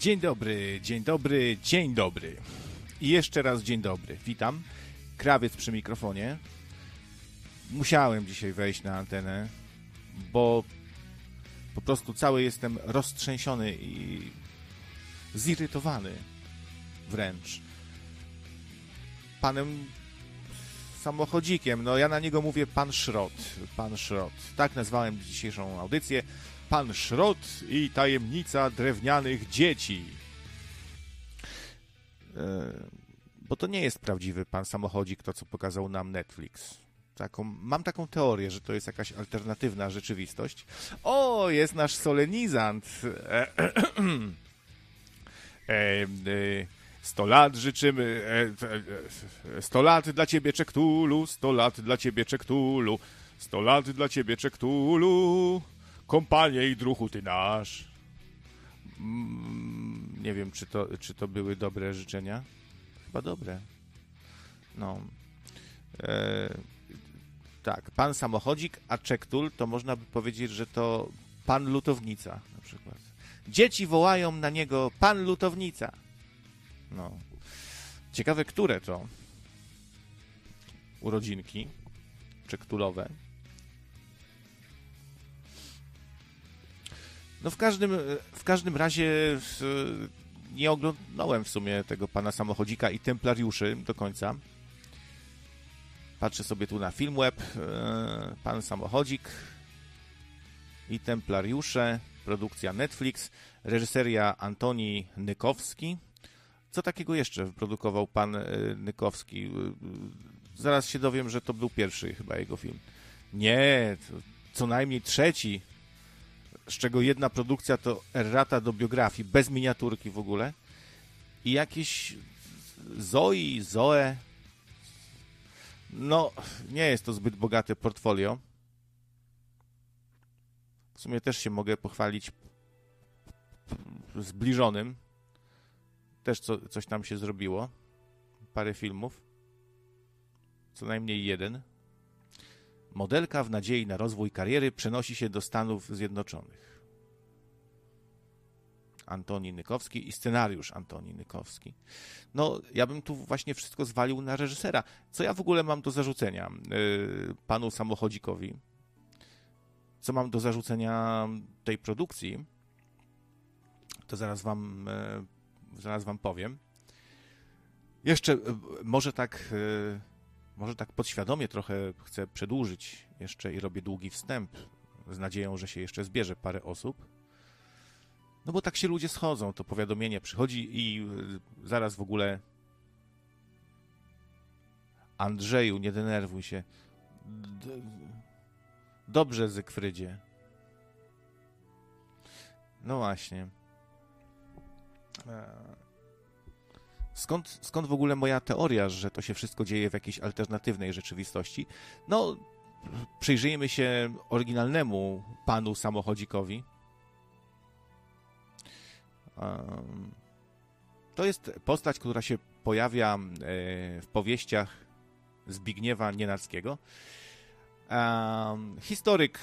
Dzień dobry, dzień dobry, dzień dobry. I jeszcze raz dzień dobry. Witam. Krawiec przy mikrofonie. Musiałem dzisiaj wejść na antenę, bo po prostu cały jestem roztrzęsiony i zirytowany wręcz panem samochodzikiem. No ja na niego mówię pan Szrot. Pan Szrot. Tak nazwałem dzisiejszą audycję. Pan Szrot i tajemnica drewnianych dzieci. E, bo to nie jest prawdziwy pan samochodzik, to co pokazał nam Netflix. Taką, mam taką teorię, że to jest jakaś alternatywna rzeczywistość. O, jest nasz solenizant. E, e, e, 100 lat życzymy, 100 e, lat dla ciebie Czektulu, 100 lat dla ciebie Czektulu, 100 lat dla ciebie Czektulu, kompanie i druhu ty nasz. Mm, nie wiem, czy to, czy to były dobre życzenia. Chyba dobre. No. E, tak, pan samochodzik, a Czektul to można by powiedzieć, że to pan lutownica na przykład. Dzieci wołają na niego pan lutownica. No. Ciekawe, które to urodzinki czektulowe. No w każdym, w każdym razie nie oglądałem w sumie tego pana samochodzika i templariuszy do końca. Patrzę sobie tu na Filmweb. E, pan samochodzik i templariusze. Produkcja Netflix. Reżyseria Antoni Nykowski. Co takiego jeszcze wyprodukował pan e, Nykowski? E, zaraz się dowiem, że to był pierwszy chyba jego film. Nie, co najmniej trzeci, z czego jedna produkcja to errata do biografii, bez miniaturki w ogóle. I jakieś Zoe, Zoe. No, nie jest to zbyt bogate portfolio. W sumie też się mogę pochwalić zbliżonym też co, coś tam się zrobiło. Parę filmów. Co najmniej jeden. Modelka w nadziei na rozwój kariery przenosi się do Stanów Zjednoczonych. Antoni Nykowski i scenariusz Antoni Nykowski. No, ja bym tu właśnie wszystko zwalił na reżysera. Co ja w ogóle mam do zarzucenia yy, panu samochodzikowi? Co mam do zarzucenia tej produkcji? To zaraz wam yy, zaraz wam powiem. Jeszcze e, może tak, e, może tak podświadomie trochę chcę przedłużyć jeszcze i robię długi wstęp z nadzieją, że się jeszcze zbierze parę osób. No bo tak się ludzie schodzą, to powiadomienie przychodzi i e, zaraz w ogóle Andrzeju, nie denerwuj się. Dobrze, Zygfrydzie. No właśnie. Skąd, skąd w ogóle moja teoria, że to się wszystko dzieje w jakiejś alternatywnej rzeczywistości? No, przyjrzyjmy się oryginalnemu panu samochodzikowi. To jest postać, która się pojawia e, w powieściach Zbigniewa Nienackiego. Historyk,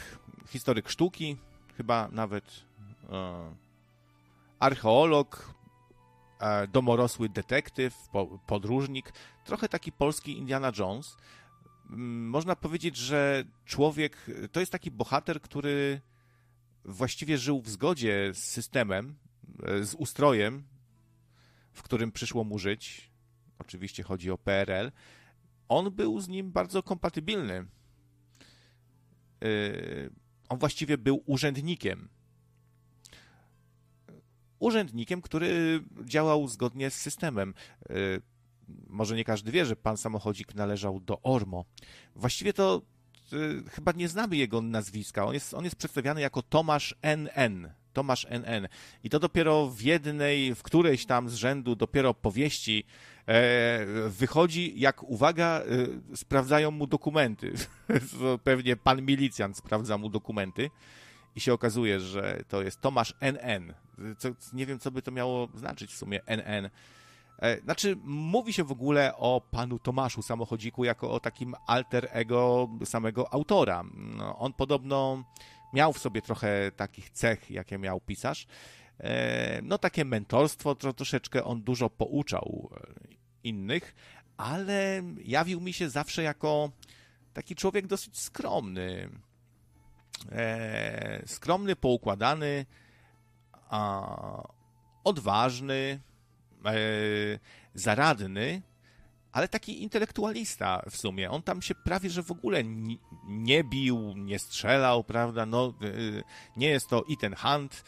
historyk sztuki, chyba nawet e, archeolog, domorosły detektyw, podróżnik, trochę taki polski Indiana Jones. Mm, można powiedzieć, że człowiek to jest taki bohater, który właściwie żył w zgodzie z systemem, e, z ustrojem, w którym przyszło mu żyć. Oczywiście chodzi o PRL. On był z nim bardzo kompatybilny. E, on właściwie był urzędnikiem urzędnikiem, który działał zgodnie z systemem. Y, może nie każdy wie, że pan samochodzik należał do Ormo. Właściwie to y, chyba nie znamy jego nazwiska. On jest, on jest przedstawiany jako Tomasz NN. Tomasz NN. I to dopiero w jednej, w którejś tam z rzędu dopiero powieści e, wychodzi, jak uwaga, e, sprawdzają mu dokumenty. Pewnie pan milicjant sprawdza mu dokumenty i się okazuje, że to jest Tomasz NN. Co, nie wiem, co by to miało znaczyć w sumie NN. E, znaczy, mówi się w ogóle o panu Tomaszu Samochodziku jako o takim alter ego samego autora. No, on podobno miał w sobie trochę takich cech, jakie miał pisarz. e, no takie mentorstwo, to troszeczkę on dużo pouczał e, innych, ale jawił mi się zawsze jako taki człowiek dosyć skromny. E, skromny, poukładany, a, odważny, e, zaradny, ale taki intelektualista w sumie. On tam się prawie, że w ogóle nie bił, nie strzelał, prawda? No, e, nie jest to Ethan Hunt,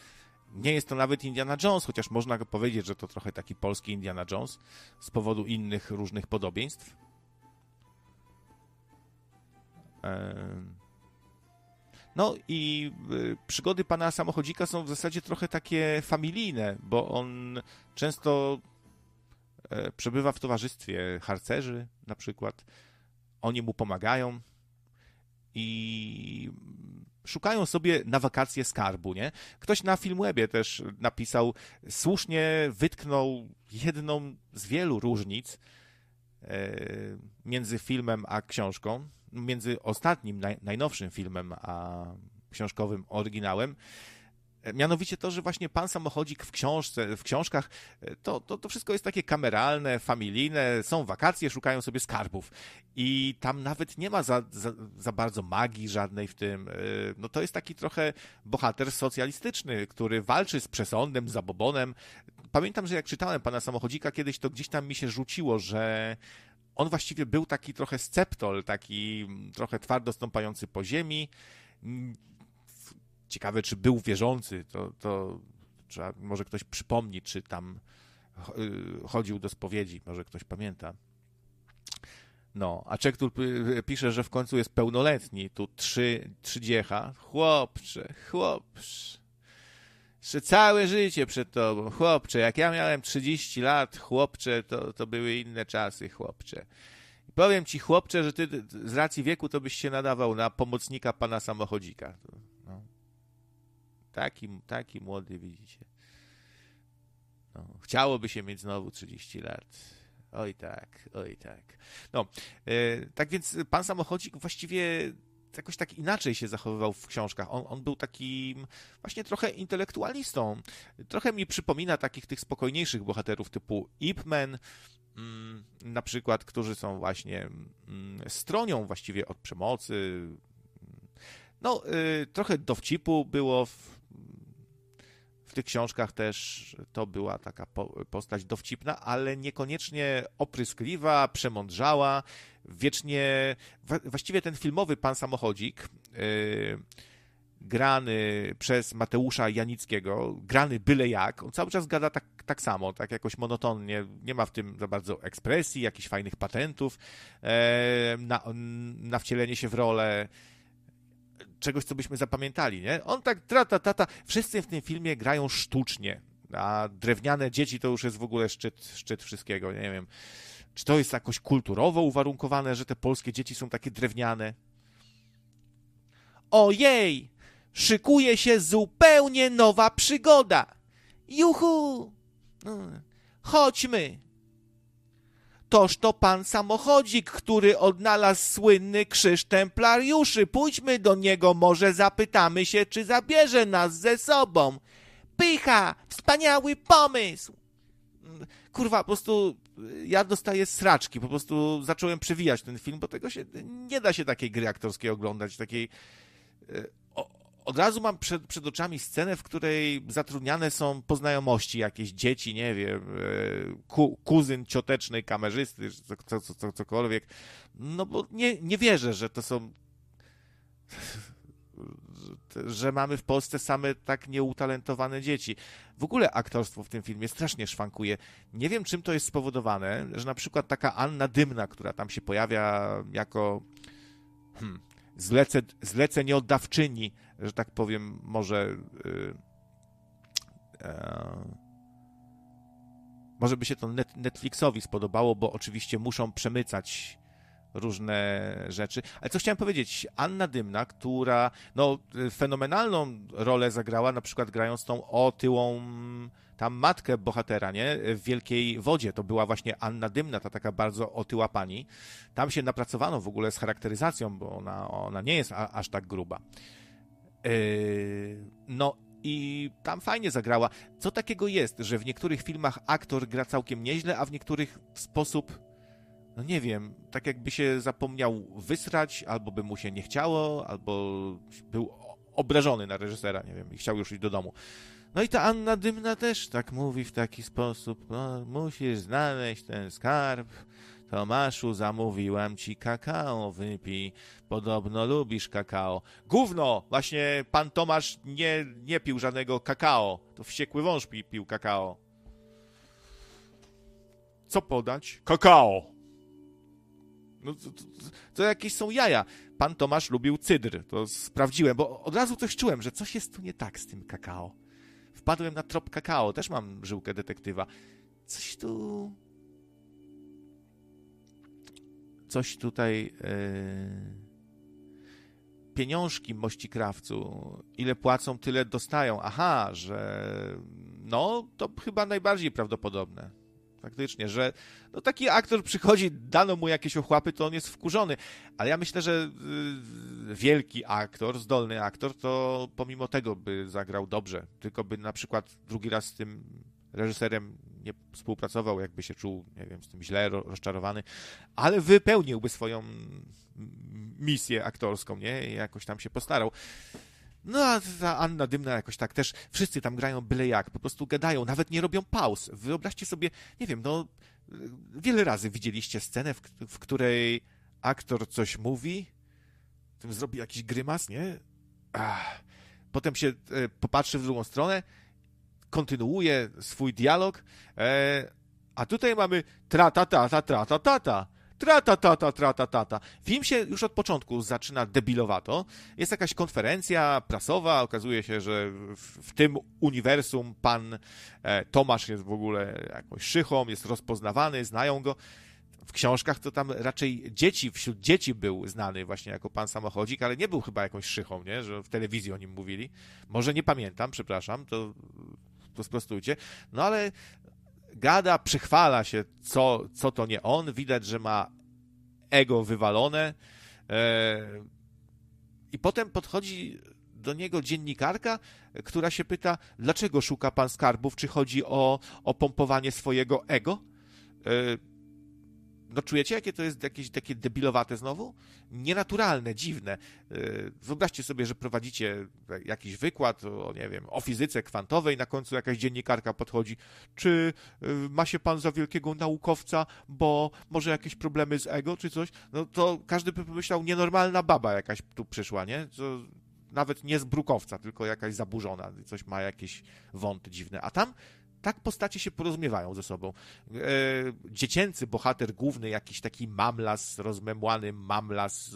nie jest to nawet Indiana Jones, chociaż można powiedzieć, że to trochę taki polski Indiana Jones z powodu innych różnych podobieństw. No i y, przygody pana samochodzika są w zasadzie trochę takie familijne, bo on często e, przebywa w towarzystwie harcerzy na przykład. Oni mu pomagają i szukają sobie na wakacje skarbu, nie? Ktoś na Filmwebie też napisał, słusznie wytknął jedną z wielu różnic między filmem a książką, między ostatnim, naj, najnowszym filmem a książkowym oryginałem. Mianowicie to, że właśnie pan samochodzik w książce, w książkach, to, to, to wszystko jest takie kameralne, familijne, są wakacje, szukają sobie skarbów. I tam nawet nie ma za, za, za bardzo magii żadnej w tym. No to jest taki trochę bohater socjalistyczny, który walczy z przesądem, zabobonem. Pamiętam, że jak czytałem pana samochodzika kiedyś, to gdzieś tam mi się rzuciło, że on właściwie był taki trochę sceptol, taki trochę twardo stąpający po ziemi. Ciekawe, czy był wierzący, to, to trzeba, może ktoś przypomni, czy tam y, chodził do spowiedzi, może ktoś pamięta. No, a Czek tu pisze, że w końcu jest pełnoletni, tu trzy, trzy dziecha. Chłopcze, chłopcze. Jeszcze całe życie przed tobą, chłopcze. Jak ja miałem 30 lat, chłopcze, to, to były inne czasy, chłopcze. I powiem ci, chłopcze, że ty z racji wieku to byś się nadawał na pomocnika pana samochodzika. No. Taki, taki młody, widzicie. No. Chciałoby się mieć znowu 30 lat. Oj tak, oj tak. No, e, tak więc pan samochodzik właściwie jakoś tak inaczej się zachowywał w książkach. On, on był takim właśnie trochę intelektualistą. Trochę mi przypomina takich tych spokojniejszych bohaterów typu Ip Man, mm, na przykład, którzy są właśnie mm, stronią właściwie od przemocy. No, y, trochę dowcipu było w, w tych książkach też to była taka postać dowcipna, ale niekoniecznie opryskliwa, przemądrzała, wiecznie. Właściwie ten filmowy pan samochodzik. Yy, grany przez Mateusza Janickiego, grany byle jak, on cały czas gada tak, tak samo, tak jakoś monotonnie, nie ma w tym za bardzo ekspresji, jakichś fajnych patentów e, na, na wcielenie się w rolę czegoś, co byśmy zapamiętali, nie? On tak trata, tata, wszyscy w tym filmie grają sztucznie, a drewniane dzieci to już jest w ogóle szczyt, szczyt wszystkiego, nie wiem. Czy to jest jakoś kulturowo uwarunkowane, że te polskie dzieci są takie drewniane? Ojej! Szykuje się zupełnie nowa przygoda! Juhu! No, chodźmy! Toż to pan samochodzik, który odnalazł słynny krzyż templariuszy. Pójdźmy do niego, może zapytamy się, czy zabierze nas ze sobą. Pycha! Wspaniały pomysł! Kurwa, po prostu ja dostaję sraczki, po prostu zacząłem przewijać ten film, bo tego się, nie da się takiej gry aktorskiej oglądać, takiej... E, od razu mam przed, przed oczami scenę, w której zatrudniane są poznajomości, jakieś dzieci, nie wiem, e, ku, kuzyn ciotecznej kamerzysty, co, co, co, cokolwiek. No bo nie, nie wierzę, że to są że mamy w Polsce same tak nieutalentowane dzieci. W ogóle aktorstwo w tym filmie strasznie szwankuje. Nie wiem, czym to jest spowodowane, że na przykład taka Anna Dymna, która tam się pojawia jako hmm, zlece, zleceniodawczyni, że tak powiem, może yy, yy, może by się to Netflixowi spodobało, bo oczywiście muszą przemycać różne rzeczy. Ale co chciałem powiedzieć, Anna Dymna, która no, fenomenalną rolę zagrała, na przykład grając tą otyłą tam matkę bohatera, nie? W Wielkiej Wodzie to była właśnie Anna Dymna, ta taka bardzo otyła pani. Tam się napracowano w ogóle z charakteryzacją, bo ona, ona nie jest a, aż tak gruba. Yy, no, i tam fajnie zagrała. Co takiego jest, że w niektórych filmach aktor gra całkiem nieźle, a w niektórych w sposób, no nie wiem, tak jakby się zapomniał wysrać, albo by mu się nie chciało, albo był obrażony na reżysera, nie wiem, i chciał już iść do domu. No i ta Anna Dymna też tak mówi w taki sposób, no, musisz znaleźć ten skarb, Tomaszu, zamówiłam ci kakao, wypij. Podobno lubisz kakao. Gówno! Właśnie pan Tomasz nie, nie pił żadnego kakao. To wściekły wąż pi, pił kakao. Co podać? Kakao! No to, to, to, jakieś są jaja. Pan Tomasz lubił cydr. To sprawdziłem, bo od razu coś czułem, że coś jest tu nie tak z tym kakao. Wpadłem na trop kakao. Też mam żyłkę detektywa. Coś tu coś tutaj. Yy... Pieniążki mościkrawcu, ile płacą, tyle dostają. Aha, że no, to chyba najbardziej prawdopodobne. Faktycznie, że no taki aktor przychodzi, dano mu jakieś ochłapy, to on jest wkurzony. Ale ja myślę, że yy, wielki aktor, zdolny aktor, to pomimo tego by zagrał dobrze. Tylko by na przykład drugi raz z tym reżyserem nie współpracował, jakby się czuł, nie wiem, z tym źle rozczarowany, ale wypełniłby swoją misję aktorską, nie? I jakoś tam się postarał. No a ta Anna Dymna jakoś tak też, wszyscy tam grają byle jak, po prostu gadają, nawet nie robią pauz. Wyobraźcie sobie, nie wiem, no wiele razy widzieliście scenę, w, w której aktor coś mówi, zrobi jakiś grymas, nie? Ach. Potem się e, popatrzy w drugą stronę, kontynuuje swój dialog, e, a tutaj mamy tra-ta-ta-ta, tra-ta-ta-ta. Tra-ta-ta-ta, tra-ta-ta-ta. Film się już od początku zaczyna debilowato. Jest jakaś konferencja prasowa, okazuje się, że w, w tym uniwersum pan e, Tomasz jest w ogóle jakąś szychą, jest rozpoznawany, znają go w książkach to tam raczej dzieci, wśród dzieci był znany właśnie jako pan samochodzik, ale nie był chyba jakąś szychą, nie? że w telewizji o nim mówili. Może nie pamiętam, przepraszam, to to sprostujcie. No ale gada, przychwala się, co, co to nie on. Widać, że ma ego wywalone. E, I potem podchodzi do niego dziennikarka, która się pyta, dlaczego szuka pan skarbów, czy chodzi o, o pompowanie swojego ego? No czujecie, jakie to jest jakieś takie debilowate znowu? Nienaturalne, dziwne. Y, wyobraźcie sobie, że prowadzicie jakiś wykład o, nie wiem, o fizyce kwantowej, na końcu jakaś dziennikarka podchodzi. Czy y, ma się pan za wielkiego naukowca, bo może jakieś problemy z ego, czy coś? No to każdy by pomyślał, nienormalna baba jakaś tu przyszła, nie? To nawet nie z brukowca, tylko jakaś zaburzona, coś ma jakieś wąty dziwne. A tam tak postacie się porozumiewają ze sobą. E, dziecięcy bohater główny, jakiś taki mamlas, rozmemłany mamlas,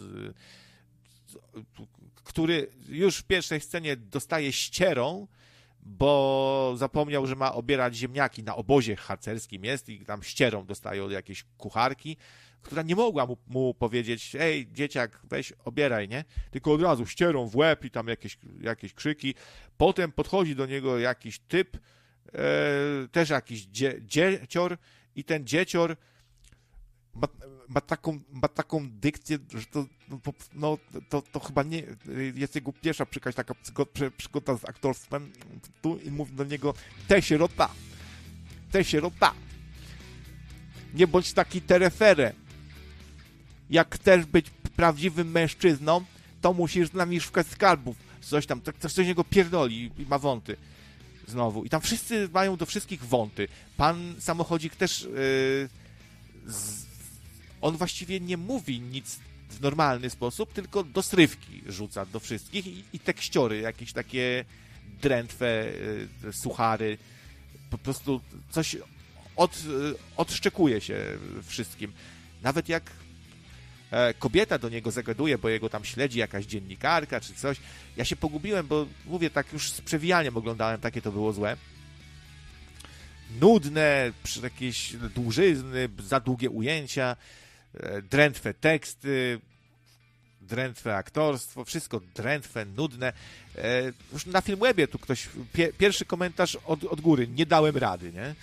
e, który już w pierwszej scenie dostaje ścierą, bo zapomniał, że ma obierać ziemniaki na obozie harcerskim jest i tam ścierą dostaje od jakiejś kucharki, która nie mogła mu, mu, powiedzieć, ej, dzieciak, weź, obieraj, nie? Tylko od razu ścierą w łeb i tam jakieś, jakieś krzyki. Potem podchodzi do niego jakiś typ, też jakiś dzie, dziecior i ten dziecior ma, ma, taką, ma taką dykcję, że to, no, no, to, to chyba nie jest jego pierwsza przykaźń, taka przygoda z aktorstwem tu i mówi do niego te sierota, te sierota. Nie bądź taki tereferę. Jak chcesz być prawdziwym mężczyzną to musisz z nami szukać skarbów. Coś tam, coś z niego pierdoli i ma wąty znowu. I tam wszyscy mają do wszystkich wąty. Pan samochodzik też. Yy, z, on właściwie nie mówi nic w normalny sposób, tylko do strywki rzuca do wszystkich i, i tekściory, jakieś takie drętwe yy, suchary. Po prostu coś od, yy, odszczekuje się wszystkim. Nawet jak E, kobieta do niego zagaduje, bo jego tam śledzi jakaś dziennikarka czy coś. Ja się pogubiłem, bo mówię, tak już z przewijaniem oglądałem, takie to było złe. Nudne, jakieś dłużyzny, za długie ujęcia, e, drętwe teksty, drętwe aktorstwo, wszystko drętwe, nudne. E, już na Filmwebie tu ktoś, pierwszy komentarz od, od góry, nie dałem rady, nie?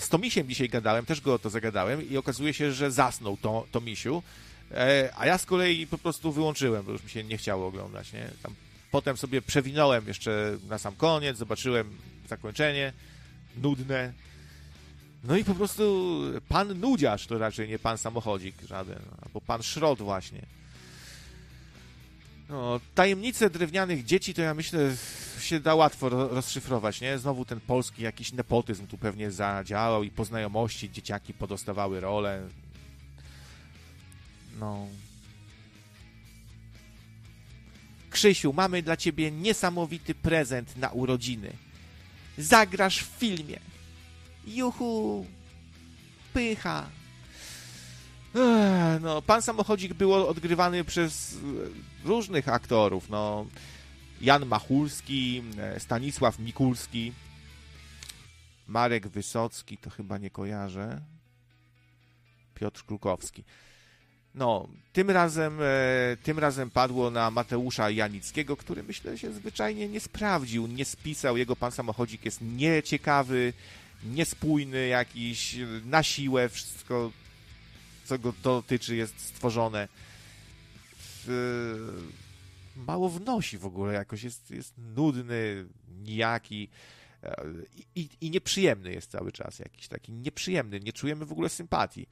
z Tomisiem dzisiaj gadałem, też go o to zagadałem i okazuje się, że zasnął to, Tomisiu. E, a ja z kolei po prostu wyłączyłem, bo już mi się nie chciało oglądać, nie? Tam potem sobie przewinąłem jeszcze na sam koniec, zobaczyłem zakończenie, nudne. No i po prostu pan nudziarz to raczej nie pan samochodzik żaden, albo pan szrot właśnie. No, tajemnice drewnianych dzieci to ja myślę się da łatwo rozszyfrować, nie? Znowu ten polski jakiś nepotyzm tu pewnie zadziałał i po znajomości dzieciaki podostawały rolę. No. Krzysiu, mamy dla ciebie niesamowity prezent na urodziny. Zagrasz w filmie. Juhu! Pycha! no, pan samochodzik był odgrywany przez e, różnych aktorów. No, Jan Machulski, e, Stanisław Mikulski, Marek Wysocki, to chyba nie kojarzę. Piotr Krukowski. No, tym razem, e, tym razem padło na Mateusza Janickiego, który myślę się zwyczajnie nie sprawdził, nie spisał. Jego pan samochodzik jest nieciekawy, niespójny jakiś, na siłę wszystko, co go dotyczy, jest stworzone. Mało wnosi w ogóle, jakoś jest, jest nudny, nijaki. E, I, I nieprzyjemny jest cały czas jakiś taki nieprzyjemny, nie czujemy w ogóle sympatii.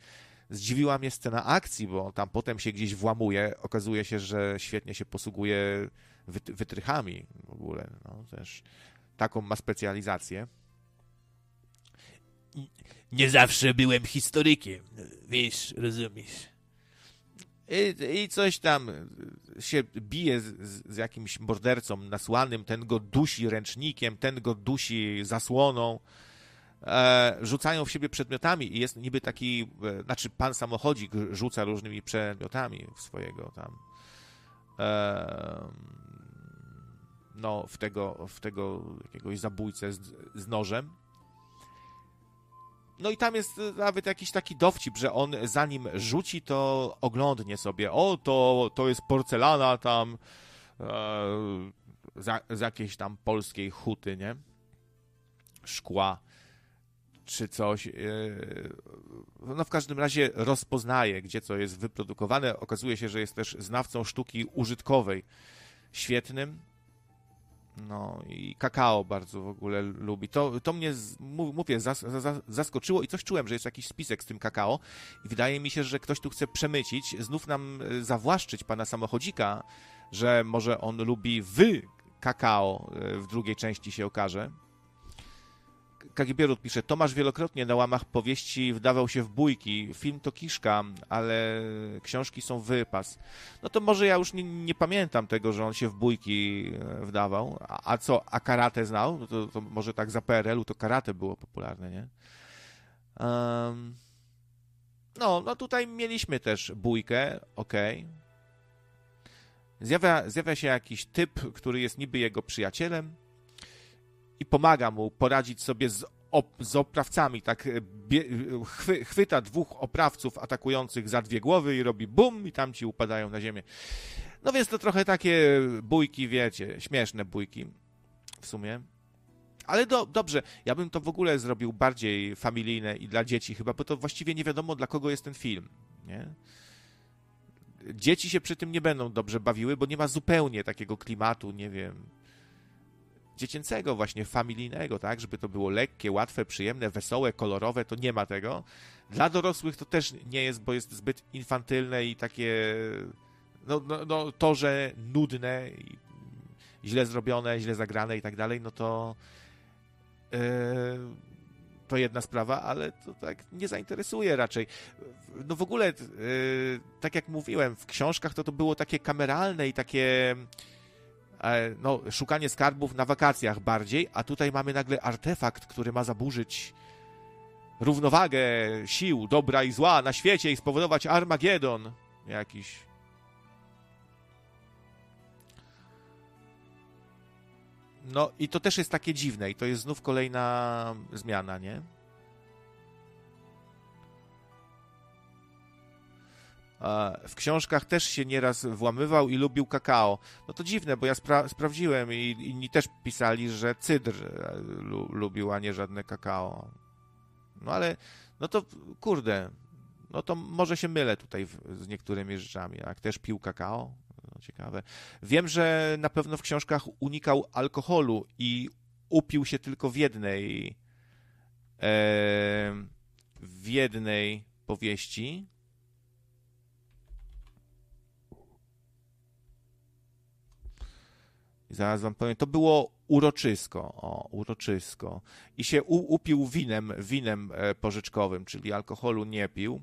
Zdziwiła mnie scena akcji, bo tam potem się gdzieś włamuje. Okazuje się, że świetnie się posługuje wytrychami w ogóle. No, też taką ma specjalizację. Nie zawsze byłem historykiem, wiesz, rozumiesz. I, I, coś tam się bije z, z, jakimś mordercą nasłanym, ten go dusi ręcznikiem, ten go dusi zasłoną rzucają w siebie przedmiotami i jest niby taki, e, znaczy pan samochodzik rzuca różnymi przedmiotami w swojego tam e, no, w tego, w tego jakiegoś zabójcę z, z nożem. No i tam jest nawet jakiś taki dowcip, że on zanim rzuci, to oglądnie sobie. O, to, to jest porcelana tam e, z, z jakiejś tam polskiej huty, nie? Szkła czy coś. E, no w każdym razie rozpoznaje, gdzie co jest wyprodukowane. Okazuje się, że jest też znawcą sztuki użytkowej. Świetnym. No i kakao bardzo w ogóle lubi. To, to mnie, mówię, zas, zas, zaskoczyło i coś czułem, że jest jakiś spisek z tym kakao i wydaje mi się, że ktoś tu chce przemycić, znów nam e, zawłaszczyć pana samochodzika, że może on lubi wy kakao e, w drugiej części się okaże. Kagibierut pisze, Tomasz wielokrotnie na łamach powieści wdawał się w bójki. Film to kiszka, ale książki są wypas. No to może ja już nie, nie pamiętam tego, że on się w bójki e, wdawał. A, a co, a karate znał? No to, to, może tak za PRL-u to karate było popularne, nie? Um, no, no tutaj mieliśmy też bójkę, okej. Okay. Zjawia, zjawia się jakiś typ, który jest niby jego przyjacielem, i pomaga mu poradzić sobie z, op z oprawcami. Tak e, bie, chwy, chwyta dwóch oprawców atakujących za dwie głowy i robi bum i tam ci upadają na ziemię. No więc to trochę takie bójki, wiecie, śmieszne bójki w sumie. Ale do, dobrze, ja bym to w ogóle zrobił bardziej familijne i dla dzieci chyba, bo to właściwie nie wiadomo dla kogo jest ten film, nie? Dzieci się przy tym nie będą dobrze bawiły, bo nie ma zupełnie takiego klimatu, nie wiem, dziecięcego, właśnie familijnego, tak, żeby to było lekkie, łatwe, przyjemne, wesołe, kolorowe, to nie ma tego. Dla dorosłych to też nie jest, bo jest zbyt infantylne i takie, no, no, no to, że nudne, źle zrobione, źle zagrane i tak dalej, no to yy, to jedna sprawa, ale to tak nie zainteresuje raczej. No w ogóle, yy, tak jak mówiłem, w książkach to to było takie kameralne i takie no, szukanie skarbów na wakacjach bardziej, a tutaj mamy nagle artefakt, który ma zaburzyć równowagę sił dobra i zła na świecie i spowodować Armagedon jakiś. No i to też jest takie dziwne i to jest znów kolejna zmiana, nie? W książkach też się nieraz włamywał i lubił kakao. No to dziwne, bo ja spra sprawdziłem i inni też pisali, że cydr e, lu lubił, a nie żadne kakao. No ale, no to kurde, no to może się mylę tutaj w, z niektórymi rzeczami. Jak też pił kakao, No ciekawe. Wiem, że na pewno w książkach unikał alkoholu i upił się tylko w jednej e, w jednej powieści. Zaraz wam powiem, to było uroczysko, o, uroczysko. I się u, upił winem, winem e, pożyczkowym, czyli alkoholu nie pił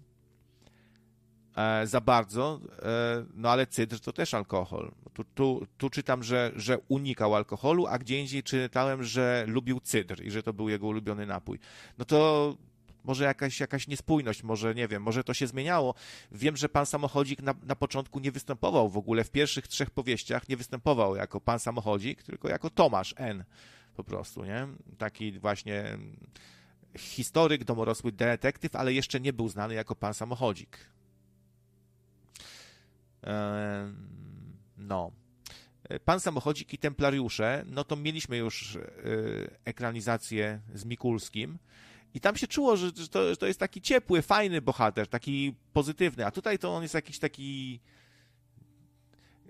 e, za bardzo, e, no ale cydr to też alkohol. Tu, tu, tu czytam, że, że unikał alkoholu, a gdzie indziej czytałem, że lubił cydr i że to był jego ulubiony napój. No to może jakaś, jakaś niespójność, może nie wiem, może to się zmieniało. Wiem, że pan samochodzik na, na początku nie występował w ogóle w pierwszych trzech powieściach, nie występował jako pan samochodzik, tylko jako Tomasz N. Po prostu, nie? Taki właśnie historyk, domorosły detektyw, ale jeszcze nie był znany jako pan samochodzik. No. Pan Samochodzik i Templariusze, no to mieliśmy już e, ekranizację z Mikulskim. I tam się czuło, że, to, że to jest taki ciepły, fajny bohater, taki pozytywny, a tutaj to on jest jakiś taki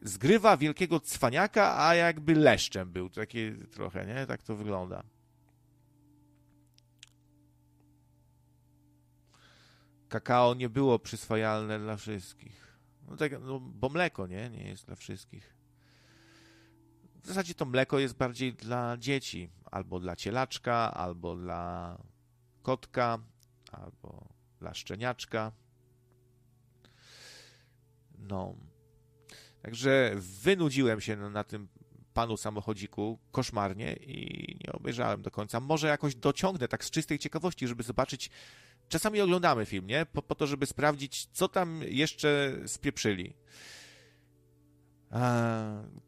zgrywa wielkiego cwaniaka, a jakby leszczem był, takie trochę, nie? Tak to wygląda. Kakao nie było przyswajalne dla wszystkich. No tak, no, bo mleko, nie? Nie jest dla wszystkich. W zasadzie to mleko jest bardziej dla dzieci, albo dla cielaczka, albo dla kotka albo dla szczeniaczka. No. Także wynudziłem się na tym panu samochodziku koszmarnie i nie obejrzałem do końca. Może jakoś dociągnę tak z czystej ciekawości, żeby zobaczyć. Czasami oglądamy film, nie? Po, po to, żeby sprawdzić, co tam jeszcze spieprzyli.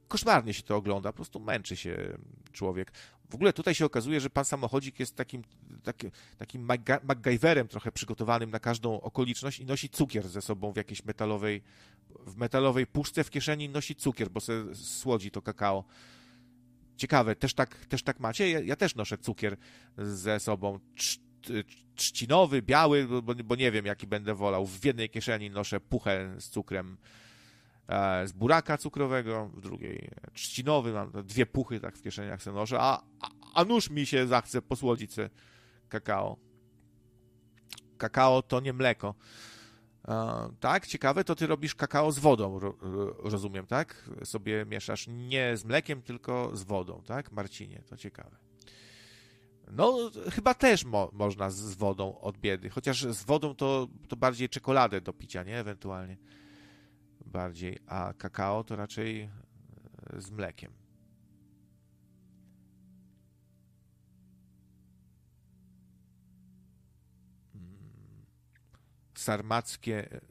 Koszmarnie się to ogląda, po prostu męczy się człowiek. W ogóle tutaj się okazuje, że pan samochodzik jest takim, taki, takim MacGyverem trochę przygotowanym na każdą okoliczność i nosi cukier ze sobą w jakiejś metalowej, w metalowej puszce w kieszeni nosi cukier, bo se słodzi to kakao. Ciekawe, też tak, też tak macie? Ja, ja też noszę cukier ze sobą. Trzcinowy, biały, bo, bo nie wiem, jaki będę wolał. W jednej kieszeni noszę puchę z cukrem z buraka cukrowego, w drugiej trzcinowy, mam dwie puchy tak w kieszeniach se noszę, a, a, nóż mi się zachce posłodzić se kakao. Kakao to nie mleko. E, tak, ciekawe, to ty robisz kakao z wodą, ro, rozumiem, tak? Sobie mieszasz nie z mlekiem, tylko z wodą, tak? Marcinie, to ciekawe. No, chyba też mo można z wodą od biedy, chociaż z wodą to, to bardziej czekoladę do picia, nie? Ewentualnie bardziej, a kakao to raczej e, z mlekiem. Mm. Sarmackie e,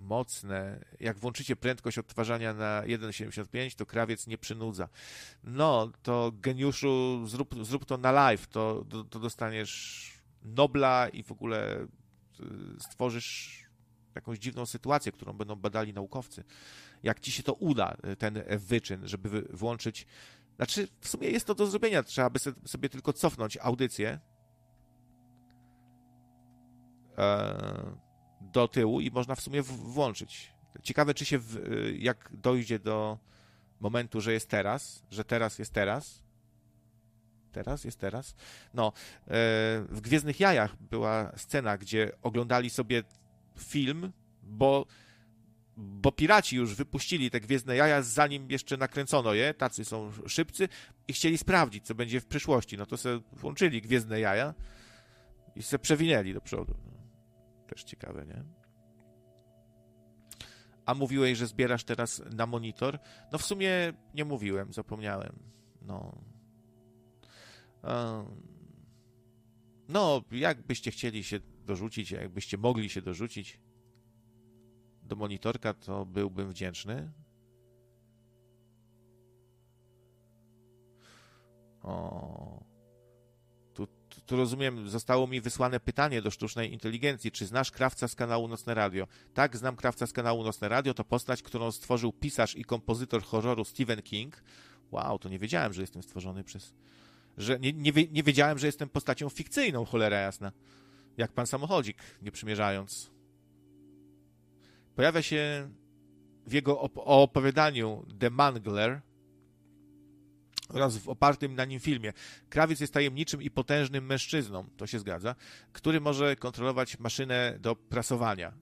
mocne. Jak włączycie prędkość odtwarzania na 1,75, to krawiec nie przynudza. No, to geniuszu, zrób, zrób to na live, to, to, to dostaniesz Nobla i w ogóle e, stworzysz jakąś dziwną sytuację, którą będą badali naukowcy. Jak ci się to uda, y, ten wyczyn, żeby włączyć. Znaczy, w sumie jest to do zrobienia. Trzeba by sobie tylko cofnąć audycję e, do tyłu i można w sumie włączyć. Ciekawe, czy się, y, jak dojdzie do momentu, że jest teraz, że teraz jest teraz. Teraz jest teraz. No, e, w Gwiezdnych Jajach była scena, gdzie oglądali sobie film, bo, bo piraci już wypuścili te gwiezdne jaja, zanim jeszcze nakręcono je, tacy są szybcy i chcieli sprawdzić, co będzie w przyszłości. No to sobie włączyli gwiezdne jaja i se przewinęli do przodu. Też ciekawe, nie? A mówiłeś, że zbierasz teraz na monitor? No w sumie nie mówiłem, zapomniałem. No. No, jakbyście chcieli się dorzucić, jakbyście mogli się dorzucić do monitorka, to byłbym wdzięczny. O. Tu, tu, tu, rozumiem, zostało mi wysłane pytanie do sztucznej inteligencji. Czy znasz krawca z kanału Nocne Radio? Tak, znam krawca z kanału Nocne Radio. To postać, którą stworzył pisarz i kompozytor horroru Stephen King. Wow, to nie wiedziałem, że jestem stworzony przez. Że nie, nie, nie wiedziałem, że jestem postacią fikcyjną, cholera jasna jak pan samochodzik, nie przymierzając. Pojawia się w jego op opowiadaniu The Mangler oraz w opartym na nim filmie. Krawiec jest tajemniczym i potężnym mężczyzną, to się zgadza, który może kontrolować maszynę do prasowania.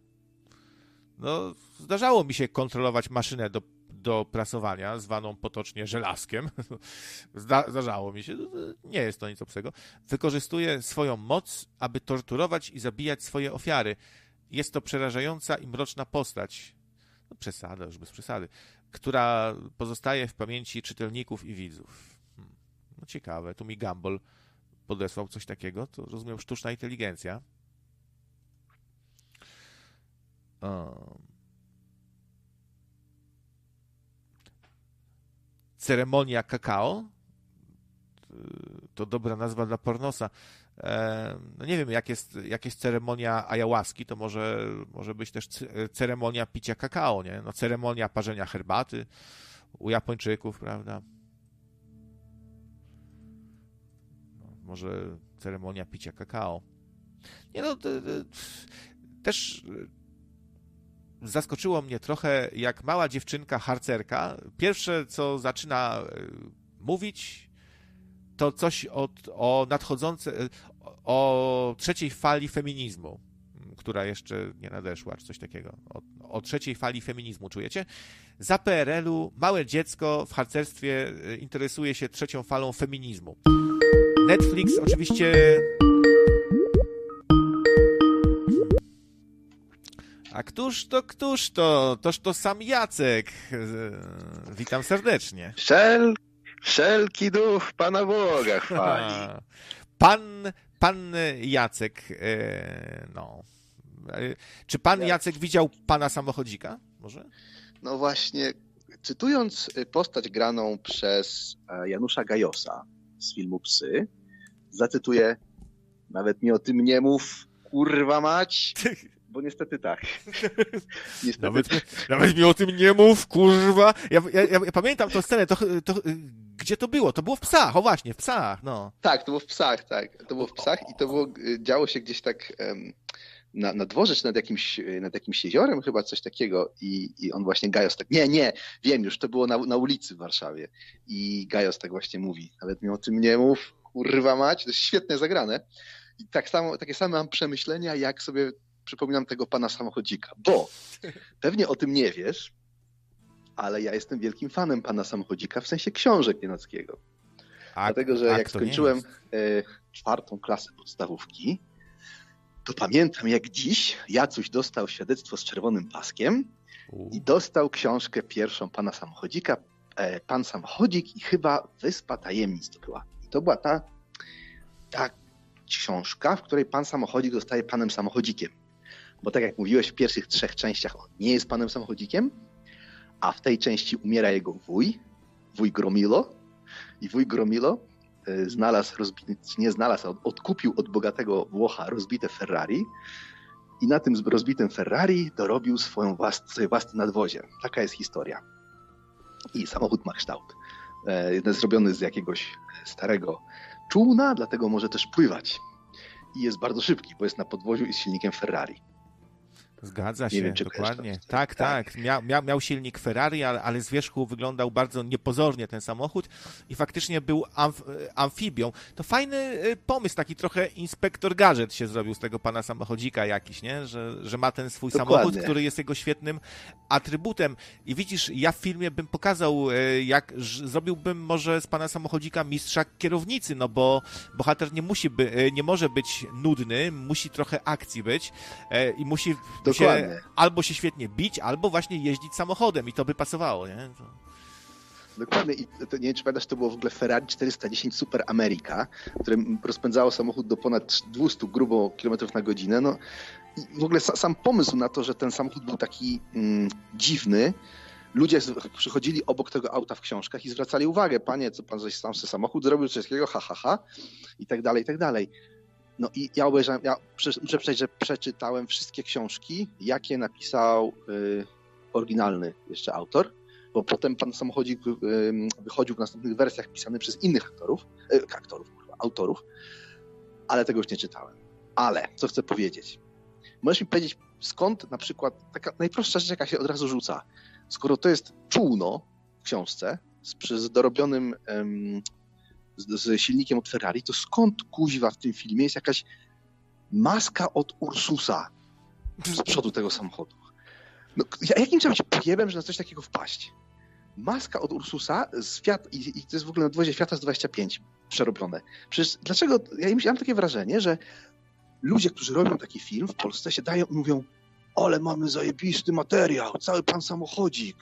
No, zdarzało mi się kontrolować maszynę do, do prasowania, zwaną potocznie żelazkiem. Zda, zdarzało mi się, nie jest to nic obcego. Wykorzystuje swoją moc, aby torturować i zabijać swoje ofiary. Jest to przerażająca i mroczna postać. No, przesada, już bez przesady która pozostaje w pamięci czytelników i widzów. Hmm. No ciekawe, tu mi Gumball podesłał coś takiego, to rozumiem sztuczna inteligencja. Ceremonia kakao to dobra nazwa dla pornosa. No nie wiem, jak jest, jak jest ceremonia ayahuaski, to może, może być też ceremonia picia kakao, nie? No, ceremonia parzenia herbaty u Japończyków, prawda? No, może ceremonia picia kakao. Nie no, też zaskoczyło mnie trochę, jak mała dziewczynka harcerka, pierwsze co zaczyna e, mówić, to coś od, o nadchodzące, o trzeciej fali feminizmu, która jeszcze nie nadeszła, czy coś takiego. O, o trzeciej fali feminizmu, czujecie? Za PRL-u małe dziecko w harcerstwie e, interesuje się trzecią falą feminizmu. Netflix oczywiście A któż to, któż to? Toż to sam Jacek. E, witam serdecznie. Szel Wszelki duch Pana Boga chwali. Pan, pan Jacek, e, no. E, czy pan Jacek widział pana samochodzika? Może? No właśnie, cytując postać graną przez Janusza Gajosa z filmu Psy, zacytuję, nawet mi o tym nie mów, kurwa mać, bo niestety tak. niestety nawet, tak. nawet mi o tym nie mów, kurwa. Ja, ja, ja pamiętam tę scenę, to, to, gdzie to było? To było w Psach, o właśnie, w Psach, no. Tak, to było w Psach, tak. To było w Psach i to było, y, działo się gdzieś tak um, na, na dworze, czy nad jakimś, y, nad jakimś jeziorem chyba, coś takiego i, i on właśnie, Gajos tak, nie, nie, wiem już, to było na, na ulicy w Warszawie i Gajos tak właśnie mówi, nawet mi o tym nie mów, kurwa mać, to jest świetnie zagrane. I tak samo, takie same mam przemyślenia, jak sobie przypominam tego pana samochodzika, bo pewnie o tym nie wiesz, ale ja jestem wielkim fanem pana samochodzika w sensie książek Nienackiego. A, Dlatego, że jak skończyłem e, czwartą klasę podstawówki, to pamiętam jak dziś Jacuś dostał świadectwo z czerwonym paskiem U. i dostał książkę pierwszą pana samochodzika, e, pan samochodzik i chyba Wyspa Tajemnic to była. I to była ta, ta książka, w której pan samochodzik zostaje panem samochodzikiem. Bo tak jak mówiłeś w pierwszych trzech częściach, on nie jest panem samochodzikiem, a w tej części umiera jego wuj, wuj Gromilo i wuj Gromilo e, znalazł, rozbity, nie znalazł, odkupił od bogatego Włocha rozbite Ferrari i na tym rozbitym Ferrari dorobił swoją włas, swoje własne nadwozie. Taka jest historia. I samochód ma kształt. E, jest zrobiony z jakiegoś starego czółna, dlatego może też pływać. I jest bardzo szybki, bo jest na podwoziu i z silnikiem Ferrari. Zgadza się, wiem, dokładnie. Tak, tak. tak. Miał, miał, miał, silnik Ferrari, ale, ale z wierzchu wyglądał bardzo niepozornie ten samochód i faktycznie był amf, amfibią. To fajny y, pomysł, taki trochę inspektor gadżet się zrobił z tego pana samochodzika jakiś, nie? Że, że ma ten swój dokładnie. samochód, który jest jego świetnym atrybutem. I widzisz, ja w filmie bym pokazał, y, jak zrobiłbym może z pana samochodzika mistrza kierownicy, no bo bohater nie musi by, y, nie może być nudny, musi trochę akcji być i musi się, albo się świetnie bić, albo właśnie jeździć samochodem i to by pasowało, nie? To... Dokładnie. I to, nie wiem, czy pamiętasz, to było w ogóle Ferrari 410 Super America, które rozpędzało samochód do ponad 200 grubo kilometrów na godzinę. No, i w ogóle sam pomysł na to, że ten samochód był taki mm, dziwny, ludzie przychodzili obok tego auta w książkach i zwracali uwagę, panie, co pan coś sam sobie samochód zrobił, coś takiego, ha, ha, ha, i tak dalej, i tak dalej. No i ja obejrzałem, ja muszę przyznać, że przeczytałem wszystkie książki, jakie napisał y, oryginalny jeszcze autor, bo potem pan samochodzik y, wychodził w następnych wersjach pisany przez innych aktorów, y, aktorów, autorów, ale tego już nie czytałem. Ale, co chcę powiedzieć? Możesz mi powiedzieć, skąd na przykład, taka najprostsza rzecz, jaka się od razu rzuca, skoro to jest czółno w książce z, z dorobionym z, z silnikiem od Ferrari, to skąd kuźwa w tym filmie jest jakaś maska od Ursusa z przodu tego samochodu? No, ja- jakim trzeba być pojebem, że na coś takiego wpaść? Maska od Ursusa z Fiat, i, i to jest w ogóle na dwozie Fiata z 25 przerobione. Przecież dlaczego, ja mam takie wrażenie, że ludzie, którzy robią taki film w Polsce się dają i mówią ale mamy zajebisty materiał, cały pan samochodzik.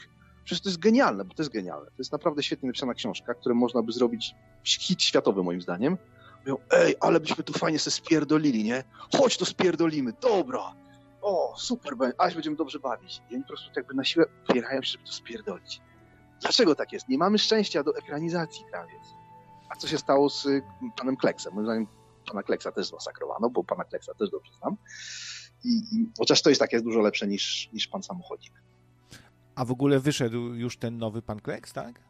Przecież to jest genialne, bo to jest genialne. To jest naprawdę świetnie napisana książka, którą można by zrobić hit światowy moim zdaniem. Mówią, ej, ale byśmy tu fajnie se spierdolili, nie? Chodź to spierdolimy, dobra. O, super, aż będziemy dobrze bawić. I oni po prostu jakby na siłę upierają się, żeby to spierdolić. Dlaczego tak jest? Nie mamy szczęścia do ekranizacji krawiec. A co się stało z y, panem Kleksem? Moim zdaniem pana Kleksa też zmasakrowano, bo pana Kleksa też dobrze znam. I, i, chociaż to jest takie dużo lepsze niż, niż pan samochodzik. A w ogóle wyszedł już ten nowy pan Kleks, tak?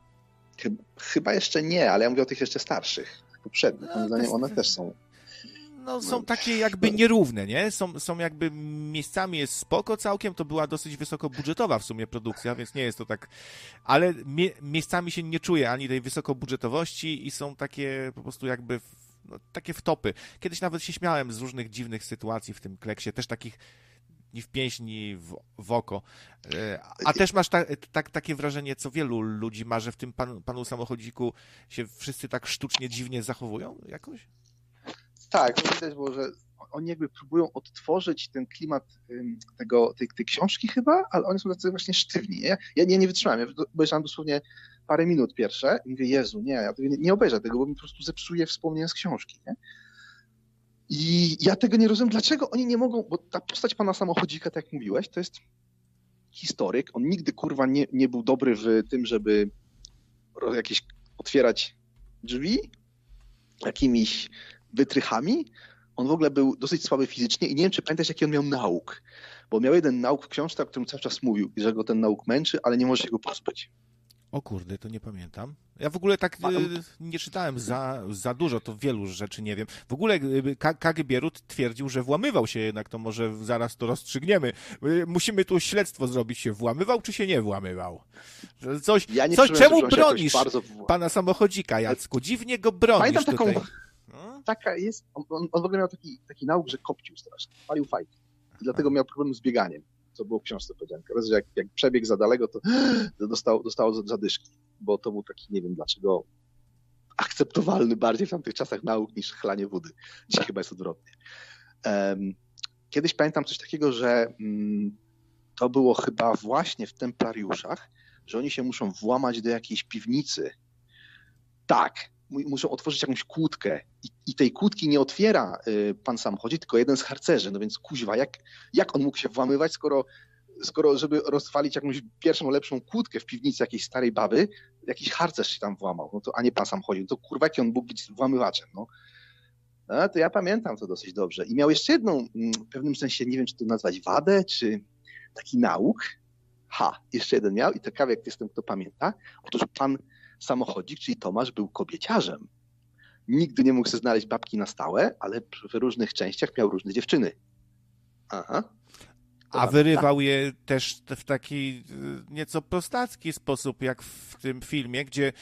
Chyba, jeszcze nie, ale ja mówię o tych jeszcze starszych, poprzednich. No, Moim to zdaniem jest- one też są. No są No. takie jakby nierówne, nie? Są, są jakby miejscami jest spoko całkiem, to była dosyć wysokobudżetowa w sumie produkcja, więc nie jest to tak, ale mie miejscami się nie czuje ani tej wysokobudżetowości i są takie po prostu jakby w, no, takie wtopy. Kiedyś nawet się śmiałem z różnych dziwnych sytuacji w tym kleksie, też takich ni w pięść, ni w, w oko. E, A też masz ta, tak, takie wrażenie, co wielu ludzi ma, że w tym pan, panu samochodziku się wszyscy tak sztucznie dziwnie zachowują jakoś? Tak, to widać było, że oni jakby próbują odtworzyć ten klimat tego, tej, tej książki chyba, ale oni są tacy właśnie sztywni. Nie? Ja nie, nie wytrzymałem, ja obejrzałem dosłownie parę minut pierwsze i mówię, Jezu, nie, ja nie, nie obejrzę tego, bo mi po prostu zepsuje wspomnienia z książki. Nie? I ja tego nie rozumiem, dlaczego oni nie mogą, bo ta postać pana samochodzika, tak jak mówiłeś, to jest historyk, on nigdy kurwa nie, nie był dobry w tym, żeby jakieś otwierać drzwi jakimiś wytrychami. On w ogóle był dosyć słaby fizycznie i nie wiem, czy pamiętasz, jaki on miał nauk. Bo miał jeden nauk w książce, o którym cały czas mówił, i że go ten nauk męczy, ale nie może się go pozbyć. O kurde, to nie pamiętam. Ja w ogóle tak y, nie czytałem za, za dużo, to wielu rzeczy nie wiem. W ogóle y, Ka- KG Bierut twierdził, że włamywał się jednak, to może zaraz to rozstrzygniemy. Y, Musimy tu śledztwo zrobić, się włamywał czy się nie włamywał? Coś, Ja nie coś czułem, czemu bronisz Bardzo... pana samochodzika, Jacku? Dziwnie go bronisz Pamiętam taką, tutaj. No? taka jest, on, on, on w ogóle miał taki, taki nauk, że kopcił strasznie, palił fajki. I dlatego miał problem z bieganiem, co było w książce powiedziane. Teraz, że jak, jak przebiegł za daleko, to, dostał, dostał za- zadyszki, bo to był taki, nie wiem dlaczego, akceptowalny bardziej w tamtych czasach nauk niż chlanie wody. Dzisiaj chyba jest odwrotnie. Em, kiedyś pamiętam coś takiego, że mm, to było chyba właśnie w Templariuszach, że oni się muszą włamać do jakiejś piwnicy. Tak, muszą otworzyć jakąś kłódkę i, i tej kłódki nie otwiera y, pan samochodzi, tylko jeden z harcerzy. No więc kuźwa, jak, jak on mógł się włamywać, skoro, skoro żeby rozwalić jakąś pierwszą, lepszą kłódkę w piwnicy jakiejś starej baby, jakiś harcerz się tam włamał, no to, a nie pan samochodził. To kurwa, jaki on mógł być włamywaczem, no. No, to ja pamiętam to dosyć dobrze. I miał jeszcze jedną, mm, w pewnym sensie, nie wiem, czy to nazwać wadę, czy taki nauk. Ha, jeszcze jeden miał i ciekawe, jak jestem, kto pamięta. Otóż pan samochodzik, czyli Tomasz, był kobieciarzem. Nigdy nie mógł sobie znaleźć babki na stałe, ale w różnych częściach miał różne dziewczyny. Aha. To A wyrywał je też w taki y, nieco prostacki sposób, jak w tym filmie, gdzie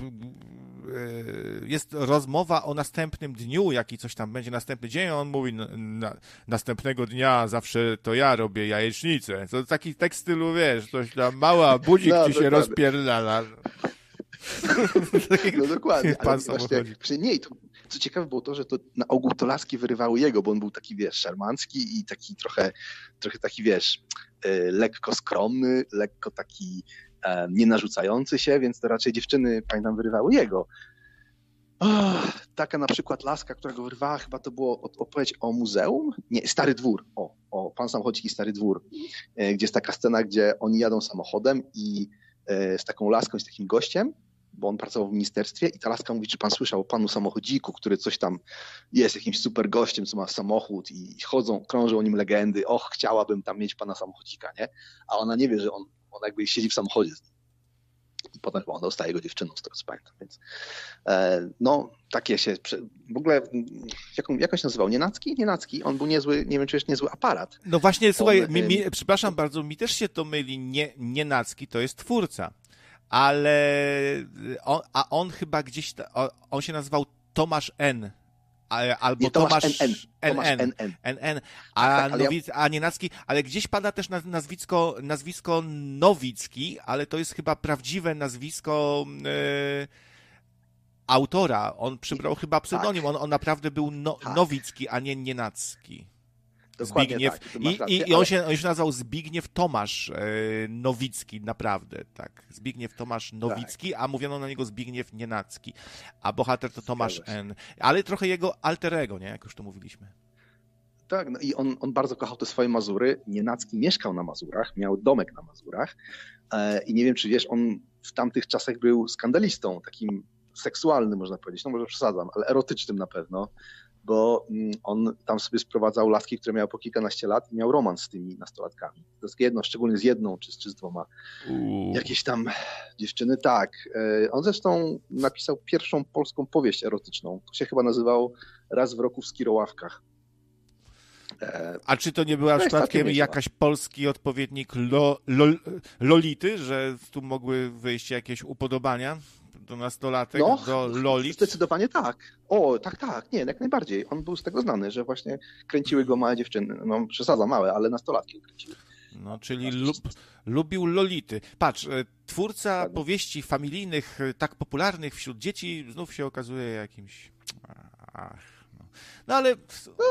y, jest rozmowa o następnym dniu, jaki coś tam będzie następny dzień, a on mówi, na, na, następnego dnia zawsze to ja robię jajecznicę. To taki tekst stylu, wiesz, coś tam, mała, budzik No, ci się dokładnie. rozpierdala. No dokładnie. Ale właśnie, samochodzik. właśnie nie, i to, co ciekawe było to, że to na ogół to laski wyrywały jego, bo on był taki, wiesz, szarmancki i taki trochę, trochę taki, wiesz, e, lekko skromny, lekko taki e, nienarzucający się, więc to raczej dziewczyny, pamiętam, wyrywały jego. Ach, taka na przykład laska, która go wyrwała, chyba to było od- opowieść o muzeum? Nie, Stary Dwór. O, o Pan Samochodzik i Stary Dwór, e, gdzie jest taka scena, gdzie oni jadą samochodem i z taką laską, z takim gościem, bo on pracował w ministerstwie i ta laska mówi, czy pan słyszał o panu samochodziku, który coś tam jest jakimś super gościem, co ma samochód i chodzą, krążą o nim legendy, och, chciałabym tam mieć pana samochodzika, nie? A ona nie wie, że on, on jakby siedzi w samochodzie z nim. I potem chyba on dostaje go dziewczyną, z tego co pamiętam. Więc e, no, takie się. W ogóle, jak, on- jak on się nazywał? Nienacki? Nienacki. On był niezły, nie wiem, czy jest niezły aparat. No właśnie, słuchaj, On, mi, mi, ym, przepraszam bardzo, mi też się to myli. Nie, Nienacki to jest twórca, ale on, a on chyba gdzieś, on się nazywał Tomasz N. Albo Nie, Tomasz Tomasz NN. NN. NN. NN, a, tak, Nowic, a Nienacki, ale gdzieś pada też naz- nazwisko, nazwisko Nowicki, ale to jest chyba prawdziwe nazwisko e, autora. On przybrał chyba pseudonim, on, on naprawdę był no, Tak. Nowicki, a nie Nienacki. Dokładnie Zbigniew. tak. I, rację, i, I on ale- się, on się nazywał Zbigniew Tomasz e, Nowicki, naprawdę, tak. Zbigniew Tomasz Nowicki, a mówiono na niego Zbigniew Nienacki. A bohater to Tomasz. N. Ale trochę jego alterego, nie? Jak już to mówiliśmy. Tak, no i on, on bardzo kochał te swoje Mazury. Nienacki mieszkał na Mazurach, miał domek na Mazurach e, i nie wiem, czy wiesz, on w tamtych czasach był skandalistą, takim seksualnym, można powiedzieć, no może przesadzam, ale erotycznym na pewno, bo mm, on tam sobie sprowadzał laski, które miały po kilkanaście lat i miał romans z tymi nastolatkami. To jest jedno, szczególnie z jedną czy, z- czy z dwoma. Jakieś tam dziewczyny, tak. E, On zresztą napisał pierwszą polską powieść erotyczną. To się chyba nazywał Raz w roku w Skiroławkach. E, A czy to nie była To jest przypadkiem jakaś polski odpowiednik lo, lo, Lolity, że tu mogły wyjść jakieś upodobania do nastolatek, No, do Lolit? Zdecydowanie tak. O, tak, tak, nie, jak najbardziej. On był z tego znany, że właśnie kręciły go małe dziewczyny. No, przesadza małe, ale nastolatki kręciły. No, czyli lub, lubił Lolity. Patrz, e, twórca Dokładnie. powieści familijnych, e, tak popularnych wśród dzieci, znów się okazuje jakimś... Ach, no. no ale, no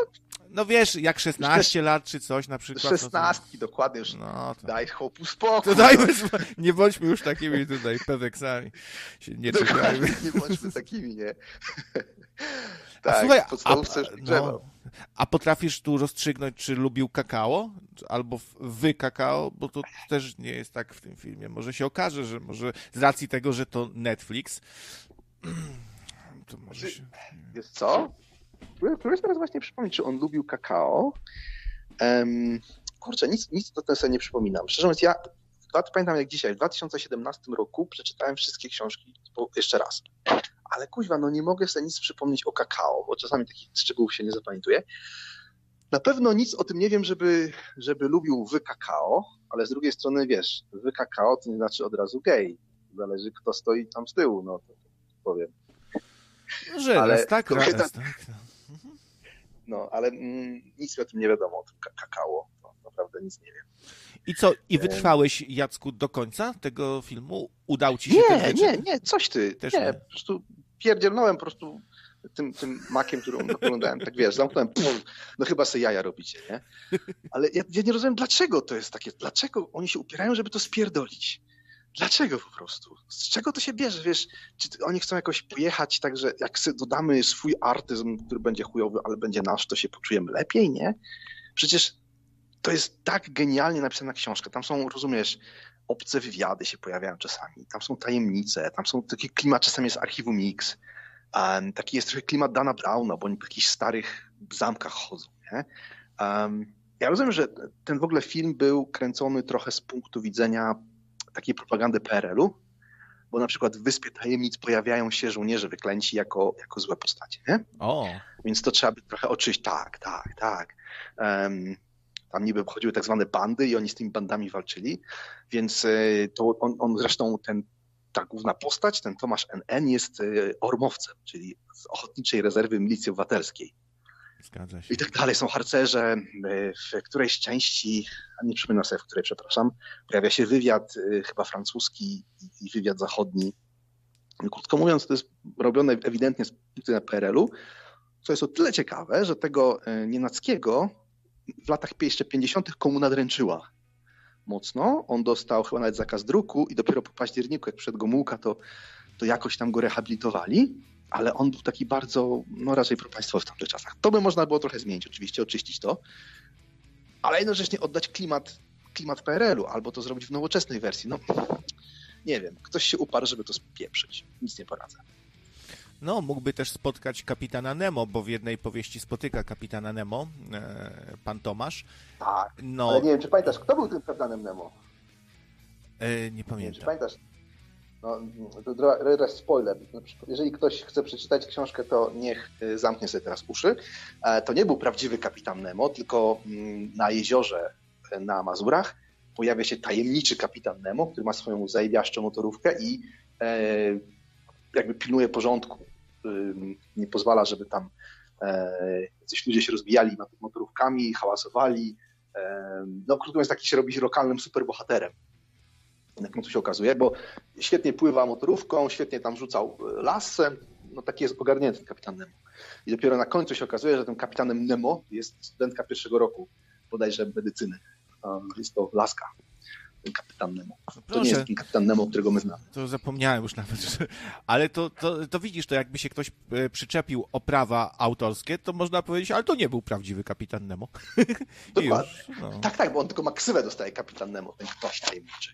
wiesz, jak 16 lat czy coś na przykład... no to- Szesnastki, dokładnie już. No, to... Daj chłopu spokój. To dajmy, nie bądźmy już takimi tutaj peweksami. Nie nie bądźmy takimi, nie? A tak, słuchaj, podstawówce już a, no, a potrafisz tu rozstrzygnąć, czy lubił kakao, albo wy kakao, bo to też nie jest tak w tym filmie. Może się okaże, że może z racji tego, że to Netflix, to może się... Wiesz co? Próbuję teraz właśnie przypomnieć, czy on lubił kakao. Um, kurczę, nic, nic do tego sobie nie przypominam. Szczerze mówiąc, ja pamiętam jak dzisiaj, w 2017 roku przeczytałem wszystkie książki jeszcze raz. Ale kuźwa, no nie mogę sobie nic przypomnieć o kakao, bo czasami takich szczegółów się nie zapamiętuje. Na pewno nic o tym nie wiem, żeby, żeby lubił wy kakao, ale z drugiej strony wiesz, wy kakao to nie znaczy od razu gej. Zależy kto stoi tam z tyłu, no to powiem. No, że Ale raz tak, raz tak. No. No, ale mm, nic mi o tym nie wiadomo, o tym ka- kakao. No, naprawdę nic nie wiem. I co, i wytrwałeś, Jacku, do końca tego filmu? Udał ci się ten Nie, wieczór? nie, nie, coś ty. Też nie, nie. po prostu pierdzielnąłem po prostu tym, tym makiem, który oglądałem. Tak wiesz, zamknąłem, pum, no chyba sobie jaja robicie, nie? Ale ja, ja nie rozumiem, dlaczego to jest takie, dlaczego oni się upierają, żeby to spierdolić. Dlaczego po prostu? Z czego to się bierze, wiesz? Czy oni chcą jakoś pojechać tak, że jak dodamy swój artyzm, który będzie chujowy, ale będzie nasz, to się poczujemy lepiej, nie? Przecież to jest tak genialnie napisana książka. Tam są, rozumiesz, obce wywiady się pojawiają czasami, tam są tajemnice, tam są taki klimat, czasami jest archiwum Mix, um, taki jest trochę klimat Dana Browna, bo oni po jakichś starych zamkach chodzą, nie? Um, ja rozumiem, że ten w ogóle film był kręcony trochę z punktu widzenia takiej propagandy PRL-u, bo na przykład w Wyspie Tajemnic pojawiają się żołnierze wyklęci jako, jako złe postacie, nie? O, Więc to trzeba by trochę oczyścić. Tak, tak, tak. Em, tam niby chodziły tak zwane bandy i oni z tymi bandami walczyli, więc e, to on, on zresztą ten, ta główna postać, ten Tomasz NN jest e, ormowcem, czyli z Ochotniczej Rezerwy Milicji Obywatelskiej. Zgadza się. I tak dalej. Są harcerze. e, W którejś części, a nie przypominam sobie, w której, przepraszam, pojawia się wywiad e, chyba francuski i- wywiad zachodni. Krótko mówiąc, to jest robione ewidentnie widzenia PRL-u, co jest o tyle ciekawe, że tego e, Nienackiego w latach jeszcze 50. komuna dręczyła mocno. On dostał chyba nawet zakaz druku i dopiero po październiku, jak przed Gomułka, to, to jakoś tam go rehabilitowali, ale on był taki bardzo, no raczej propaństwowy w tamtych czasach. To by można było trochę zmienić, oczywiście, oczyścić to, ale jednocześnie oddać klimat, klimat PRL-u, albo to zrobić w nowoczesnej wersji. No, nie wiem, ktoś się uparł, żeby to spieprzyć. Nic nie poradzę. No, mógłby też spotkać kapitana Nemo, bo w jednej powieści spotyka kapitana Nemo, e, pan Tomasz. Tak, No, ale nie wiem, czy pamiętasz, kto był tym kapitanem Nemo? e, nie Nie wiem, czy pamiętam. pamiętasz? No, teraz spoiler. Jeżeli ktoś chce przeczytać książkę, to niech y, zamknie sobie teraz uszy. E, to nie był prawdziwy kapitan Nemo, tylko mm, na jeziorze e, na Mazurach pojawia się tajemniczy kapitan Nemo, który ma swoją zajebiaszczą motorówkę i e, jakby pilnuje porządku. Nie pozwala, żeby tam jacyś ludzie się rozbijali motorówkami, hałasowali. No krótko mówiąc, taki się robi lokalnym superbohaterem na końcu się okazuje, bo świetnie pływa motorówką, świetnie tam rzucał e, lasem, no taki jest ogarnięty kapitan Nemo. I dopiero na końcu się okazuje, że tym kapitanem Nemo jest studentka pierwszego roku, bodajże medycyny. Jest to Laska, ten kapitan Nemo. No to nie jest ten kapitan Nemo, którego my znamy. To zapomniałem już nawet. Że... Ale to, to, to widzisz, to jakby się ktoś e, przyczepił o prawa autorskie, to można powiedzieć, ale to nie był prawdziwy kapitan Nemo. Dokładnie. Już, no. Tak, tak, bo on tylko ma ksywę dostaje kapitan Nemo, ten ktoś tajemniczy.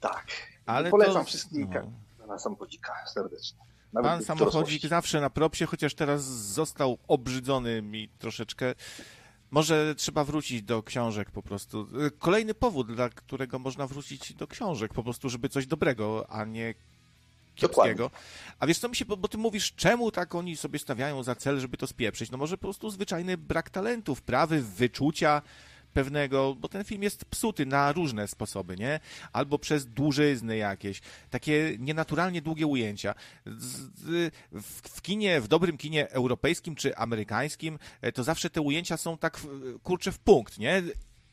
Tak. Ale Polecam to... wszystkim no. na samochodzika serdecznie. Nawet Pan samochodzik zawsze na propsie, chociaż teraz został obrzydzony mi troszeczkę. Może trzeba wrócić do książek po prostu. Kolejny powód, dla którego można wrócić do książek, po prostu, żeby coś dobrego, a nie kiepskiego. Dokładnie. A wiesz co mi się, bo, bo ty mówisz, czemu tak oni sobie stawiają za cel, żeby to spieprzyć? No może po prostu zwyczajny brak talentu, wprawy, wyczucia, pewnego, bo ten film jest psuty na różne sposoby, nie? Albo przez dłużyzny jakieś, takie nienaturalnie długie ujęcia. W kinie, w dobrym kinie europejskim czy amerykańskim, e, to zawsze te ujęcia są tak, kurczę, w punkt, nie?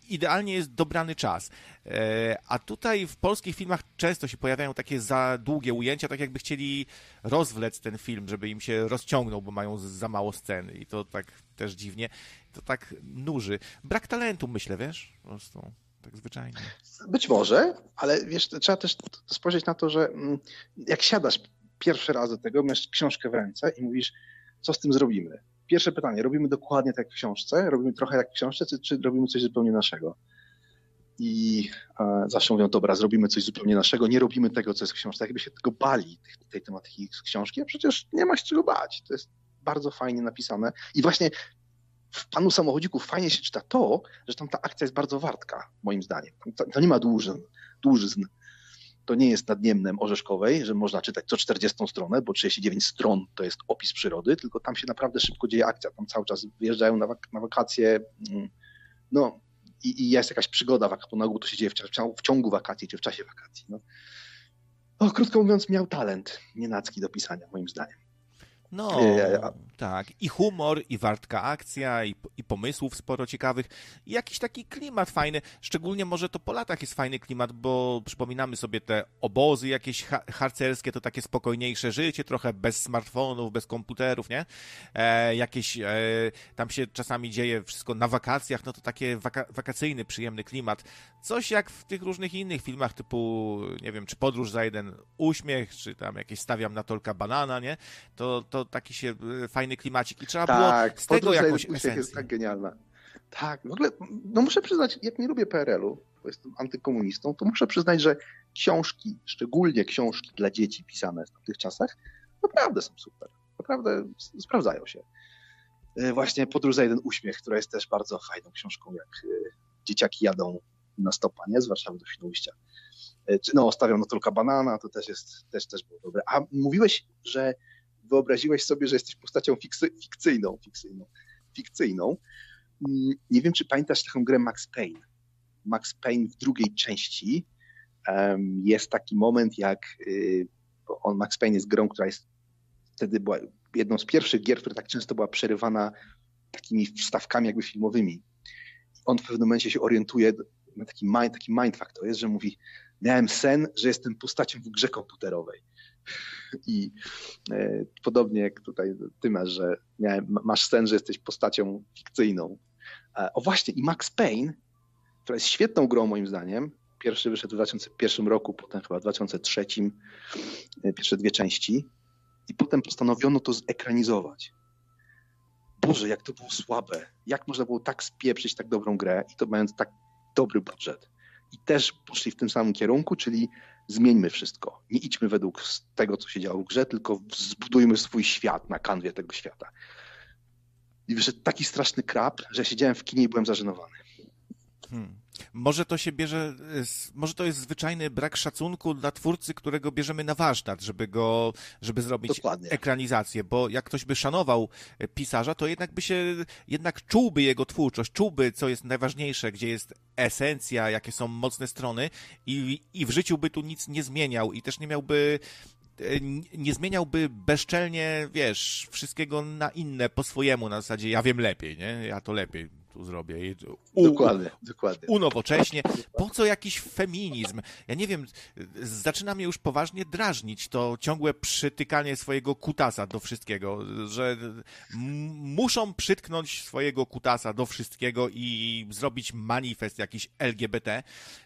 Idealnie jest dobrany czas. E, a tutaj w polskich filmach często się pojawiają takie za długie ujęcia, tak jakby chcieli rozwlec ten film, żeby im się rozciągnął, bo mają za mało sceny i to tak też dziwnie. To tak nuży. Brak talentu, myślę, wiesz? Po prostu tak zwyczajnie. Być może, ale wiesz, trzeba też spojrzeć na to, że mm, jak siadasz pierwszy raz do tego, masz książkę w ręce i mówisz, co z tym zrobimy? Pierwsze pytanie, robimy dokładnie tak jak w książce? Robimy trochę jak w książce, czy, czy robimy coś zupełnie naszego? I e, zawsze mówią, dobra, zrobimy coś zupełnie naszego, nie robimy tego, co jest w książce. Jakby się tego bali, tej, tej tematyki z książki, a przecież nie ma się czego bać. To jest bardzo fajnie napisane. I właśnie w Panu Samochodziku fajnie się czyta to, że tam ta akcja jest bardzo wartka, moim zdaniem. To, nie ma dłużyzn, dłużyzn to nie jest nad Niemnem Orzeszkowej, że można czytać co 40 stronę, bo 39 stron to jest opis przyrody, tylko tam się naprawdę szybko dzieje akcja. Tam cały czas wyjeżdżają na, wak na wakacje, mm, no i, i, jest jakaś przygoda, bo na ogół to się dzieje w, w, ciągu wakacji czy w czasie wakacji. No. O, krótko mówiąc, miał talent nienacki do pisania, moim zdaniem. No, tak. I humor, i wartka akcja, i, i pomysłów sporo ciekawych. I jakiś taki klimat fajny. Szczególnie może to po latach jest fajny klimat, bo przypominamy sobie te obozy jakieś harcerskie, to takie spokojniejsze życie, trochę bez smartfonów, bez komputerów, nie? E, jakieś, e, tam się czasami dzieje wszystko na wakacjach, no to takie waka wakacyjny, przyjemny klimat. Coś jak w tych różnych innych filmach typu, nie wiem, czy Podróż za jeden uśmiech, czy tam jakieś Stawiam na tolka banana, nie? To, to to taki się e, fajny klimacik i trzeba tak, było z tego jakąś esencję. jest tak genialna. Tak, w ogóle, no muszę przyznać, jak nie lubię PRL-u, bo jestem antykomunistą, to muszę przyznać, że książki, szczególnie książki dla dzieci pisane w tych czasach, naprawdę są super. Naprawdę sprawdzają się. E, właśnie Podróż za jeden uśmiech, która jest też bardzo fajną książką, jak e, dzieciaki jadą na stopa, nie? Z Warszawy do Świnoujścia. No, stawiam na tylko banana, to też jest, też, też było dobre. A mówiłeś, że wyobraziłeś sobie, że jesteś postacią fikcyjną, fikcyjną, fikcyjną. Mm, nie wiem, czy pamiętasz taką grę Max Payne. Max Payne w drugiej części jest taki moment, jak y, on, Max Payne jest grą, która jest wtedy była jedną z pierwszych gier, która tak często była przerywana takimi wstawkami jakby filmowymi. On w pewnym momencie się orientuje, na taki, mind, taki mindfuck to jest, że mówi, miałem sen, że jestem postacią w grze komputerowej. I e, podobnie jak tutaj ty masz, że miałem, masz sen, że jesteś postacią fikcyjną. E, o właśnie, i Max Payne, która jest świetną grą moim zdaniem, pierwszy wyszedł w 2001 roku, potem chyba w 2003, e, pierwsze dwie części, i potem postanowiono to zekranizować. Boże, jak to było słabe. Jak można było tak spieprzyć tak dobrą grę i to mając tak dobry budżet. I też poszli w tym samym kierunku, czyli zmieńmy wszystko. Nie idźmy według tego, co się działo w grze, tylko zbudujmy swój świat na kanwie tego świata. I wyszedł taki straszny krab, że siedziałem w kinie i byłem zażenowany. Hmm. Może to się bierze, z- może to jest zwyczajny brak szacunku dla twórcy, którego bierzemy na warsztat, żeby go, żeby zrobić Dokładnie. ekranizację, bo jak ktoś by szanował e, pisarza, to jednak by się, jednak czułby jego twórczość, czułby, co jest najważniejsze, gdzie jest esencja, jakie są mocne strony i, i w życiu by tu nic nie zmieniał i też nie miałby e, nie zmieniałby bezczelnie, wiesz, wszystkiego na inne po swojemu, na zasadzie ja wiem lepiej, nie? Ja to lepiej tu zrobię. U- Dokładnie, dokładnie. unowocześnie. Po co jakiś feminizm? Ja nie wiem, zaczyna mnie już poważnie drażnić to ciągłe przytykanie swojego kutasa do wszystkiego, że muszą przytknąć swojego kutasa do wszystkiego i zrobić manifest jakiś LGBT.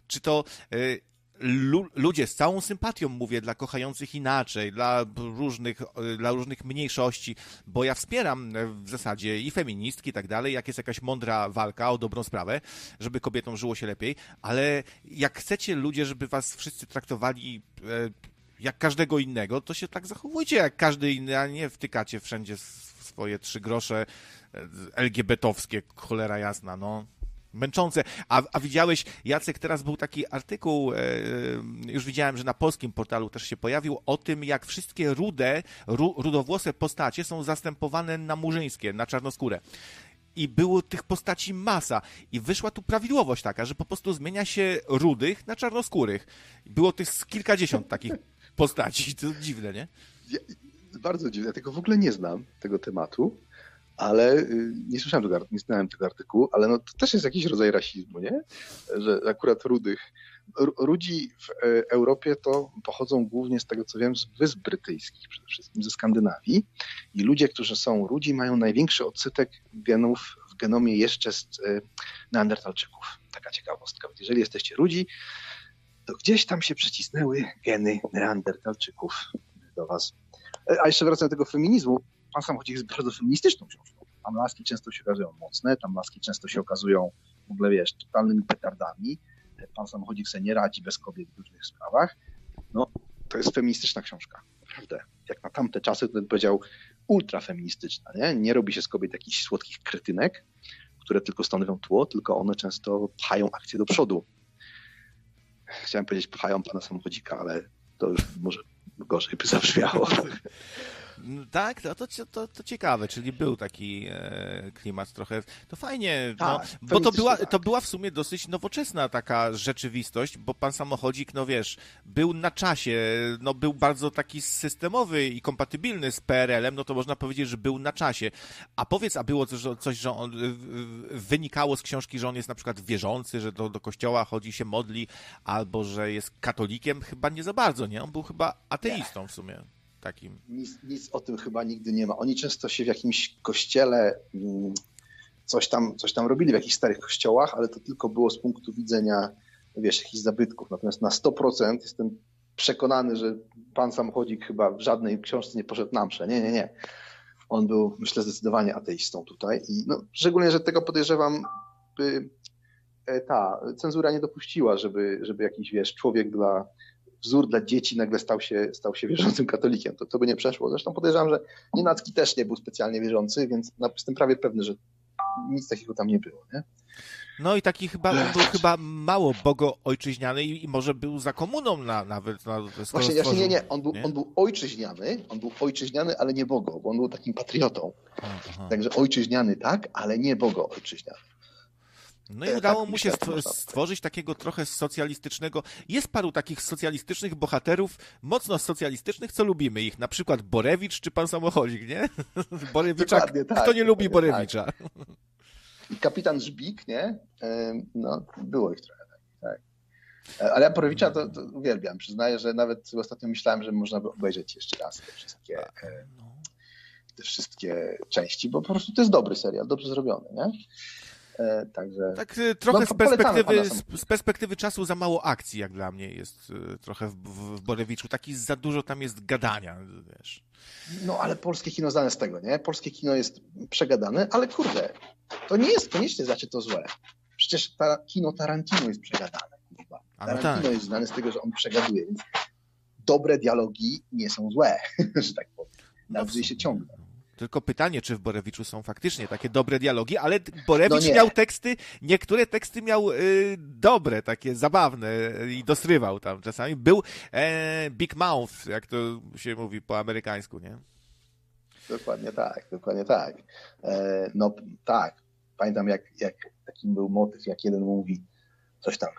Czy to y, lu- ludzie z całą sympatią mówię dla kochających inaczej, dla różnych, y, dla różnych mniejszości, bo ja wspieram e, w zasadzie i feministki i tak dalej, jak jest jakaś mądra walka o dobrą sprawę, żeby kobietom żyło się lepiej, ale jak chcecie ludzie, żeby was wszyscy traktowali e, jak każdego innego, to się tak zachowujcie jak każdy inny, a nie wtykacie wszędzie swoje trzy grosze e, LGBT-owskie, cholera jasna, no. Męczące. A, a widziałeś, Jacek, teraz był taki artykuł, e, już widziałem, że na polskim portalu też się pojawił, o tym, jak wszystkie rude, ru, rudowłose postacie są zastępowane na murzyńskie, na czarnoskórę. I było tych postaci masa. I wyszła tu prawidłowość taka, że po prostu zmienia się rudych na czarnoskórych. Było tych kilkadziesiąt takich postaci. To dziwne, nie? Bardzo dziwne, ja tego w ogóle nie znam, tego tematu, ale y, nie słyszałem tego, nie znałem tego artykułu, ale no, to też jest jakiś rodzaj rasizmu, nie? Że akurat rudych. Ru- Rudzi w e, Europie to pochodzą głównie z tego, co wiem, z Wysp Brytyjskich, przede wszystkim ze Skandynawii. I ludzie, którzy są rudzi, mają największy odsetek genów w genomie jeszcze z e, Neandertalczyków. Taka ciekawostka. Jeżeli jesteście rudzi, to gdzieś tam się przycisnęły geny Neandertalczyków do was. E, A jeszcze wracając do tego feminizmu, pan samochodzik jest bardzo feministyczną książką. Tam laski często się okazują mocne, tam laski często się okazują w ogóle, wiesz, totalnymi petardami. Pan samochodzik sobie nie radzi bez kobiet w różnych sprawach. No, to jest feministyczna książka, naprawdę. Jak na tamte czasy, to bym powiedział ultrafeministyczna, nie? Nie robi się z kobiet jakichś słodkich kretynek, które tylko stanowią tło, tylko one często pchają akcję do przodu. Chciałem powiedzieć, pchają pana samochodzika, ale to już może gorzej by zabrzmiało. No Tak, to, to, to, to ciekawe, czyli był taki e, klimat trochę. To fajnie, no, Tak, bo to była, tak. to była w sumie dosyć nowoczesna taka rzeczywistość, bo pan samochodzik, no wiesz, był na czasie, no był bardzo taki systemowy i kompatybilny z PRL-em, no to można powiedzieć, że był na czasie. A powiedz, a było coś, że- coś, że on wynikało z książki, że on jest na przykład wierzący, że do, do kościoła chodzi, się modli, albo że jest katolikiem? Chyba nie za bardzo, nie? On był chyba ateistą w sumie takim. Nic, nic o tym chyba nigdy nie ma. Oni często się w jakimś kościele mm, coś tam, coś tam robili, w jakichś starych kościołach, ale to tylko było z punktu widzenia, wiesz, jakichś zabytków. Natomiast na 100% jestem przekonany, że pan samochodzik chyba w żadnej książce nie poszedł na mszę. Nie, nie, nie. On był, myślę, zdecydowanie ateistą tutaj. I no, szczególnie, że tego podejrzewam, by e, ta cenzura nie dopuściła, żeby, żeby jakiś, wiesz, człowiek dla wzór dla dzieci nagle stał się, stał się wierzącym katolikiem. To, to by nie przeszło. Zresztą podejrzewam, że Nienacki też nie był specjalnie wierzący, więc na- jestem prawie pewny, że nic takiego tam nie było. Nie? No i taki chyba, był chyba mało bogoojczyźniany i, i może był za komuną na, nawet. Na, Właśnie, właśnie nie, nie. On był, nie? on był ojczyźniany, on był ojczyźniany, ale nie bogo, bo on był takim patriotą. Aha. Także ojczyźniany tak, ale nie bogo ojczyźniany. No i tak udało mu się stworzyć takiego trochę socjalistycznego. Jest paru takich socjalistycznych bohaterów, mocno socjalistycznych, co lubimy ich. Na przykład Borewicz czy pan samochodzik, nie? Borewicza. Tak, Kto nie lubi dokładnie Borewicza? I kapitan Żbik, nie? No, było ich trochę tak. E, Ale ja Porowicza to, to uwielbiam. Przyznaję, że nawet ostatnio myślałem, że można by obejrzeć jeszcze raz te wszystkie, e, te wszystkie części, bo po prostu to jest dobry serial, dobrze zrobiony, nie? E, Także Tak y, trochę No, z, perspektywy, z, perspektywy czasu za mało akcji, jak dla mnie jest y, trochę w, w, Borewiczu. Taki za dużo tam jest gadania, wiesz. No ale polskie kino znane z tego, nie? Polskie kino jest przegadane, ale kurde, to nie jest koniecznie znaczy to złe. Przecież ta, kino Tarantino jest przegadane. Kurwa. A no Tarantino tak. jest znany z tego, że on przegaduje, więc dobre dialogi nie są złe, że tak powiem. No w jeżeli się ciągną. Tylko pytanie, czy w Borewiczu są faktycznie takie dobre dialogi, ale Borewicz No miał teksty, niektóre teksty miał y, dobre, takie zabawne i dosrywał tam czasami. Był e, Big Mouth, jak to się mówi po amerykańsku, nie? Dokładnie tak, dokładnie tak. E, no tak, pamiętam jak, jak taki był motyw, jak jeden mówi coś tam,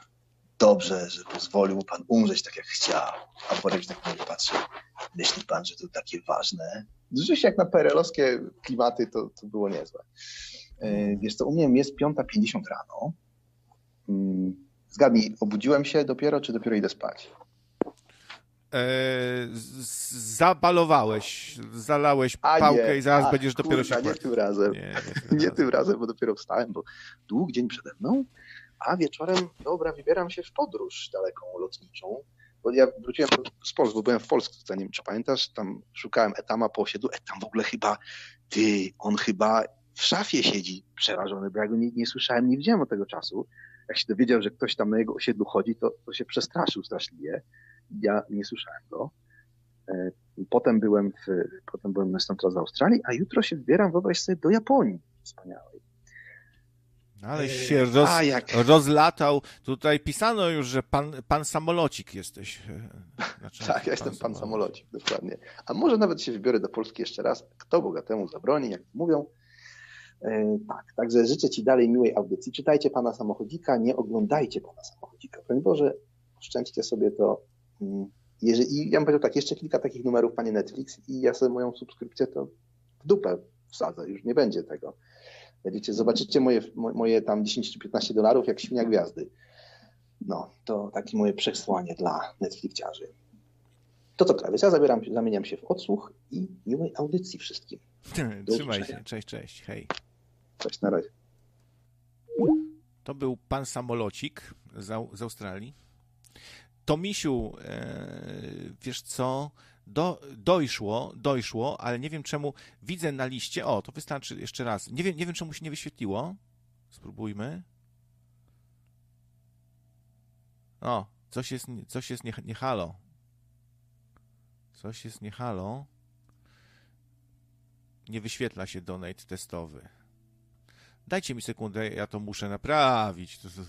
dobrze, że pozwolił mu pan umrzeć tak jak chciał, a Borek tak mówi, patrzy, myśli pan, że to takie ważne? Rzeczywiście jak na perelowskie klimaty to, to było niezłe. E, wiesz co, u mnie jest 5.50 rano. Mm, Zgadnij, obudziłem się dopiero, czy dopiero idę spać? E, z- zabalowałeś, zalałeś A pałkę nie, i zaraz a, będziesz dopiero kurwa, się nie kładł. tym razem. Nie, nie, Nie tym razem, bo dopiero wstałem, bo długi dzień przede mną, a wieczorem, dobra, wybieram się w podróż daleką lotniczą, bo ja wróciłem z Polski, bo byłem w Polsce, nie wiem, czy pamiętasz, tam szukałem Etama po osiedlu, Etam w ogóle chyba, ty, on chyba w szafie siedzi przerażony, bo ja go nie, nie słyszałem, nie widziałem od tego czasu. Jak się dowiedział, że ktoś tam na jego osiedlu chodzi, to, to się przestraszył straszliwie. Ja nie słyszałem go. E, Potem byłem w, potem byłem następny raz w Australii, a jutro się wybieram, wyobraź sobie, do Japonii. Wspaniałej. Ale się roz, A jak, rozlatał. Tutaj pisano już, że pan, pan samolocik jesteś. Znaczy, tak, ja jestem pan samolocik, dokładnie. A może nawet się wybiorę do Polski jeszcze raz. Kto bogatemu zabroni, jak mówią. E, tak, także życzę Ci dalej miłej audycji. Czytajcie pana samochodzika, nie oglądajcie pana samochodzika. Broń Boże, szczęście sobie to. mm, Jeżeli, I ja bym powiedział tak, jeszcze kilka takich numerów, panie Netflix, i ja sobie moją subskrypcję to w dupę wsadzę, już nie będzie tego. Będziecie, zobaczycie moje, mo- moje tam 10 czy 15 dolarów jak świnia gwiazdy. No, to takie moje przesłanie dla Netflixiarzy. To co, Krawiec, ja zabieram, zamieniam się w odsłuch i miłej audycji wszystkim. Do Trzymaj się. Cześć, cześć. Hej. Cześć, na razie. To był pan samolocik z, z Australii. Tomisiu, e, wiesz co, do, dojszło, dojszło, ale nie wiem czemu widzę na liście, o, to wystarczy jeszcze raz. Nie wiem, nie wiem czemu się nie wyświetliło. Spróbujmy. O, coś jest, coś jest nie, nie halo. Coś jest nie halo. Nie wyświetla się donate testowy. Dajcie mi sekundę, ja to muszę naprawić. To, to...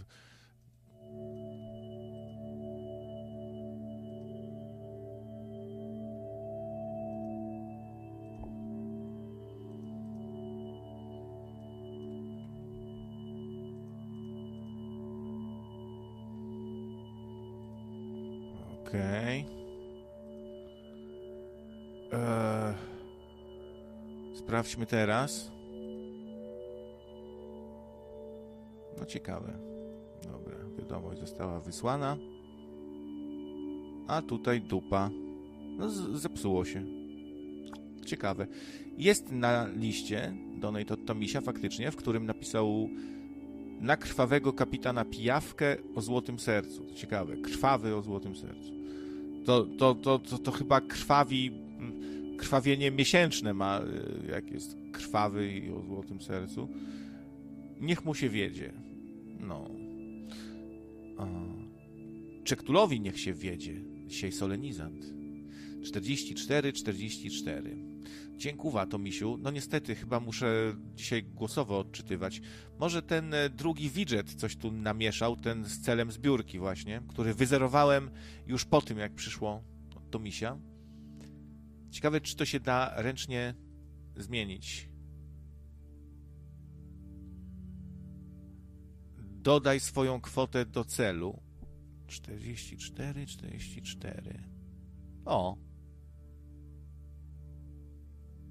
Okej. Eee, Sprawdźmy teraz. No ciekawe. Dobra, wiadomość została wysłana. A tutaj dupa. No zepsuło się. Ciekawe. Jest na liście Donate od Tomisia faktycznie, w którym napisał na krwawego kapitana pijawkę o złotym sercu. Ciekawe. Krwawy o złotym sercu. To, to, to, to, to chyba krwawi krwawienie miesięczne ma, y, jak jest krwawy i o złotym sercu. Niech mu się wiedzie. No. Czektulowi niech się wiedzie. Dzisiaj solenizant. 44, 44. Dziękuwa, Tomisiu. No niestety, chyba muszę dzisiaj głosowo odczytywać. Może ten e, drugi widget coś tu namieszał, ten z celem zbiórki właśnie, który wyzerowałem już po tym, jak przyszło od Tomisia. Ciekawe, czy to się da ręcznie zmienić. Dodaj swoją kwotę do celu. 44, 44. O.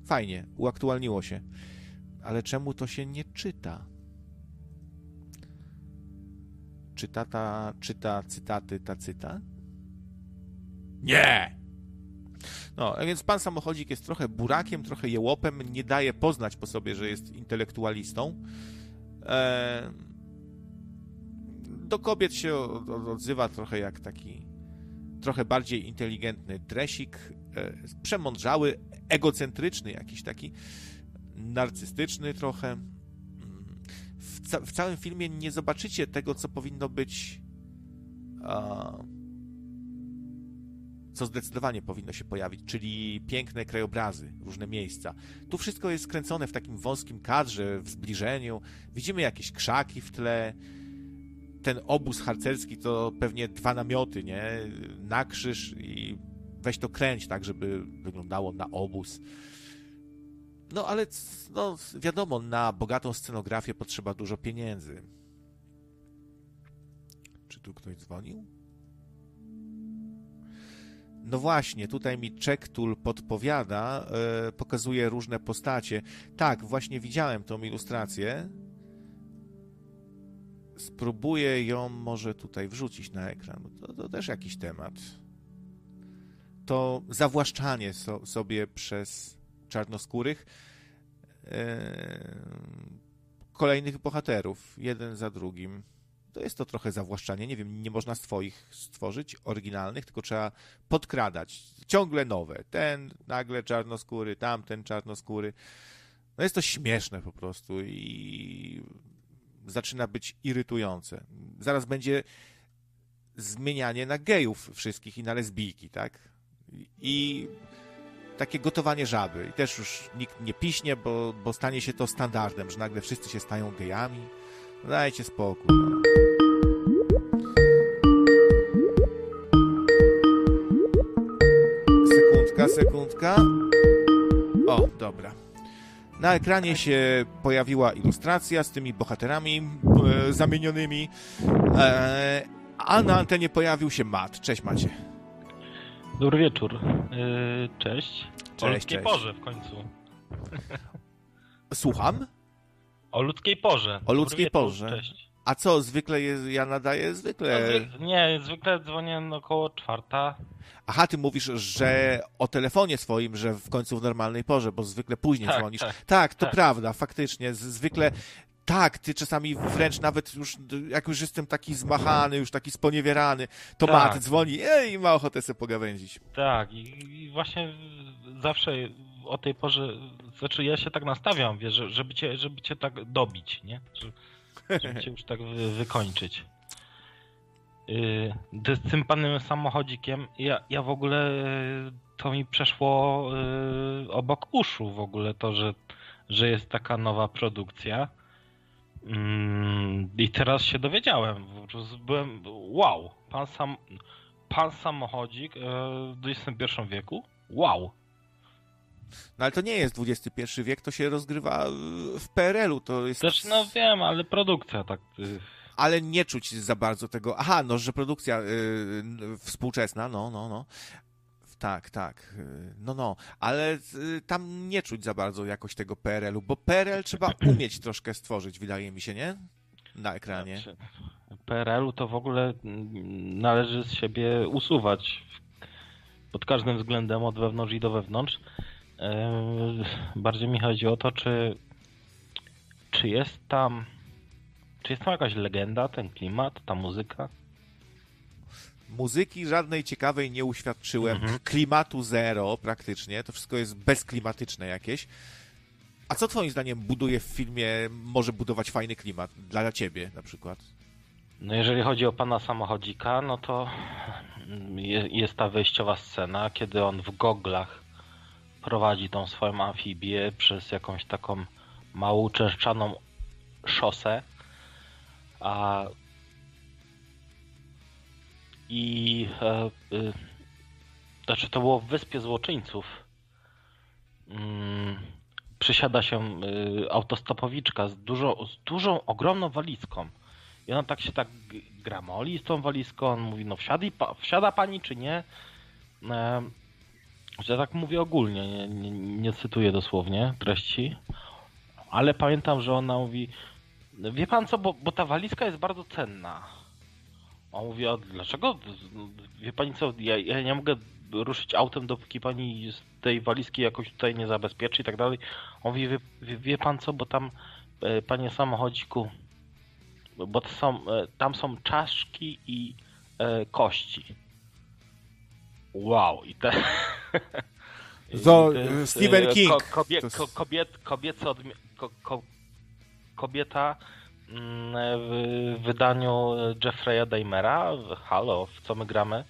Fajnie, uaktualniło się. Ale czemu to się nie czyta? Czy tata czyta cytaty tacyta? Nie! No, więc pan samochodzik jest trochę burakiem, trochę jełopem, nie daje poznać po sobie, że jest intelektualistą. Eee, do kobiet się od- od- odzywa trochę jak taki trochę bardziej inteligentny dresik, e, przemądrzały, egocentryczny jakiś taki, narcystyczny trochę. Mm. W, ca- w całym filmie nie zobaczycie tego, co powinno być a, co zdecydowanie powinno się pojawić, czyli piękne krajobrazy, różne miejsca. Tu wszystko jest skręcone w takim wąskim kadrze, w zbliżeniu. Widzimy jakieś krzaki w tle. Ten obóz harcerski to pewnie dwa namioty, nie? Na krzyż i weź to kręć tak, żeby wyglądało na obóz. No ale no, wiadomo, na bogatą scenografię potrzeba dużo pieniędzy. Czy tu ktoś dzwonił? No właśnie, tutaj mi Czektul podpowiada, yy, pokazuje różne postacie. Tak, właśnie widziałem tą ilustrację. Spróbuję ją może tutaj wrzucić na ekran. To, to też jakiś temat. To zawłaszczanie so, sobie przez czarnoskórych yy, kolejnych bohaterów, jeden za drugim to jest to trochę zawłaszczanie. Nie wiem, nie można swoich stworzyć, oryginalnych, tylko trzeba podkradać. Ciągle nowe. Ten nagle czarnoskóry, tamten czarnoskóry. No jest to śmieszne po prostu i zaczyna być irytujące. Zaraz będzie zmienianie na gejów wszystkich i na lesbijki, tak? I takie gotowanie żaby. I też już nikt nie piśnie, bo, bo stanie się to standardem, że nagle wszyscy się stają gejami. Dajcie spokój. Sekundka, sekundka. O, dobra. Na ekranie się pojawiła ilustracja z tymi bohaterami e, zamienionymi, e, a na antenie pojawił się Mat. Cześć Macie. Dobry wieczór. Yy, cześć. Cześć, o ludzkiej cześć. porze w końcu. Słucham? O ludzkiej porze. O ludzkiej Dobry porze. wieczór, Cześć. A co, zwykle jest, ja nadaję zwykle... No, nie, zwykle dzwonię około czwarta. Aha, ty mówisz, że o telefonie swoim, że w końcu w normalnej porze, bo zwykle później Tak, dzwonisz. tak, Tak, to tak. prawda, faktycznie. Zwykle tak, ty czasami wręcz nawet już, jak już jestem taki zmachany, już taki sponiewierany, to Tak. Mat dzwoni ej, i ma ochotę sobie pogawędzić. Tak, i, i właśnie zawsze o tej porze, znaczy ja się tak nastawiam, wiesz, że- żeby cię, żeby cię tak dobić, nie? Że- Żeby cię już tak wy, wykończyć. Yy, z tym panem samochodzikiem, ja, ja w ogóle yy, to mi przeszło yy, obok uszu w ogóle to, że, że jest taka nowa produkcja. Mm, I teraz się dowiedziałem. Byłem wow, pan sam pan samochodzik e, w XXI wieku? Wow. No ale to nie jest XXI wiek, to się rozgrywa w PRL-u, to jest... Też no wiem, ale produkcja tak. y, ale nie czuć za bardzo tego. Aha, no, że produkcja y, współczesna, no, no, no. Tak, tak. y, No, no, ale y, tam nie czuć za bardzo jakoś tego PRL-u, bo PRL trzeba umieć troszkę stworzyć, wydaje mi się, nie? Na ekranie. Znaczy, PRL-u to w ogóle mm, należy z siebie usuwać pod każdym względem, od wewnątrz i do wewnątrz. E, Bardziej mi chodzi o to, czy, czy jest tam. Czy jest tam jakaś legenda, ten klimat, ta muzyka? Muzyki żadnej ciekawej nie uświadczyłem. Mhm. Klimatu zero praktycznie. To wszystko jest bezklimatyczne jakieś. A co twoim zdaniem buduje w filmie, może budować fajny klimat? Dla ciebie na przykład. No jeżeli chodzi o pana samochodzika, no to je- jest ta wejściowa scena, kiedy on w goglach prowadzi tą swoją amfibię przez jakąś taką małą częszczaną szosę, a i e, y, znaczy to było w Wyspie Złoczyńców. Mm, przysiada się y, autostopowiczka z, dużo, z dużą, ogromną walizką. I ona tak się tak gramoli z tą walizką, on mówi, no wsiada, pa, wsiada pani czy nie? E, że tak mówię ogólnie, nie, nie, nie cytuję dosłownie treści, ale pamiętam, że ona mówi, wie pan co, bo, bo ta walizka jest bardzo cenna. On mówi, a dlaczego? Wie pani co, ja, ja nie mogę ruszyć autem, dopóki pani z tej walizki jakoś tutaj nie zabezpieczy i tak dalej. On mówi, wie, wie, wie pan co, bo tam, e, panie samochodziku, bo to są, e, tam są czaszki i e, kości. Wow, i te... To, i e, Stephen King. kobie, To jest- ko, kobiet, kobiece odmi- ko, ko, kobieta w wydaniu Jeffrey'a Dahmera. w- Halo, w co my gramy?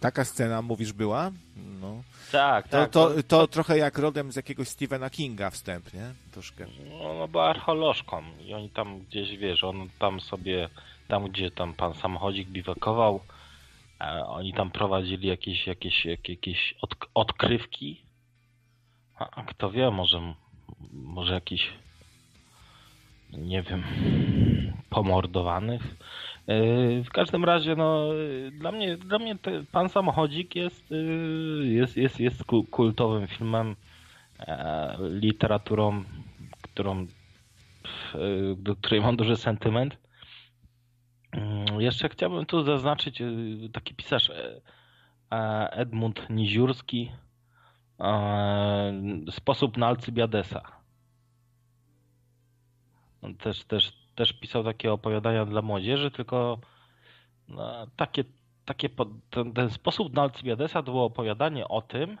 Taka scena, mówisz, była? No. Tak, To, tak. to, to trochę jak rodem z jakiegoś Stephena Kinga wstęp, nie? Troszkę. No, no była archeolożką i oni tam gdzieś, wiesz, on tam sobie, tam gdzie tam pan samochodzik biwakował, oni tam prowadzili jakieś, jakieś, jak- jakieś od, odkrywki. A kto wie, może, może jakiś, nie wiem, pomordowanych. E, W każdym razie, no, dla mnie, dla mnie pan samochodzik jest, e, jest, jest, jest ku- kultowym filmem e, literaturą, którą, do której mam duży sentyment. Jeszcze chciałbym tu zaznaczyć taki pisarz Edmund Niziurski Sposób na Alcybiadesa. On też, też, też pisał takie opowiadania dla młodzieży, tylko no, takie, takie ten, ten sposób na Alcybiadesa to było opowiadanie o tym,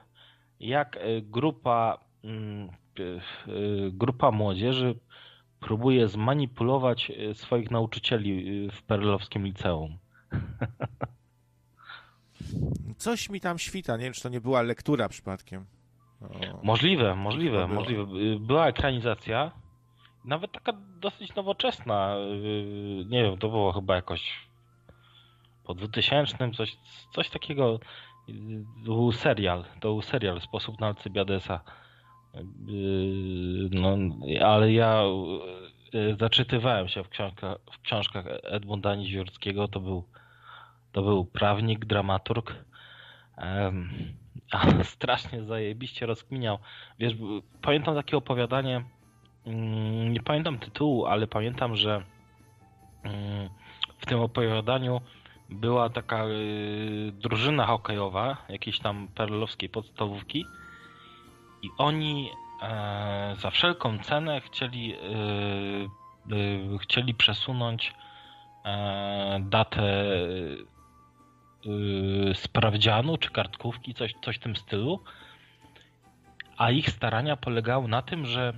jak e, grupa, mm, e, e, grupa młodzieży próbuje zmanipulować swoich nauczycieli w perlowskim liceum. Coś mi tam świta, nie wiem, czy to nie była lektura przypadkiem. O. Możliwe, możliwe, możliwe. Y, Była ekranizacja, nawet taka dosyć nowoczesna. y, Nie wiem, to było chyba jakoś po 2000, coś, coś takiego. To był serial, to był serial Sposób na Alcybiadesa. Y, No, ale ja zaczytywałem się w książkach, w książkach Edmunda Niziurskiego, to był, to był prawnik, dramaturg. Em, a strasznie zajebiście rozkminiał. Wiesz, pamiętam takie opowiadanie, nie pamiętam tytułu, ale pamiętam, że mm, w tym opowiadaniu była taka y, drużyna hokejowa, jakiejś tam perlowskiej podstawówki i oni e, za wszelką cenę chcieli, y, y, chcieli przesunąć e, datę sprawdzianu czy kartkówki, coś, coś w tym stylu. A ich starania polegały na tym, że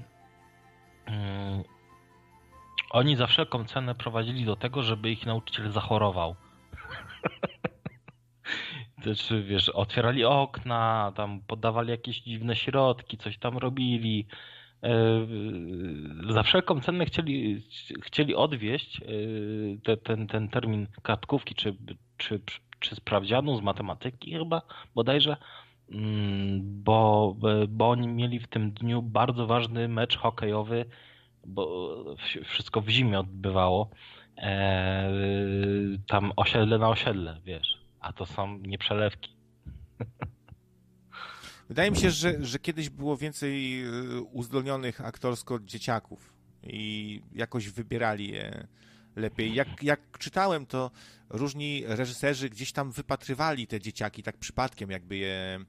mm, oni za wszelką cenę prowadzili do tego, żeby ich nauczyciel zachorował. Znaczy, wiesz, otwierali okna, tam podawali jakieś dziwne środki, coś tam robili. E, Za wszelką cenę chcieli, chcieli odwieść e, te, ten, ten termin kartkówki czy, czy, czy sprawdzianu z matematyki chyba bodajże, bo, bo oni mieli w tym dniu bardzo ważny mecz hokejowy, bo wszystko w zimie odbywało. E, tam osiedle na osiedle, wiesz, a to są nieprzelewki. Wydaje mi się, że, że kiedyś było więcej y, uzdolnionych aktorsko dzieciaków i jakoś wybierali je lepiej. Jak, jak czytałem, to różni reżyserzy gdzieś tam wypatrywali te dzieciaki tak przypadkiem, jakby je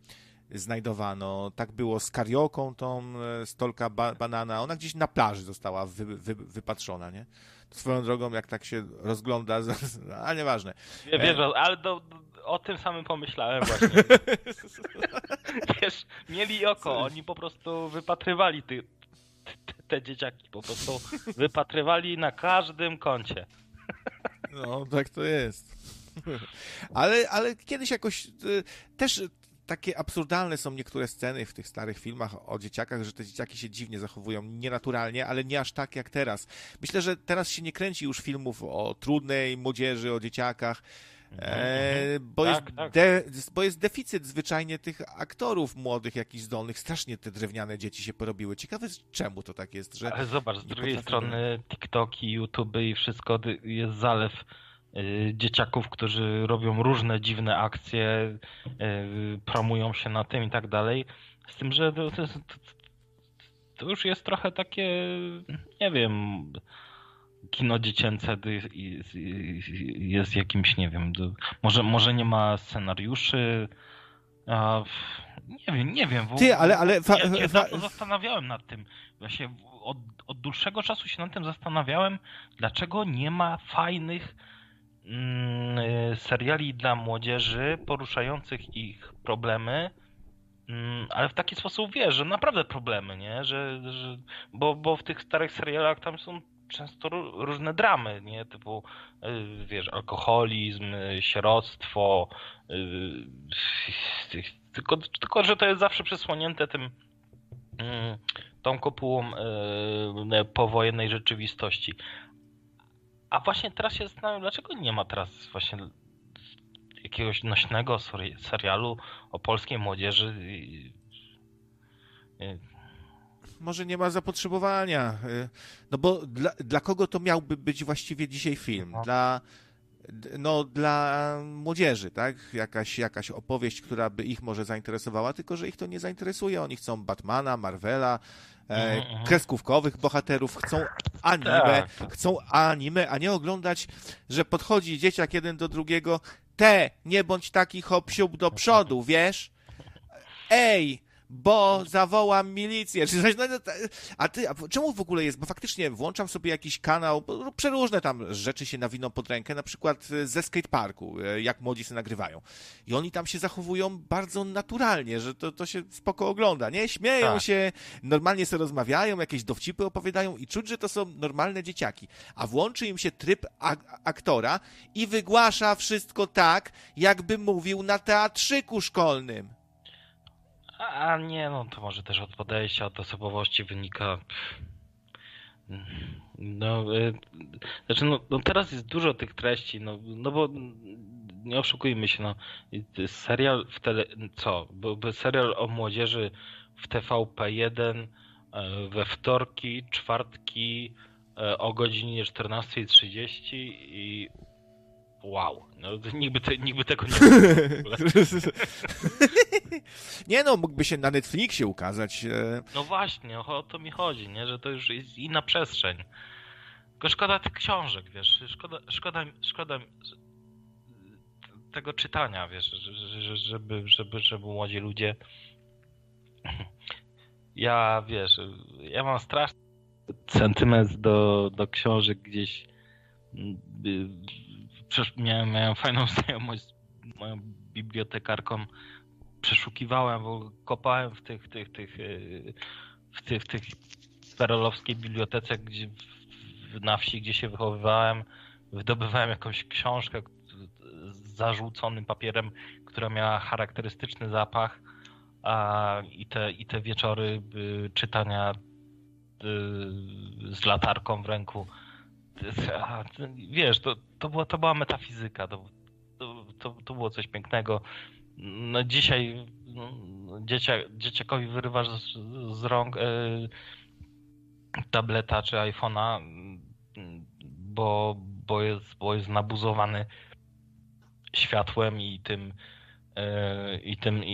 znajdowano. Tak było z karioką, tą e, stolka ba banana. Ona gdzieś na plaży została wy, wy, wypatrzona, nie? Swoją drogą, jak tak się rozgląda, ale nieważne. Wiesz, ale do, o tym samym pomyślałem właśnie. Wiesz, mieli oko, oni po prostu wypatrywali ty, te, dzieciaki, po prostu wypatrywali na każdym kącie. No, tak to jest. Ale, ale kiedyś jakoś y, też takie absurdalne są niektóre sceny w tych starych filmach o dzieciakach, że te dzieciaki się dziwnie zachowują, nienaturalnie, ale nie aż tak jak teraz. Myślę, że teraz się nie kręci już filmów o trudnej młodzieży, o dzieciakach, e, bo, Tak, jest tak. De, bo jest deficyt zwyczajnie tych aktorów młodych, jakichś zdolnych. Strasznie te drewniane dzieci się porobiły. Ciekawe czemu to tak jest, że... Ale zobacz, z drugiej potrafią strony TikToki, YouTube i wszystko jest zalew y, dzieciaków, którzy robią różne dziwne akcje, y, promują się na tym i tak dalej. Z tym, że to, to, to, to już jest trochę takie, nie wiem, kino dziecięce jest jakimś, nie wiem, może, może nie ma scenariuszy, a, nie wiem, nie wiem. Ty, ale- ale fa- ja się fa- zastanawiałem nad tym. Właśnie od, od dłuższego czasu się nad tym zastanawiałem, dlaczego nie ma fajnych mm, y, seriali dla młodzieży poruszających ich problemy, mm, ale w taki sposób wiesz, że naprawdę problemy, nie? Że, że, bo, bo w tych starych serialach tam są często ró- różne dramy, nie? Typu, y, wiesz, alkoholizm, y, sieroctwo, y, tylko, tylko, że to jest zawsze przesłonięte tym mm, tą kopułą powojennej rzeczywistości. A właśnie teraz się zastanawiam, dlaczego nie ma teraz właśnie jakiegoś nośnego seri- serialu o polskiej młodzieży. Może nie ma zapotrzebowania. y, No bo dla, dla kogo to miałby być właściwie dzisiaj film? No. Dla, no, dla młodzieży, tak? Jakaś, jakaś opowieść, która by ich może zainteresowała, tylko że ich to nie zainteresuje. Oni chcą Batmana, Marvela, e, Mhm, mhm. kreskówkowych bohaterów, chcą anime, Tak, tak. chcą anime, a nie oglądać, że podchodzi dzieciak jeden do drugiego, te, nie bądź taki hop do przodu, wiesz? Ej, bo zawołam milicję. Czy coś, no, no, ta- a ty, a czemu w ogóle jest? Bo faktycznie włączam sobie jakiś kanał, bo no, przeróżne tam rzeczy się nawiną pod rękę, na przykład e, ze skateparku, e, jak młodzi się nagrywają. I oni tam się zachowują bardzo naturalnie, że to, to się spoko ogląda, nie? Śmieją Tak. się, normalnie sobie rozmawiają, jakieś dowcipy opowiadają i czuć, że to są normalne dzieciaki. A włączy im się tryb ak- aktora i wygłasza wszystko tak, jakby mówił na teatrzyku szkolnym. A, nie, no to może też od podejścia, od osobowości wynika. No, y, znaczy, no, no teraz jest dużo tych treści, no, no bo nie oszukujmy się, no, y, serial w tele, co, byłby serial o młodzieży w TVP1 e, we wtorki, czwartki o godzinie 14.30 i wow, no, nikt, by te, nikt by tego nie nie no, mógłby się na Netflixie ukazać. e, No właśnie, o to mi chodzi, nie? że to już jest inna przestrzeń. Tylko szkoda tych książek, wiesz, szkoda, szkoda, szkoda tego czytania, wiesz, że- że- że- żeby, żeby, żeby młodzi ludzie... Ja, wiesz, ja mam straszny sentyment do, do książek gdzieś. Miałem, miałem fajną znajomość z moją bibliotekarką. Przeszukiwałem, bo kopałem w tych, tych, tych, y, w tych, w tych perelowskiej bibliotece, gdzie na wsi, gdzie się wychowywałem, wydobywałem jakąś książkę z zarzuconym papierem, która miała charakterystyczny zapach a, i, te, i te wieczory y, czytania y, z latarką w ręku. A, wiesz, to, to, była, to była metafizyka, to, to, to, było coś pięknego. No dzisiaj no, dziecia, dzieciakowi wyrywasz z, z rąk y, tableta czy iPhone'a, bo, bo, jest, bo jest nabuzowany światłem i tym i tym i,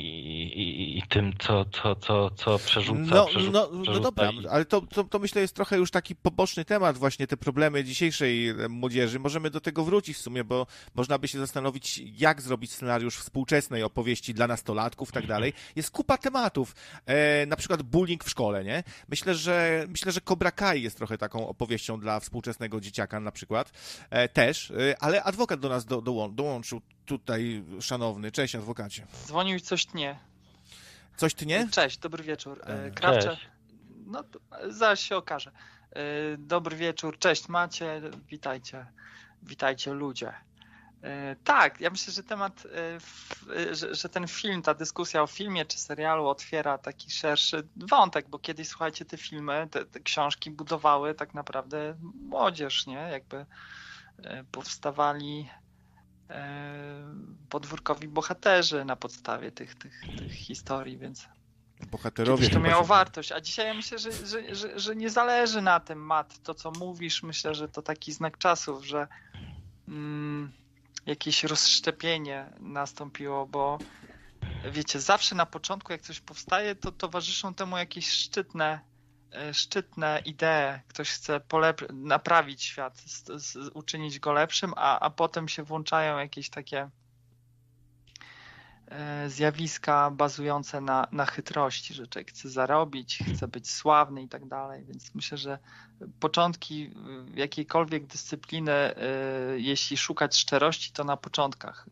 i, i tym co, co, co, co przerzuca, No, przerzuca, no, no przerzuca dobra, i- ale to, to, to myślę jest trochę już taki poboczny temat, właśnie te problemy dzisiejszej e, młodzieży. Możemy do tego wrócić w sumie, bo można by się zastanowić, jak zrobić scenariusz współczesnej opowieści dla nastolatków i tak dalej. Jest kupa tematów, e, na przykład bullying w szkole, nie? Myślę, że myślę, że Cobra Kai jest trochę taką opowieścią dla współczesnego dzieciaka na przykład, e, też, e, ale adwokat do nas do, dołą- dołączył tutaj, szanowny. Cześć, adwokacie. Dzwonił i coś tnie. Coś ty nie? Cześć, dobry wieczór. E, E, Krawcze. No, to zaraz się okaże. E, Dobry wieczór, cześć macie, witajcie, witajcie ludzie. E, Tak, ja myślę, że temat, e, e, że, że ten film, ta dyskusja o filmie czy serialu otwiera taki szerszy wątek, bo kiedyś, słuchajcie, te filmy, te, te książki budowały tak naprawdę młodzież, nie? Jakby e, powstawali e, podwórkowi bohaterzy na podstawie tych, tych, tych historii, więc Bohaterowie. Kiedyś to miało się- wartość, a dzisiaj ja myślę, że, że, że, że nie zależy na tym, Mat, to co mówisz, myślę, że to taki znak czasów, że mm, jakieś rozszczepienie nastąpiło, bo wiecie, zawsze na początku jak coś powstaje, to towarzyszą temu jakieś szczytne e, szczytne idee, ktoś chce polep- naprawić świat, uczynić go lepszym, a, a potem się włączają jakieś takie e, zjawiska bazujące na, na chytrości, że człowiek chce zarobić, chce być sławny i tak dalej. Więc myślę, że początki jakiejkolwiek dyscypliny, y, jeśli szukać szczerości, to na początkach,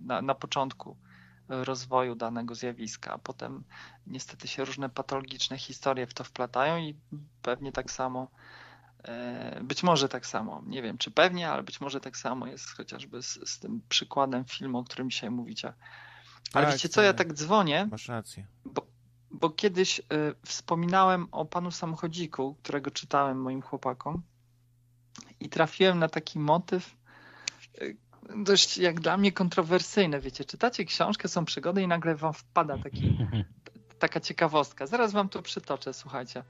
na, na początku rozwoju danego zjawiska, a potem niestety się różne patologiczne historie w to wplatają i pewnie tak samo E, Być może tak samo, nie wiem czy pewnie, ale być może tak samo jest chociażby z, z tym przykładem filmu, o którym dzisiaj mówicie. Ale Tak, wiecie co, ja tak. tak dzwonię, Masz rację. bo, bo kiedyś y, wspominałem o panu samochodziku, którego czytałem moim chłopakom i trafiłem na taki motyw y, dość jak dla mnie kontrowersyjny. Wiecie, czytacie książkę, są przygody i nagle wam wpada taki, taka ciekawostka. Zaraz wam to przytoczę, słuchajcie.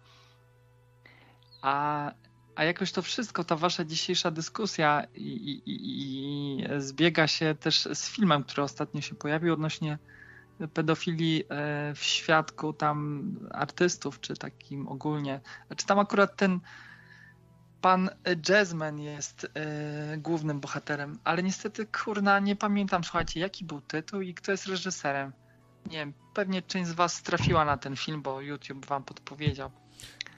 A, a jakoś to wszystko, ta wasza dzisiejsza dyskusja i, i, i, zbiega się też z filmem, który ostatnio się pojawił odnośnie pedofilii e, w świadku tam artystów, czy takim ogólnie. Znaczy tam akurat ten pan Jazzman jest e, głównym bohaterem, ale niestety kurna nie pamiętam, słuchajcie, jaki był tytuł i kto jest reżyserem. Nie wiem, pewnie część z was trafiła na ten film, bo YouTube wam podpowiedział.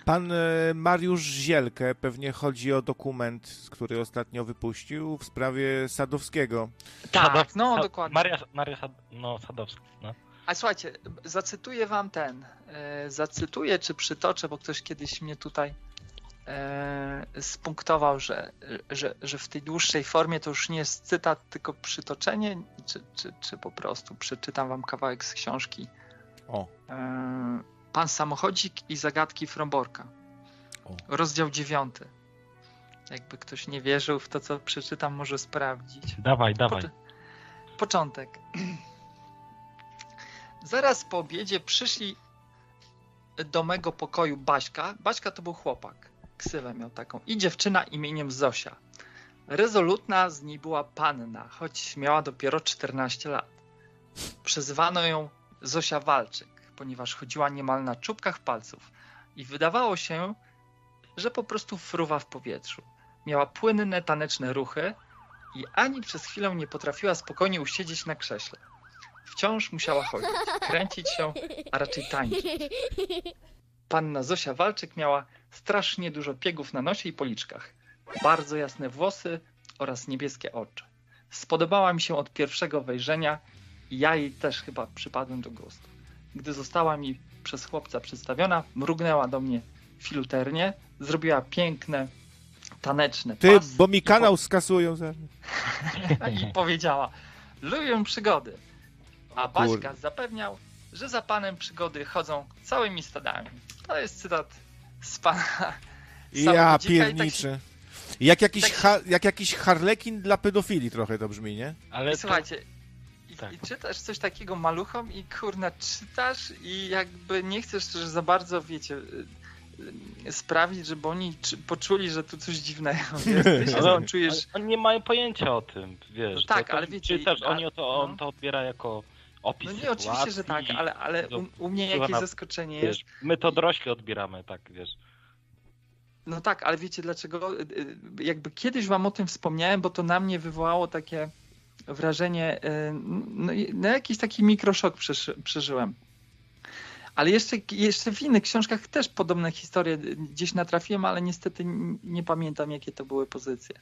Pan e, Mariusz Zielkę, pewnie chodzi o dokument, który ostatnio wypuścił w sprawie Sadowskiego. Tak, Sadow- no dokładnie. Maria, Maria Sad, no, Sadowski. No. A słuchajcie, zacytuję wam ten. E, zacytuję czy przytoczę, bo ktoś kiedyś mnie tutaj spunktował, że, że, że w tej dłuższej formie to już nie jest cytat, tylko przytoczenie, czy, czy, czy po prostu przeczytam wam kawałek z książki. O, E, Pan samochodzik i zagadki Fromborka. O. Rozdział dziewiąty. Jakby ktoś nie wierzył w to, co przeczytam, może sprawdzić. Dawaj, dawaj. Poczy- Początek. Zaraz po obiedzie przyszli do mego pokoju Baśka. Baśka to był chłopak. Ksywę miał taką. I dziewczyna imieniem Zosia. Rezolutna z niej była panna, choć miała dopiero 14 lat. Przezywano ją Zosia Walczyk, ponieważ chodziła niemal na czubkach palców i wydawało się, że po prostu fruwa w powietrzu. Miała płynne, taneczne ruchy, i ani przez chwilę nie potrafiła spokojnie usiedzieć na krześle. Wciąż musiała chodzić, kręcić się, a raczej tańczyć. Panna Zosia Walczyk miała strasznie dużo piegów na nosie i policzkach, bardzo jasne włosy oraz niebieskie oczy. Spodobała mi się od pierwszego wejrzenia i ja jej też chyba przypadłem do gustu. Gdy została mi przez chłopca przedstawiona, mrugnęła do mnie filuternie, zrobiła piękne, taneczne ty, pas bo mi i po- kanał skasują zaraz. i powiedziała: Lubię przygody. A. Baśka zapewniał, że za panem przygody chodzą całymi stadami. To jest cytat z pana. Ja tak się- pierniczę. Jak jakiś, tak się- ha, jak jakiś harlekin dla pedofili trochę to brzmi, nie? Ale I to- słuchajcie, i, Tak. i czytasz coś takiego maluchom i kurna czytasz i jakby nie chcesz też za bardzo, wiecie, y, y, sprawić, żeby oni czy, poczuli, że tu coś dziwnego jest. Ty się Ale- tam czujesz... Oni nie mają pojęcia o tym, wiesz. No tak, to, to, ale wiecie, Czy też a- oni to, on no. to odbiera jako opis No nie, sytuacji, oczywiście, że tak, ale, ale u, u mnie jakieś zaskoczenie jest. Wiesz, my to dorośli odbieramy, tak, wiesz. No tak, ale wiecie dlaczego? Y, y, Jakby kiedyś wam o tym wspomniałem, bo to na mnie wywołało takie wrażenie, y, no, no jakiś taki mikroszok przeży, przeżyłem. Ale jeszcze, jeszcze w innych książkach też podobne historie gdzieś natrafiłem, ale niestety nie pamiętam, jakie to były pozycje.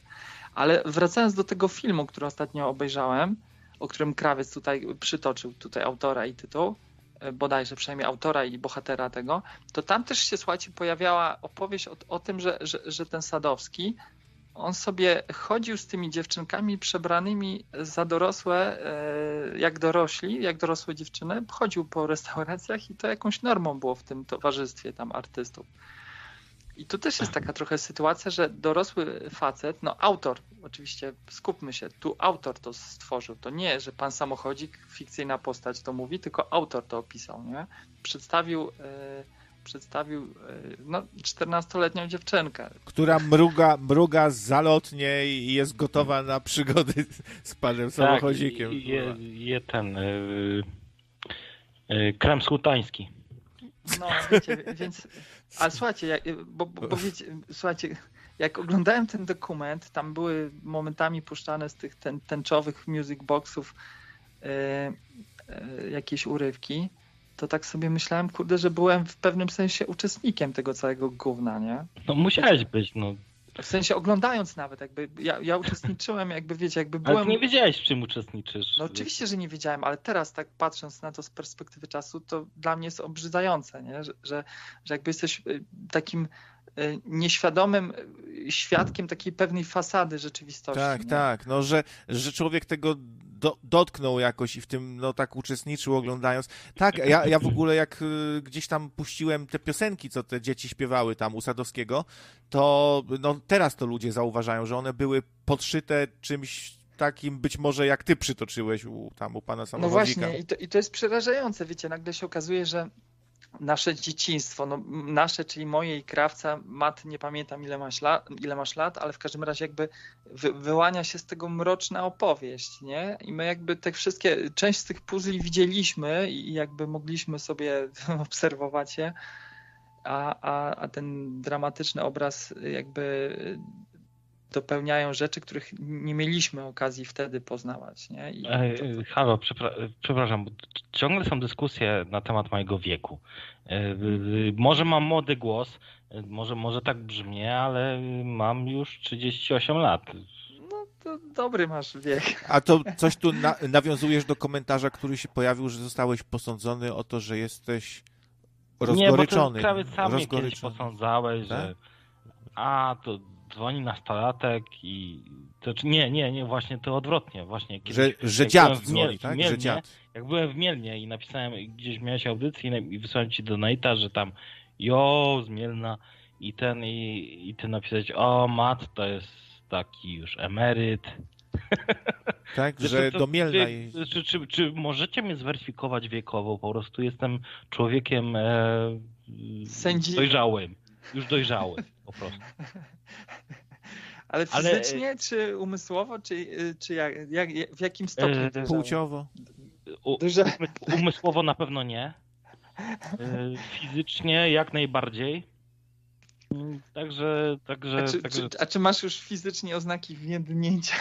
Ale wracając do tego filmu, który ostatnio obejrzałem, o którym Krawiec tutaj przytoczył, tutaj autora i tytuł, e, bodajże przynajmniej autora i bohatera tego, to tam też się, słuchajcie, pojawiała opowieść o, o tym, że, że, że ten Sadowski, on sobie chodził z tymi dziewczynkami przebranymi za dorosłe, e, jak dorośli, jak dorosłe dziewczyny, chodził po restauracjach i to jakąś normą było w tym towarzystwie tam artystów. I tu też jest taka trochę sytuacja, że dorosły facet, no autor, oczywiście skupmy się, tu autor to stworzył. To nie, że pan samochodzik, fikcyjna postać to mówi, tylko autor to opisał, nie? Przedstawił, e, przedstawił e, no, 14-letnią dziewczynkę. Która mruga, mruga zalotnie i jest gotowa na przygody z panem samochodzikiem. Tak, i- je, je ten... Yy, yy, krem sultański. No, wiecie, więc. Ale słuchajcie, jak, bo, bo, bo wiecie, słuchajcie, jak oglądałem ten dokument, tam były momentami puszczane z tych ten, tęczowych music boxów e, e, jakieś urywki, to tak sobie myślałem, kurde, że byłem w pewnym sensie uczestnikiem tego całego gówna, nie? No musiałeś być, no. W sensie oglądając nawet, jakby ja, ja uczestniczyłem, jakby wiecie, jakby Ale byłem. ty nie wiedziałeś, w czym uczestniczysz. No oczywiście, że nie wiedziałem, ale teraz tak patrząc na to z perspektywy czasu, to dla mnie jest obrzydzające, nie? Że, że, że jakby jesteś y, takim y, nieświadomym y, świadkiem takiej pewnej fasady rzeczywistości. Tak, nie? tak, no że, że człowiek tego do, dotknął jakoś i w tym no tak uczestniczył oglądając. Tak, ja, ja w ogóle jak y, gdzieś tam puściłem te piosenki, co te dzieci śpiewały tam u Sadowskiego, to no teraz to ludzie zauważają, że one były podszyte czymś takim być może jak ty przytoczyłeś u, tam u pana No samochodzika. właśnie, i to, i to jest przerażające, wiecie, nagle się okazuje, że nasze dzieciństwo, no nasze, czyli moje i krawca, Mat nie pamiętam ile masz, lat, ile masz lat, ale w każdym razie jakby wy, wyłania się z tego mroczna opowieść, nie? I my jakby te wszystkie, część z tych puzli widzieliśmy i jakby mogliśmy sobie obserwować je, a, a, a ten dramatyczny obraz jakby dopełniają rzeczy, których nie mieliśmy okazji wtedy poznawać, nie? I Ej, to- ej, Halo, przepra- przepraszam, bo ciągle są dyskusje na temat mojego wieku. E, Może mam młody głos, e, może, może tak brzmię, ale mam już 38 lat. No to dobry masz wiek. A to coś tu na, nawiązujesz do komentarza, który się pojawił, że zostałeś posądzony o to, że jesteś rozgoryczony. Nie, bo ty prawie sam mnie kiedyś posądzałeś, Tak? że a, to dzwoni nastolatek i... To, czy- nie, nie, nie, właśnie to odwrotnie. Właśnie kiedyś, Że, że dziad byłem w Miel- dzwoni, w tak? Że Mielnie, dziad. Jak byłem w Mielnie i napisałem, gdzieś miałeś audycję i wysłałem ci donate'a, że tam jo, z Mielna i ten, i, i ty napisałeś, o, Mat to jest taki już emeryt. Tak, Że że to- do Mielna Czy, czy, czy, czy możecie mnie zweryfikować wiekowo? Po prostu jestem człowiekiem e, dojrzałym. Już dojrzałym po prostu. Ale Ale- fizycznie, czy umysłowo, czy, czy jak, jak, w jakim stopniu? E, dojrzałe? Płciowo. U, umysłowo na pewno nie. E, Fizycznie jak najbardziej. Także, także, A czy, także czy, a czy masz już fizycznie oznaki więdnięcia?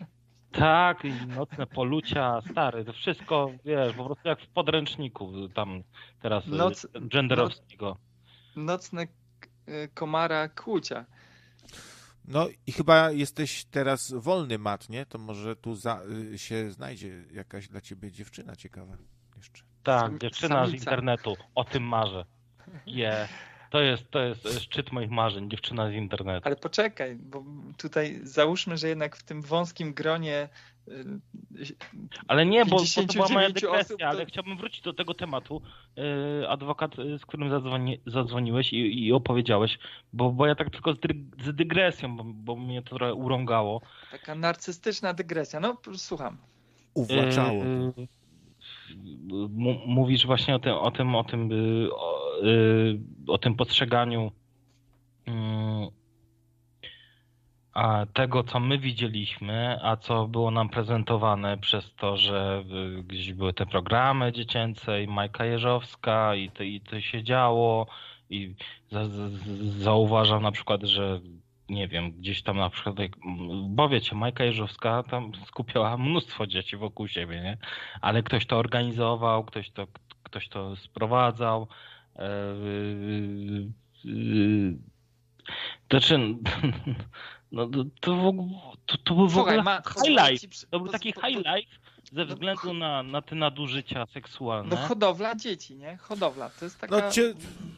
tak, i nocne polucia, stary, to wszystko, wiesz, po prostu jak w podręczniku tam teraz Noc- Noc, genderowskiego. Nocne k- komara kłucia. No i chyba jesteś teraz wolny, Mat, nie? To może tu za, y, się znajdzie jakaś dla ciebie dziewczyna ciekawa jeszcze. Tak, dziewczyna z internetu, o tym marzę. Je. To jest, to jest szczyt moich marzeń, dziewczyna z internetu. Ale poczekaj, bo tutaj załóżmy, że jednak w tym wąskim gronie Ale nie, bo, bo to była moja 59 dygresja, osób, to- ale chciałbym wrócić do tego tematu. Yy, Adwokat, yy, z którym zadzwoni, zadzwoniłeś i, i opowiedziałeś, bo, bo ja tak tylko z, dyg- z dygresją, bo, bo mnie to trochę urągało. taka narcystyczna dygresja. No, słucham. Uwłaczało. Mu- Mówisz właśnie o tym, o tym, o tym, o, o tym postrzeganiu yy, a tego, co my widzieliśmy, a co było nam prezentowane przez to, że gdzieś były te programy dziecięce i Majka Jeżowska i to, i to się działo i za, za, zauważam na przykład, że nie wiem, gdzieś tam na przykład, bo wiecie, Majka Jeżowska tam skupiała mnóstwo dzieci wokół siebie, nie? Ale ktoś to organizował, ktoś to, ktoś to sprowadzał. e, y, y, Znaczy, no to, to, w ogóle, to, to był w ogóle ma, highlight. przy- To był taki highlight ze No, względu na, na te nadużycia seksualne. No hodowla dzieci, nie? Hodowla. To jest taka... No, cie,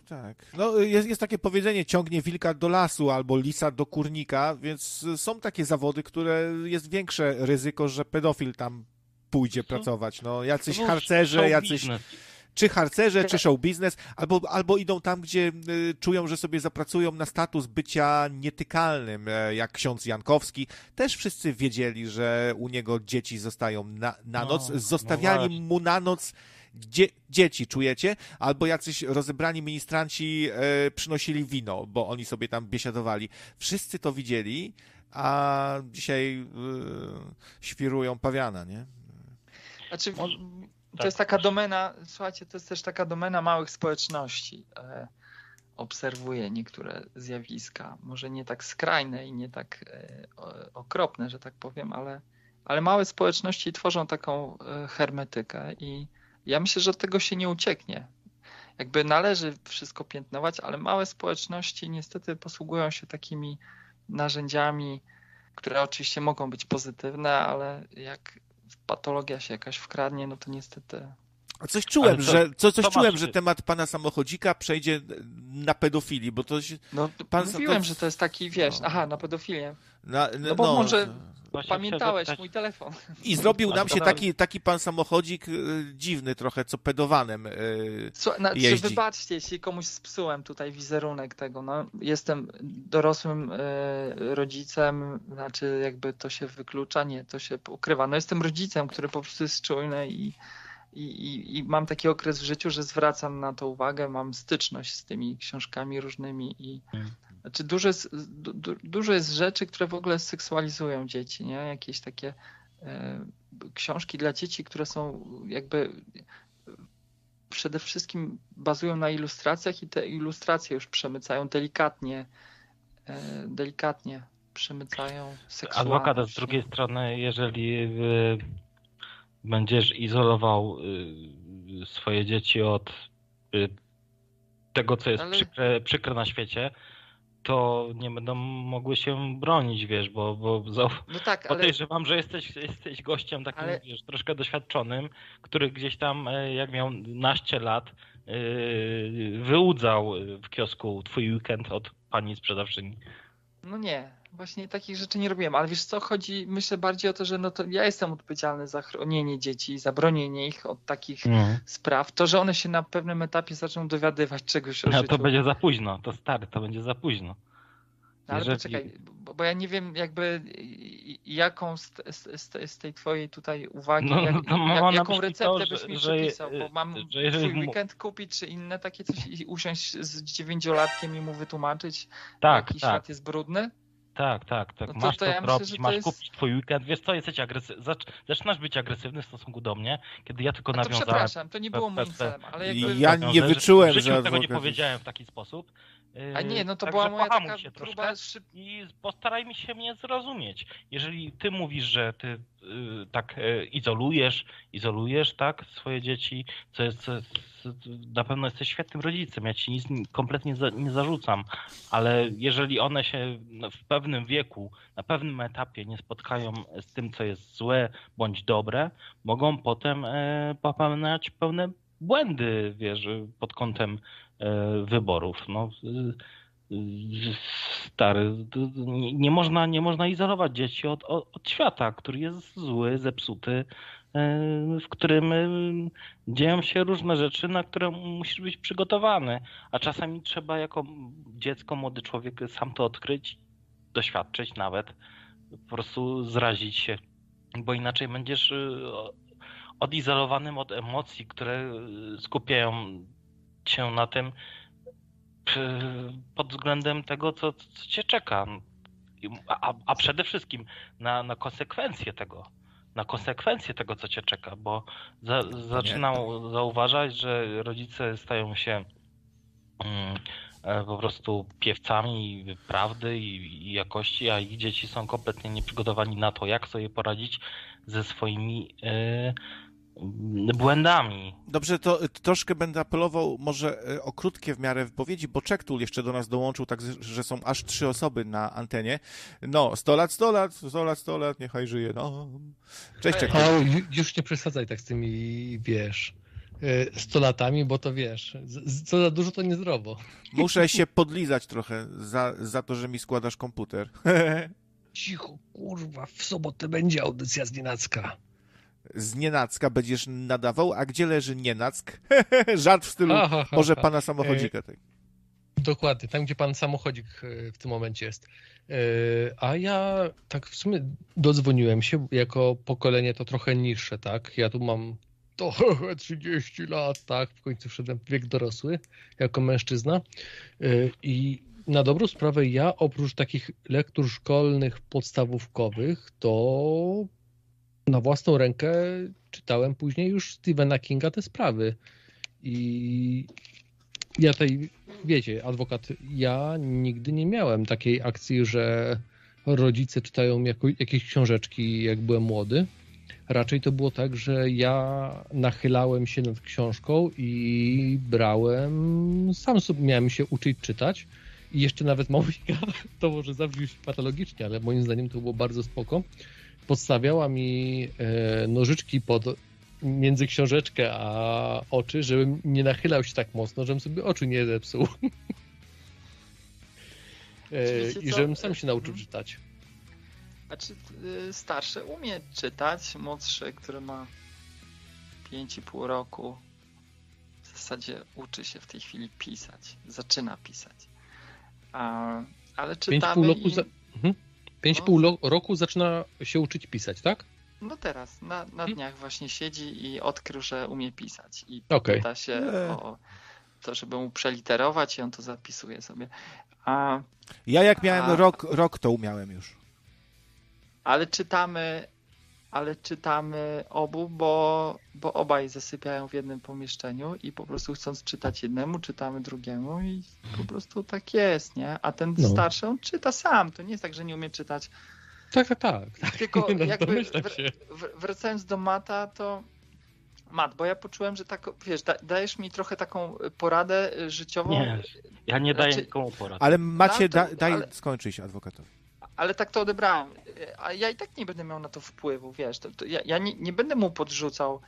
tak. No, jest, jest takie powiedzenie, ciągnie wilka do lasu albo lisa do kurnika, więc są takie zawody, które jest większe ryzyko, że pedofil tam pójdzie To- pracować. No, jacyś harcerze, jacyś business. Czy harcerze, czy show biznes, albo, albo idą tam, gdzie y, czują, że sobie zapracują na status bycia nietykalnym, e, jak ksiądz Jankowski. Też wszyscy wiedzieli, że u niego dzieci zostają na, na No, noc. no Zostawiali właśnie. mu na noc dzie, dzieci, czujecie? Albo jacyś rozebrani ministranci e, przynosili wino, bo oni sobie tam biesiadowali. Wszyscy to widzieli, a dzisiaj y, świrują pawiana, nie? Znaczy, to tak, jest taka proszę. domena, słuchajcie, to jest też taka domena małych społeczności. E, obserwuję niektóre zjawiska, może nie tak skrajne i nie tak e, okropne, że tak powiem, ale, ale małe społeczności tworzą taką e, hermetykę i ja myślę, że od tego się nie ucieknie. Jakby należy wszystko piętnować, ale małe społeczności niestety posługują się takimi narzędziami, które oczywiście mogą być pozytywne, ale jak patologia się jakaś wkradnie, no to niestety A coś czułem, co- że, co, coś co czułem, że temat pana samochodzika przejdzie na pedofilii, bo to się, No, Pan- mówiłem, to- że to jest taki, wiesz, no. aha, na pedofilię. na, No bo może Właśnie pamiętałeś chciałem zapytać- mój telefon. I zrobił nam się taki, taki pan samochodzik y, dziwny trochę, co pedowanem. y, Co, znaczy, jeździ. wybaczcie, jeśli komuś spsułem tutaj wizerunek tego. No, jestem dorosłym e, rodzicem, znaczy jakby to się wyklucza, nie, to się ukrywa. No jestem rodzicem, który po prostu jest czujny i, i, i, i mam taki okres w życiu, że zwracam na to uwagę, mam styczność z tymi książkami różnymi i Mm. Znaczy dużo jest, du, du, dużo jest rzeczy, które w ogóle seksualizują dzieci, nie? Jakieś takie e, książki dla dzieci, które są jakby przede wszystkim bazują na ilustracjach i te ilustracje już przemycają delikatnie, e, delikatnie przemycają seksualność. Adwokat z drugiej strony, jeżeli y, będziesz izolował swoje dzieci od tego, co jest Ale- przykre, przykre na świecie, to nie będą mogły się bronić, wiesz, bo, bo zau- No tak, ale podejrzewam, że jesteś, jesteś gościem takim, Ale- wiesz, troszkę doświadczonym, który gdzieś tam, e, jak miał naście lat, y, wyłudzał w kiosku twój weekend od pani sprzedawczyni. no nie, właśnie takich rzeczy nie robiłem, ale wiesz co, chodzi myślę bardziej o to, że no to ja jestem odpowiedzialny za chronienie dzieci, za bronienie ich od takich Mhm. spraw. To, że one się na pewnym etapie zaczną dowiadywać czegoś o No życiu. to będzie za późno, to stary, to będzie za późno. No, ale Jeżeli- poczekaj, bo, bo ja nie wiem jakby jaką z, z, z, tej twojej tutaj uwagi, No, jak, no jak, jaką receptę to, byś mi że- przepisał, bo mam że twój weekend kupić, czy inne takie coś i usiąść z dziewięciolatkiem i mu wytłumaczyć, Tak, jaki tak, świat jest brudny? Tak, tak, tak. No to- masz to to, ja myślę, zrobić, że to masz jest- kupić twój weekend. Wiesz co, jesteś agresywny, zacz, zaczynasz być agresywny w stosunku do mnie, kiedy ja tylko to nawiązałem... przepraszam, to nie było moim celem, ale jakby... ja nie że wyczułem, w życiu że tego nie powiedziałem w taki sposób. A Yy, nie, no to także była moja taka się próba szyb... i postaraj mi się mnie zrozumieć. Jeżeli ty mówisz, że ty y, tak y, izolujesz, izolujesz tak swoje dzieci, co jest, co jest na pewno jesteś świetnym rodzicem, ja ci nic kompletnie za, nie zarzucam, ale jeżeli one się no, w pewnym wieku, na pewnym etapie nie spotkają z tym, co jest złe bądź dobre, mogą potem e, popełniać pełne błędy, wiesz, pod kątem wyborów. No, y, stary, nie, można, nie można izolować dzieci od, od, od świata, który jest zły, zepsuty, e, w którym e, dzieją się różne rzeczy, na które musisz być przygotowany. A czasami trzeba jako dziecko, młody człowiek sam to odkryć, doświadczyć nawet, po prostu zrazić się, bo inaczej będziesz odizolowanym od emocji, które skupiają się na tym pod względem tego, co, co cię czeka. A, a przede wszystkim na, na konsekwencje tego. Na konsekwencje tego, co cię czeka, bo za, zaczynam zauważać, że rodzice stają się mm, e, po prostu piewcami prawdy i, i jakości, a ich dzieci są kompletnie nieprzygotowani na to, jak sobie poradzić ze swoimi e, błędami. Dobrze, to y, troszkę będę apelował może y, o krótkie w miarę wypowiedzi, bo Czektul jeszcze do nas dołączył, tak że są aż trzy osoby na antenie. No, 100 lat, 100 lat, 100 lat, 100 lat, niechaj żyje. No. Cześć, Czektul. Już nie przesadzaj tak z tymi, wiesz, y, sto latami, bo to wiesz, co za dużo to niezdrowo. Muszę się podlizać trochę za, za to, że mi składasz komputer. Cicho, kurwa, w sobotę będzie audycja z Nienacka. Z nienacka będziesz nadawał, a gdzie leży nienack? Żart w stylu może pana samochodzika. Tak. Dokładnie, tam gdzie pan samochodzik y, w tym momencie jest. Y, A ja tak w sumie dodzwoniłem się, jako pokolenie to trochę niższe, tak? Ja tu mam trochę 30 lat, tak? W końcu wszedłem w wiek dorosły jako mężczyzna. I na dobrą sprawę ja oprócz takich lektur szkolnych, podstawówkowych, to na własną rękę czytałem później już Stephena Kinga te sprawy. I ja tej, wiecie, adwokat, ja nigdy nie miałem takiej akcji, że rodzice czytają jako, jakieś książeczki, jak byłem młody. Raczej to było tak, że ja nachylałem się nad książką i brałem, sam sobie miałem się uczyć czytać. I jeszcze nawet małpika, to może zabrzmi patologicznie, ale moim zdaniem to było bardzo spoko. Podstawiała mi e, nożyczki pod między książeczkę a oczy, żebym nie nachylał się tak mocno, żebym sobie oczu nie zepsuł. E, I co? żebym sam się nauczył Mhm. czytać. Znaczy, starszy umie czytać, młodszy, który ma 5,5 roku, w zasadzie uczy się w tej chwili pisać. Zaczyna pisać. A, ale czytamy 5,5 roku, i... za... mhm. 5,5 lo- roku zaczyna się uczyć pisać, tak? No teraz, na, na Mhm. dniach właśnie siedzi i odkrył, że umie pisać. I Okej. pyta się o to, żeby mu przeliterować i on to zapisuje sobie. A, Ja jak miałem A- rok, rok, to umiałem już. ale czytamy, ale czytamy obu, bo, bo obaj zasypiają w jednym pomieszczeniu i po prostu chcąc czytać jednemu, czytamy drugiemu i po prostu tak jest, nie? A ten No. starszy, on czyta sam. To nie jest tak, że nie umie czytać. Tak, tak, tak. tak. Tylko No, jakby wr- wracając do Mata, to Mat, bo ja poczułem, że tak, wiesz, da, dajesz mi trochę taką poradę życiową, Nie, ja nie daję Znaczy- nikomu porad. Ale macie, da, daj ale- skończyć adwokatowi. Ale tak to odebrałem. A ja i tak nie będę miał na to wpływu, wiesz. To, to ja ja nie, nie będę mu podrzucał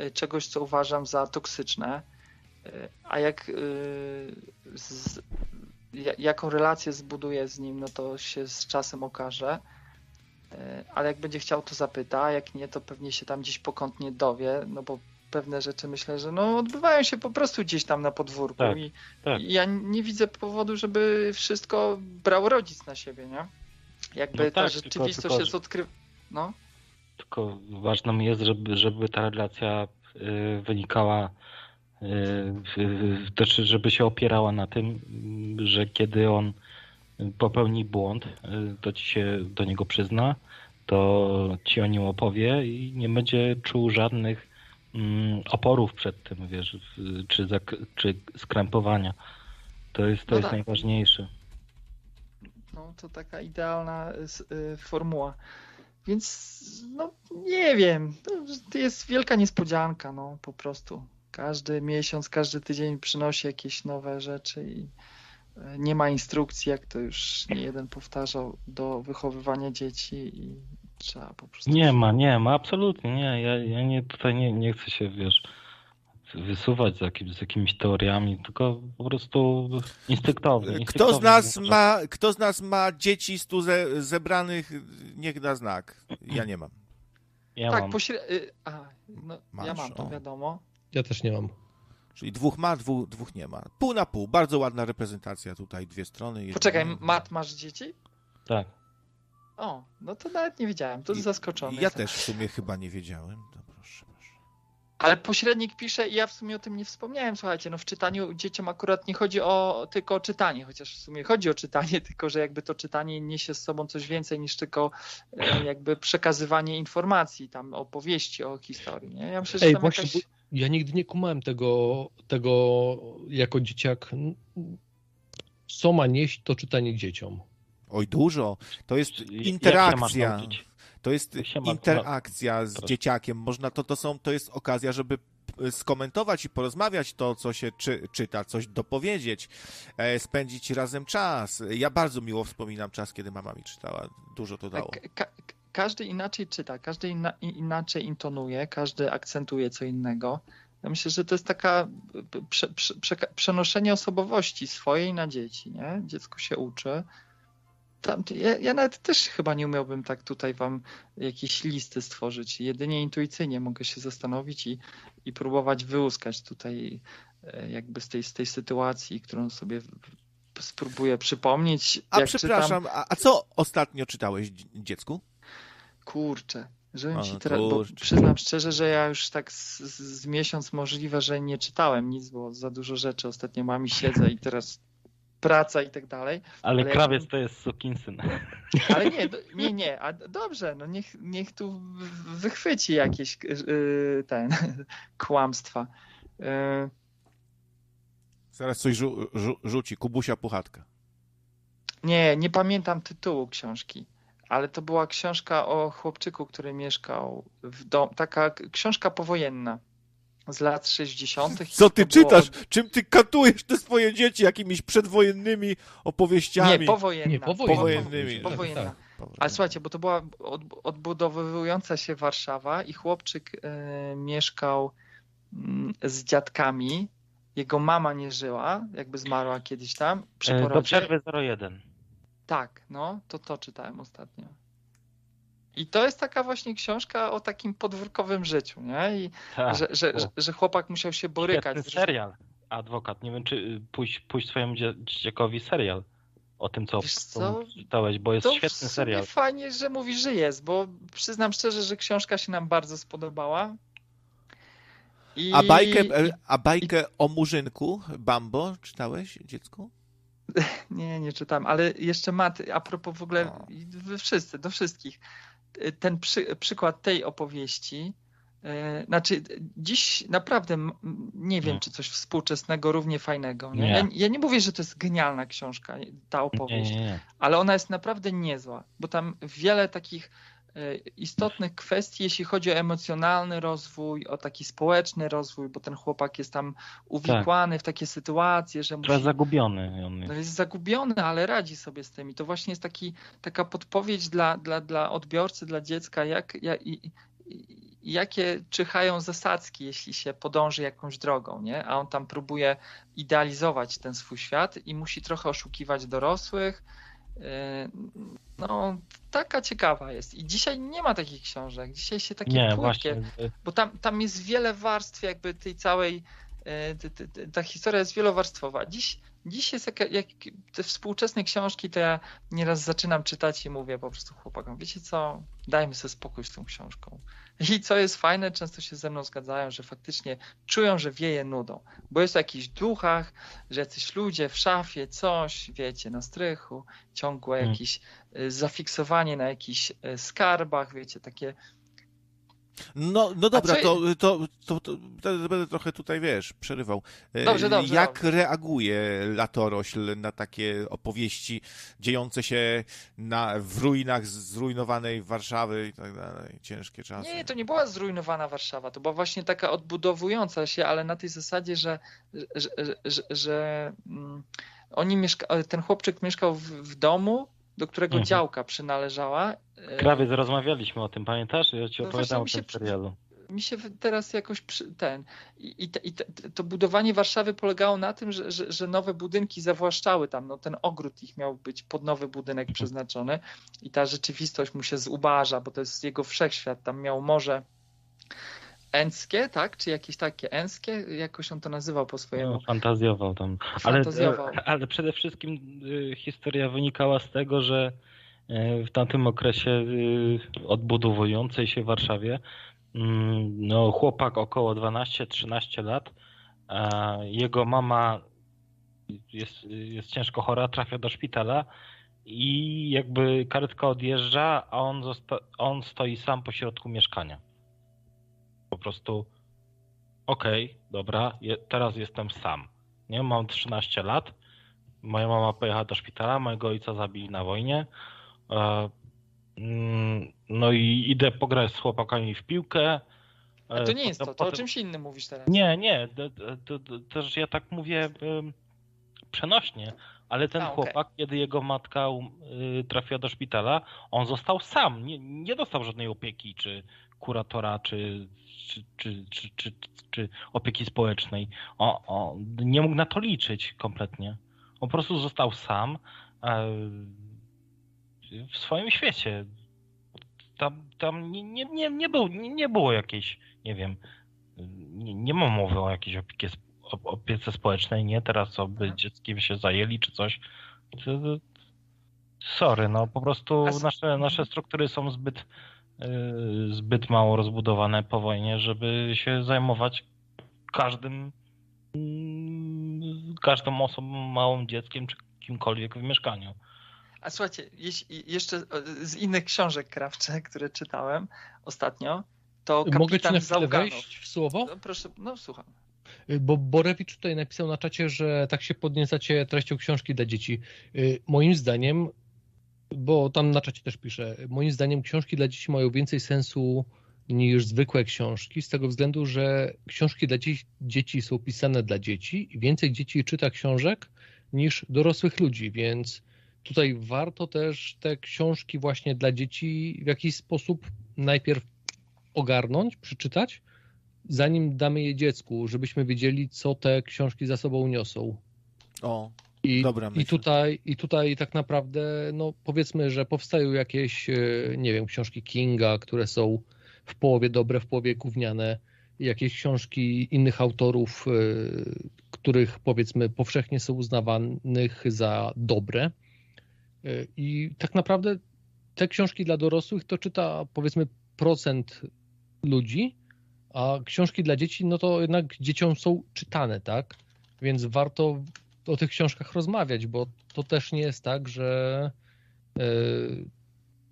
y, czegoś, co uważam za toksyczne. Y, A jak y, z, ja- jaką relację zbuduję z nim, no to się z czasem okaże. Ale jak będzie chciał, to zapyta, a jak nie, to pewnie się tam gdzieś pokątnie dowie, no bo pewne rzeczy myślę, że no odbywają się po prostu gdzieś tam na podwórku Tak, i, tak. i ja nie widzę powodu, żeby wszystko brał rodzic na siebie, nie? Jakby No ta tak, tylko- rzeczywistość tylko- jest odkry... No, Tylko ważne mi jest, żeby, żeby ta relacja y, wynikała, y, y, żeby się opierała na tym, że kiedy on popełni błąd, y, to ci się do niego przyzna, to ci o nim opowie i nie będzie czuł żadnych mm, oporów przed tym, wiesz, czy, czy skrępowania. To jest, to No jest tak. najważniejsze. No to taka idealna s- y, formuła. Więc no nie wiem, to jest wielka niespodzianka, no po prostu. Każdy miesiąc, każdy tydzień przynosi jakieś nowe rzeczy i y, nie ma instrukcji, jak to już nie jeden powtarzał, do wychowywania dzieci i trzeba po prostu... Nie ma, nie ma, absolutnie nie. Ja, ja nie, tutaj nie, nie chcę się, wiesz, wysuwać z, jakim, z jakimiś teoriami, tylko po prostu instynktownie. Kto z nas ma, kto z nas ma dzieci stu ze, zebranych, niech da znak. Ja nie mam. Ja tak, mam. pośre... y, A, no, ja Masz, mam to o. wiadomo. Ja też nie mam. Czyli dwóch ma, dwóch, dwóch nie ma. Pół na pół. Bardzo ładna reprezentacja tutaj, dwie strony. jedna- Poczekaj, Mat, masz dzieci? Tak. O, no to nawet nie wiedziałem, to I- zaskoczony. Ja jestem. też w sumie chyba nie wiedziałem. To. Ale pośrednik pisze i ja w sumie o tym nie wspomniałem, słuchajcie, no w czytaniu dzieciom akurat nie chodzi o tylko o czytanie, chociaż w sumie chodzi o czytanie, tylko że jakby to czytanie niesie z sobą coś więcej niż tylko e, jakby przekazywanie informacji, tam opowieści o historii, nie? Ja myślę, że Ej, tam właśnie, jakaś... ja nigdy nie kumałem tego, tego jako dzieciak. Co ma nieść to czytanie dzieciom? Oj, dużo. To jest interakcja. To jest interakcja z dzieciakiem. Można to, to są, to jest okazja, żeby p- skomentować i porozmawiać to, co się czy, czyta, coś dopowiedzieć, e, spędzić razem czas. Ja bardzo miło wspominam czas, kiedy mama mi czytała. Dużo to dało. Ka- ka- każdy inaczej czyta, każdy inna, inaczej intonuje, każdy akcentuje co innego. Ja myślę, że to jest taka prze, prze, przenoszenie osobowości swojej na dzieci, nie? Dziecko się uczy. Tam, ja, ja nawet też chyba nie umiałbym tak tutaj wam jakieś listy stworzyć. Jedynie intuicyjnie mogę się zastanowić i, i próbować wyłuskać tutaj e, jakby z tej, z tej sytuacji, którą sobie spróbuję przypomnieć. A czytam. przepraszam, a, a co ostatnio czytałeś dzie- dziecku? Kurczę, żebym ci teraz, bo przyznam szczerze, że ja już tak z, z, z miesiąc możliwe, że nie czytałem nic, bo za dużo rzeczy ostatnio mam i siedzę i teraz praca i tak dalej. Ale Ale krawiec jak- to jest sukinsyn. Ale nie, nie, nie, a dobrze, no niech, niech tu wychwyci jakieś yy, ten kłamstwa. Yy, Zaraz coś rzu, rzu, rzuci. Kubusia Puchatka. nie, nie pamiętam tytułu książki, ale to była książka o chłopczyku, który mieszkał w domu, taka książka powojenna z lat 60. i Co ty to było czytasz? Czym ty katujesz te swoje dzieci? Jakimiś przedwojennymi opowieściami? Nie, powojenna. Nie, powojenna. Powojennymi. Powojenna. Tak, powrotem. Ale słuchajcie, bo to była od, odbudowująca się Warszawa i chłopczyk e, mieszkał mm, z dziadkami. Jego mama nie żyła, jakby zmarła kiedyś tam przy E, Do porodzie. przerwy 01. Tak, no, to to czytałem ostatnio. I to jest taka właśnie książka o takim podwórkowym życiu, nie? I Tak. że, że, o. że, że chłopak musiał się borykać. Świetny serial. Adwokat. Nie wiem, czy y, pójść, pójść swojemu dzie- dzieciakowi serial o tym, co, co czytałeś, bo jest to świetny serial. fajnie, że mówisz, że jest, bo przyznam szczerze, że książka się nam bardzo spodobała. I... A bajkę, e, a bajkę o Murzynku, Bambo, czytałeś, dziecku? Nie, nie czytam, ale jeszcze Mat, a propos w ogóle, O. i wy wszyscy, do wszystkich, ten przy, przykład tej opowieści, e, znaczy dziś naprawdę nie wiem, Nie. czy coś współczesnego równie fajnego. Nie? Nie. Ja, ja nie mówię, że to jest genialna książka, ta opowieść, nie, ale ona jest naprawdę niezła, bo tam wiele takich istotnych kwestii, jeśli chodzi o emocjonalny rozwój, o taki społeczny rozwój, bo ten chłopak jest tam uwikłany w takie sytuacje, że Trochę musi zagubiony on no jest. jest zagubiony, ale radzi sobie z tym. I to właśnie jest taki, taka podpowiedź dla, dla, dla odbiorcy, dla dziecka, jak, jak, i, i, jakie czyhają zasadzki, jeśli się podąży jakąś drogą, nie? A on tam próbuje idealizować ten swój świat i musi trochę oszukiwać dorosłych. Yy, No, taka ciekawa jest. I dzisiaj nie ma takich książek. Dzisiaj się takie Nie, właśnie. y, bo tam, tam jest wiele warstw jakby tej całej, t- ta historia jest wielowarstwowa. Dziś, dziś jest jaka, jak te współczesne książki, to ja nieraz zaczynam czytać i mówię po prostu chłopakom, wiecie co, dajmy sobie spokój z tą książką. I co jest fajne, często się ze mną zgadzają, że faktycznie czują, że wieje nudą, bo jest o jakichś duchach, że jacyś ludzie w szafie, coś, wiecie, na strychu, ciągłe Hmm. jakieś e, zafiksowanie na jakichś e, skarbach, wiecie, takie No, no dobra, to, to, to, to, będę trochę tutaj, wiesz, przerywał. E, Dobrze, dobrze, Jak dobrze. reaguje latorośl na takie opowieści dziejące się na, w ruinach zrujnowanej Warszawy i tak dalej? Ciężkie czasy. Nie, to nie była zrujnowana Warszawa, to była właśnie taka odbudowująca się, ale na tej zasadzie, że, że, że, że mm, oni mieszka, ten chłopczyk mieszkał w, w domu, do którego Mhm. działka przynależała. E, Krawiec, rozmawialiśmy o tym, pamiętasz? Ja ci No opowiadałem o tym serialu. Mi się teraz jakoś przy, ten. I, i, te, i te, to budowanie Warszawy polegało na tym, że, że, że nowe budynki zawłaszczały tam. No, ten ogród ich miał być pod nowy budynek przeznaczony i ta rzeczywistość mu się zubaża, bo to jest jego wszechświat. Tam miał morze Enskie, tak? Czy jakieś takie Enskie? Jakoś on to nazywał po swojemu. No, fantazjował tam. Ale, Fantazjował. ale przede wszystkim y, historia wynikała z tego, że y, w tamtym okresie y, odbudowującej się Warszawie mm, no, chłopak około 12-13 lat, a jego mama jest, jest ciężko chora, trafia do szpitala i jakby karetka odjeżdża, a on, on stoi sam po środku mieszkania. Po prostu okej, dobra, je, teraz jestem sam. Nie, mam 13 lat. Moja mama pojechała do szpitala, mojego ojca zabili na wojnie. E, mm, no i idę pograć z chłopakami w piłkę. A E, to nie jest to, to o czymś innym mówisz teraz. Nie, nie, też ja tak mówię przenośnie, ale ten A, okej. chłopak, kiedy jego matka um, y, trafiła do szpitala, on został sam, nie, nie dostał żadnej opieki, czy kuratora, czy, czy, czy, czy, czy, opieki społecznej. O, o, nie mógł na to liczyć kompletnie. On po prostu został sam e, w swoim świecie. Tam, tam nie, nie, nie, nie, był, nie, nie było jakiejś, nie wiem, nie, nie ma mowy o jakiejś opiece, o- opiece społecznej, nie? Teraz co by Mhm. dzieckiem się zajęli czy coś. Sorry, no po prostu nasze, nasze struktury są zbyt, zbyt mało rozbudowane po wojnie, żeby się zajmować każdym mm, każdą osobą, małym dzieckiem czy kimkolwiek w mieszkaniu. A słuchajcie, jeśli, jeszcze z innych książek krawczych, które czytałem ostatnio, to kapitan Mogę ci na chwilę wejść w słowo? No, proszę, no słucham. Y, Bo Borewicz tutaj napisał na czacie, że tak się podniecacie treścią książki dla dzieci. Y, Moim zdaniem, bo tam na czacie też pisze, moim zdaniem książki dla dzieci mają więcej sensu niż zwykłe książki, z tego względu, że książki dla dzieci, są pisane dla dzieci i więcej dzieci czyta książek niż dorosłych ludzi, więc tutaj warto też te książki właśnie dla dzieci w jakiś sposób najpierw ogarnąć, przeczytać, zanim damy je dziecku, żebyśmy wiedzieli, co te książki za sobą niosą. O, I, i, tutaj, I tutaj tak naprawdę, no powiedzmy, że powstają jakieś, e, nie wiem, książki Kinga, które są w połowie dobre, w połowie gówniane, jakieś książki innych autorów, e, których powiedzmy powszechnie są uznawanych za dobre. E, I tak naprawdę te książki dla dorosłych to czyta powiedzmy procent ludzi, a książki dla dzieci, no to jednak dzieciom są czytane, tak? Więc warto o tych książkach rozmawiać, bo to też nie jest tak, że yy,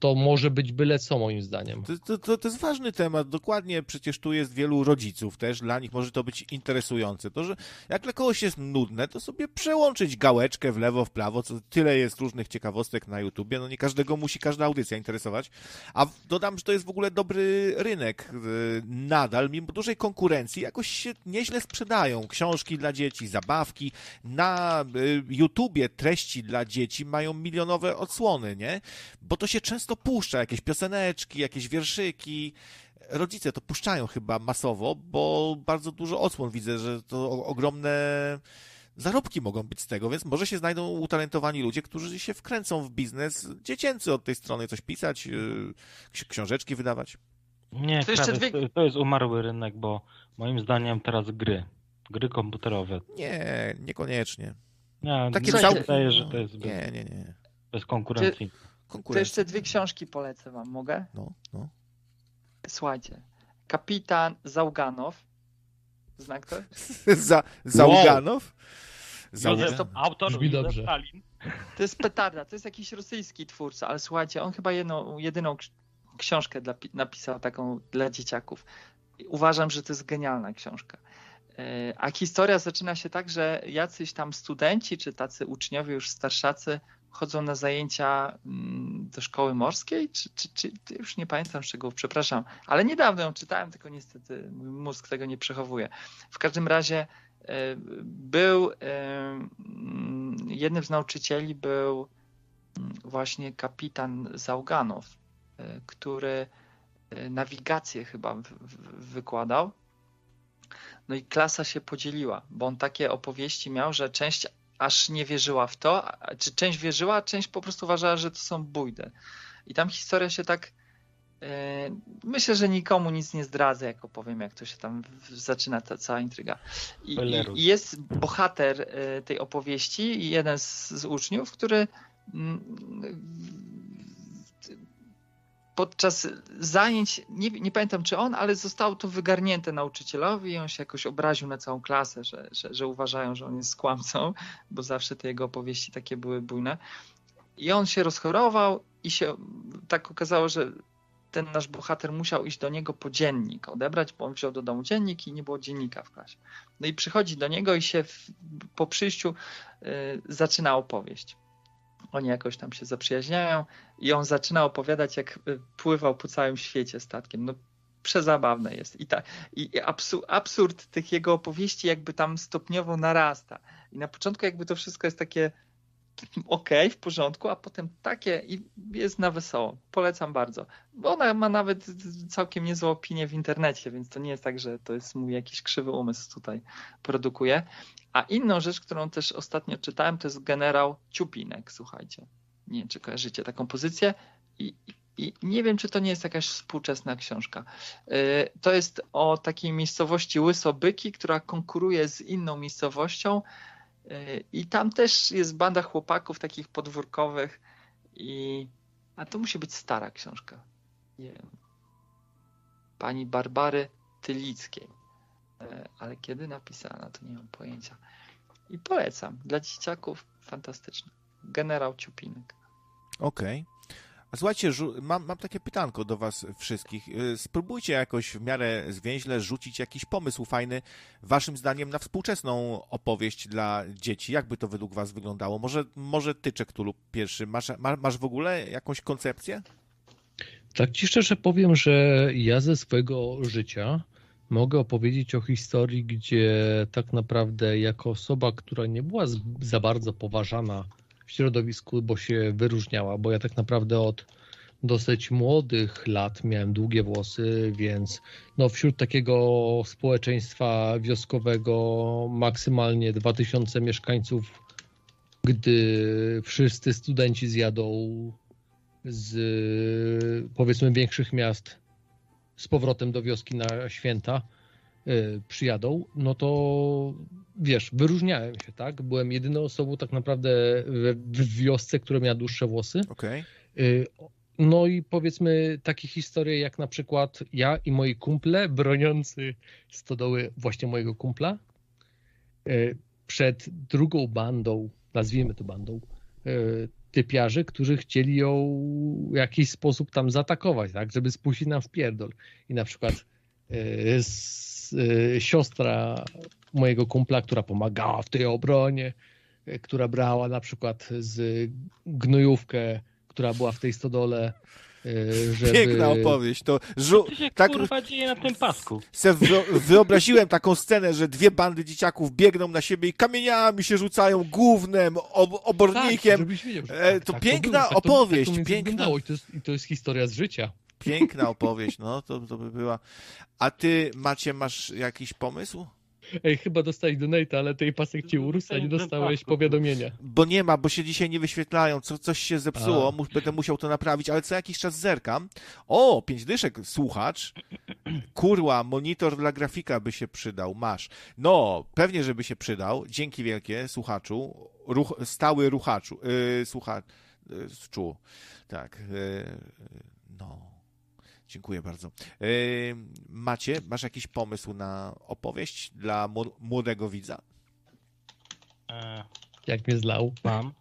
to może być byle co moim zdaniem. To, to, to, to jest ważny temat, dokładnie, przecież tu jest wielu rodziców też, dla nich może to być interesujące. To, że jak dla kogoś jest nudne, to sobie przełączyć gałeczkę w lewo, w prawo, co tyle jest różnych ciekawostek na YouTubie, no nie każdego musi każda audycja interesować. A dodam, że to jest w ogóle dobry rynek yy, nadal, mimo dużej konkurencji, jakoś się nieźle sprzedają. Książki dla dzieci, zabawki, na yy, YouTubie treści dla dzieci mają milionowe odsłony, nie? Bo to się często puszcza, jakieś pioseneczki, jakieś wierszyki. Rodzice to puszczają chyba masowo, bo bardzo dużo odsłon widzę, że to ogromne zarobki mogą być z tego, więc może się znajdą utalentowani ludzie, którzy się wkręcą w biznes dziecięcy od tej strony, coś pisać, yy, ksi- książeczki wydawać. Nie, To dwie- to jest umarły rynek, bo moim zdaniem teraz gry, gry komputerowe. Nie, niekoniecznie. Nie, Takie całkiem- wydaje, że to jest bez, Nie, nie, nie. bez konkurencji. To Konkurencja. jeszcze dwie książki polecę wam, mogę? No, no. Słuchajcie. Kapitan Załganow. Zna ktoś? Za, Załganow? Józef, Załganow. autor Brzmi Józef dobrze. Stalin. To jest petarda, to jest jakiś rosyjski twórca, ale słuchajcie, on chyba jedną, jedyną ks- książkę dla, pi- napisał taką dla dzieciaków. Uważam, że to jest genialna książka. E, A historia zaczyna się tak, że jacyś tam studenci, czy tacy uczniowie już starszacy chodzą na zajęcia mm, do szkoły morskiej, czy, czy, czy już nie pamiętam szczegółów, przepraszam, ale niedawno ją czytałem, tylko niestety mój mózg tego nie przechowuje. W każdym razie e, był e, mm, jednym z nauczycieli był mm, właśnie kapitan Załganow, e, który nawigację chyba wykładał. No i klasa się podzieliła, bo on takie opowieści miał, że część aż nie wierzyła w to, czy część wierzyła, a część po prostu uważała, że to są bójdy. I tam historia się tak. e, Myślę, że nikomu nic nie zdradzę, jak opowiem, jak to się tam zaczyna ta cała intryga. I, i, jest bohater e, tej opowieści, jeden z, z uczniów, który mm, podczas zajęć, nie, nie pamiętam czy on, ale zostało to wygarnięte nauczycielowi i on się jakoś obraził na całą klasę, że, że, że uważają, że on jest kłamcą, bo zawsze te jego opowieści takie były bujne. I on się rozchorował i się tak okazało, że ten nasz bohater musiał iść do niego po dziennik odebrać, bo on wziął do domu dziennik i nie było dziennika w klasie. No i przychodzi do niego i się w, po przyjściu y, zaczyna opowieść. Oni jakoś tam się zaprzyjaźniają i on zaczyna opowiadać, jak y, pływał po całym świecie statkiem. No, przezabawne jest. I, ta, i absu, absurd tych jego opowieści jakby tam stopniowo narasta. I na początku jakby to wszystko jest takie okej, w porządku, a potem takie i jest na wesoło. Polecam bardzo. Bo ona ma nawet całkiem niezłą opinię w internecie, więc to nie jest tak, że to jest mój jakiś krzywy umysł tutaj produkuje. A inną rzecz, którą też ostatnio czytałem, to jest generał Ciupinek, słuchajcie. Nie wiem, czy kojarzycie taką pozycję. I, i nie wiem, czy to nie jest jakaś współczesna książka. Yy, To jest o takiej miejscowości Łysobyki, która konkuruje z inną miejscowością i tam też jest banda chłopaków takich podwórkowych i a to musi być stara książka. Nie wiem. Pani Barbary Tylickiej. Yy, Ale kiedy napisana, to nie mam pojęcia. I polecam. Dla dzieciaków fantastyczne. Generał Ciupinek. Okej. A słuchajcie, mam, mam takie pytanko do was wszystkich. Y, Spróbujcie jakoś w miarę zwięźle rzucić jakiś pomysł fajny, waszym zdaniem, na współczesną opowieść dla dzieci. Jakby to według was wyglądało? Może, może ty, Czektulu, pierwszy. Masz, ma, masz w ogóle jakąś koncepcję? Tak ci szczerze powiem, że ja ze swojego życia mogę opowiedzieć o historii, gdzie tak naprawdę jako osoba, która nie była za bardzo poważana w środowisku, bo się wyróżniała, bo ja tak naprawdę od dosyć młodych lat miałem długie włosy, więc no wśród takiego społeczeństwa wioskowego maksymalnie 2000 mieszkańców, gdy wszyscy studenci zjadą z powiedzmy większych miast z powrotem do wioski na święta, przyjadą, no to wiesz, wyróżniałem się, tak? Byłem jedyną osobą tak naprawdę w, wiosce, która miała dłuższe włosy. Okej. Y, No i powiedzmy takie historie jak na przykład ja i moi kumple broniący stodoły właśnie mojego kumpla y, przed drugą bandą, nazwijmy to bandą, y, typiarzy, którzy chcieli ją w jakiś sposób tam zaatakować, tak, żeby spuścić nam w pierdol. I na przykład y, y, siostra mojego kumpla, która pomagała w tej obronie, y, która brała na przykład z gnojówkę, która była w tej stodole, y, żeby... Piękna opowieść. To żu- Co się tak kurwa dzieje na tym pasku? se wyo- wyobraziłem taką scenę, że dwie bandy dzieciaków biegną na siebie i kamieniami się rzucają, gównem, ob- obornikiem. Tak, żebyś wiedział, że E, to piękna było, tak opowieść, tak to piękna. I to, jest, I to jest historia z życia. Piękna opowieść, no to, to by była. A ty, Macie, masz jakiś pomysł? Ej, chyba dostałeś donate, ale tej pasek ci urósł, a nie dostałeś powiadomienia. Bo nie ma, bo się dzisiaj nie wyświetlają, co, coś się zepsuło, A. będę musiał to naprawić, ale co jakiś czas zerkam. O, pięć dyszek, słuchacz. Kurła, monitor dla grafika by się przydał, masz. No, pewnie, żeby się przydał. Dzięki wielkie, słuchaczu. Ruch, stały ruchaczu, yy, słuchaczu. Tak, yy, no. Dziękuję bardzo. Yy, Macie, masz jakiś pomysł na opowieść dla mł- młodego widza? E, Jak mnie zlał. mam.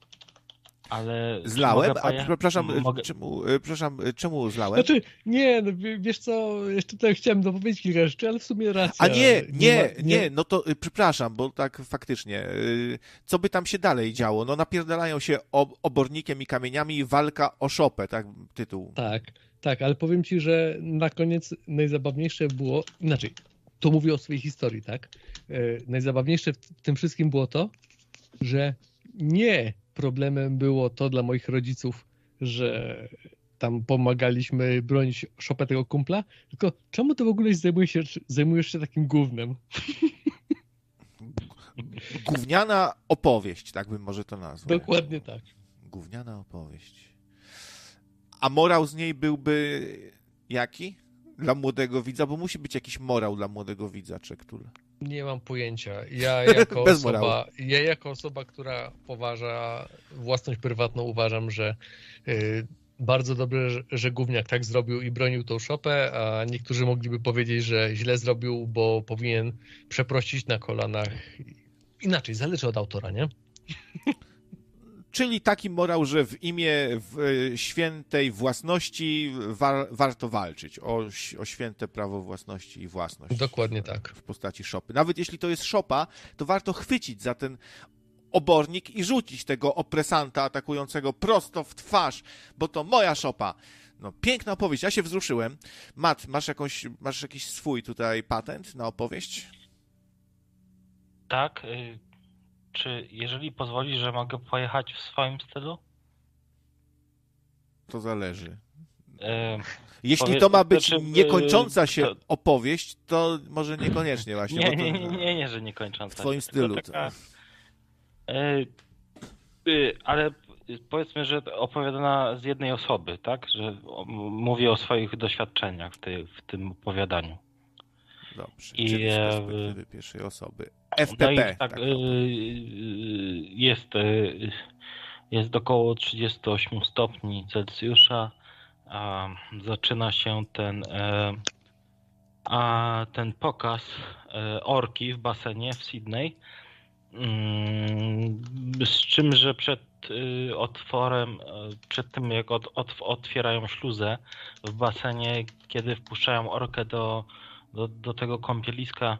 Ale. Zlałem? A przepraszam, Mogę... czemu, e, przepraszam, e, czemu zlałem? Znaczy, nie, no, wie- wiesz co, jeszcze tutaj chciałem dopowiedzieć kilka rzeczy, ale w sumie racja. A nie, nie, ma- nie, no to y, przepraszam, bo tak faktycznie, y, co by tam się dalej działo? No napierdalają się ob- obornikiem i kamieniami walka o szopę, tak tytuł. Tak, tak, ale powiem ci, że na koniec najzabawniejsze było, inaczej, to mówię o swojej historii, tak? E, najzabawniejsze w tym wszystkim było to, że nie problemem było to dla moich rodziców, że tam pomagaliśmy bronić szopę tego kumpla, tylko czemu ty w ogóle zajmujesz się, zajmujesz się takim gównem? Gówniana opowieść, tak bym może to nazwał. Dokładnie tak. Gówniana opowieść. A morał z niej byłby jaki? Dla młodego widza, bo musi być jakiś morał dla młodego widza, Czektul. Nie mam pojęcia. Ja jako, osoba, ja jako osoba, która poważa własność prywatną, uważam, że y, bardzo dobrze, że, że gówniak tak zrobił i bronił tą szopę, a niektórzy mogliby powiedzieć, że źle zrobił, bo powinien przeprosić na kolanach. Inaczej, zależy od autora, nie? Czyli taki morał, że w imię w, świętej własności war, warto walczyć o, o święte prawo własności i własność. Dokładnie tak. W postaci szopy. Nawet jeśli to jest szopa, to warto chwycić za ten obornik i rzucić tego opresanta atakującego prosto w twarz, bo to moja szopa. No, piękna opowieść, ja się wzruszyłem. Mat, masz, jakąś, masz jakiś swój tutaj patent na opowieść? Tak. Y, czy jeżeli pozwolisz, że mogę pojechać w swoim stylu? To zależy. Y, Jeśli to ma być znaczy, niekończąca y, się to- opowieść, to może niekoniecznie właśnie. nie, to nie, nie, nie, nie, że nie kończąc. W twoim stylu. Taka, y, y, ale powiedzmy, że opowiadana z jednej osoby, tak? Że mówię o swoich doświadczeniach w, tej, w tym opowiadaniu. Dobrze, I, czyli z e, perspektywy pierwszej osoby. No FTP. i tak, tak. y, y, jest, y, jest około 38 stopni Celsjusza. A zaczyna się ten, e, a ten pokaz e, orki w basenie w Sydney. Mm, Z czym, że przed otworem, e, przed tym jak od, od, otwierają śluzę w basenie, kiedy wpuszczają orkę do, do, do tego kąpieliska,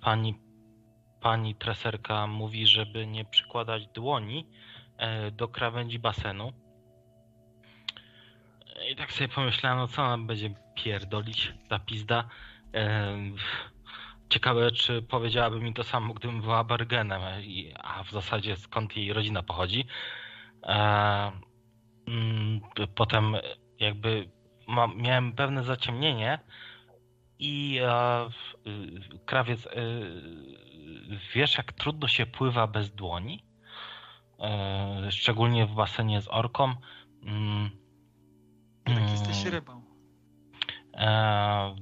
pani pani treserka mówi, żeby nie przykładać dłoni e, do krawędzi basenu. I tak sobie pomyślałem, no co ona będzie pierdolić, ta pizda. E, Ciekawe, czy powiedziałaby mi to samo, gdybym była Bergenem, a w zasadzie skąd jej rodzina pochodzi. E, mm, potem jakby miałem pewne zaciemnienie i e, y, krawiec, y, wiesz jak trudno się pływa bez dłoni? E, szczególnie w basenie z orką. Jak mm, jesteś rybą. e,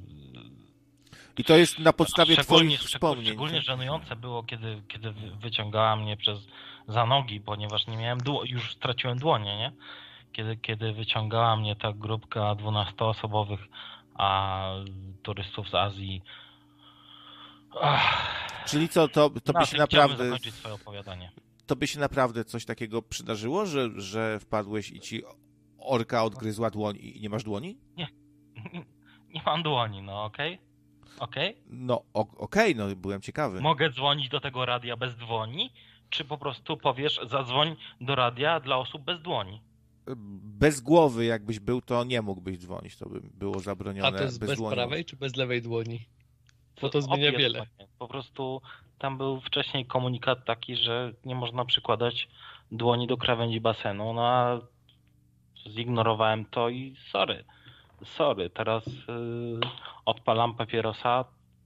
I to jest na podstawie szczególnie, twoich szczególnie, wspomnień. szczególnie żenujące było, kiedy, kiedy wy- wyciągała mnie przez za nogi, ponieważ nie miałem dło- już straciłem dłonie, nie? Kiedy, kiedy wyciągała mnie ta grupka 12-osobowych a turystów z Azji. Ach, Czyli co, to, to na by się naprawdę zakończyć swoje opowiadanie. to by się naprawdę coś takiego przydarzyło, że, że wpadłeś i ci orka odgryzła dłoń i nie masz dłoni? Nie mam dłoni, no okej? Okej? No o- okej, no byłem ciekawy. Mogę dzwonić do tego radia bez dłoni? Czy po prostu powiesz, zadzwoń do radia dla osób bez dłoni? Bez głowy jakbyś był, to nie mógłbyś dzwonić, to by było zabronione A to jest bez, bez prawej czy bez lewej dłoni? Bo to zmienia obie wiele. Po prostu tam był wcześniej komunikat taki, że nie można przykładać dłoni do krawędzi basenu, no a zignorowałem to i sorry. Sorry, teraz yy, odpalam papierosa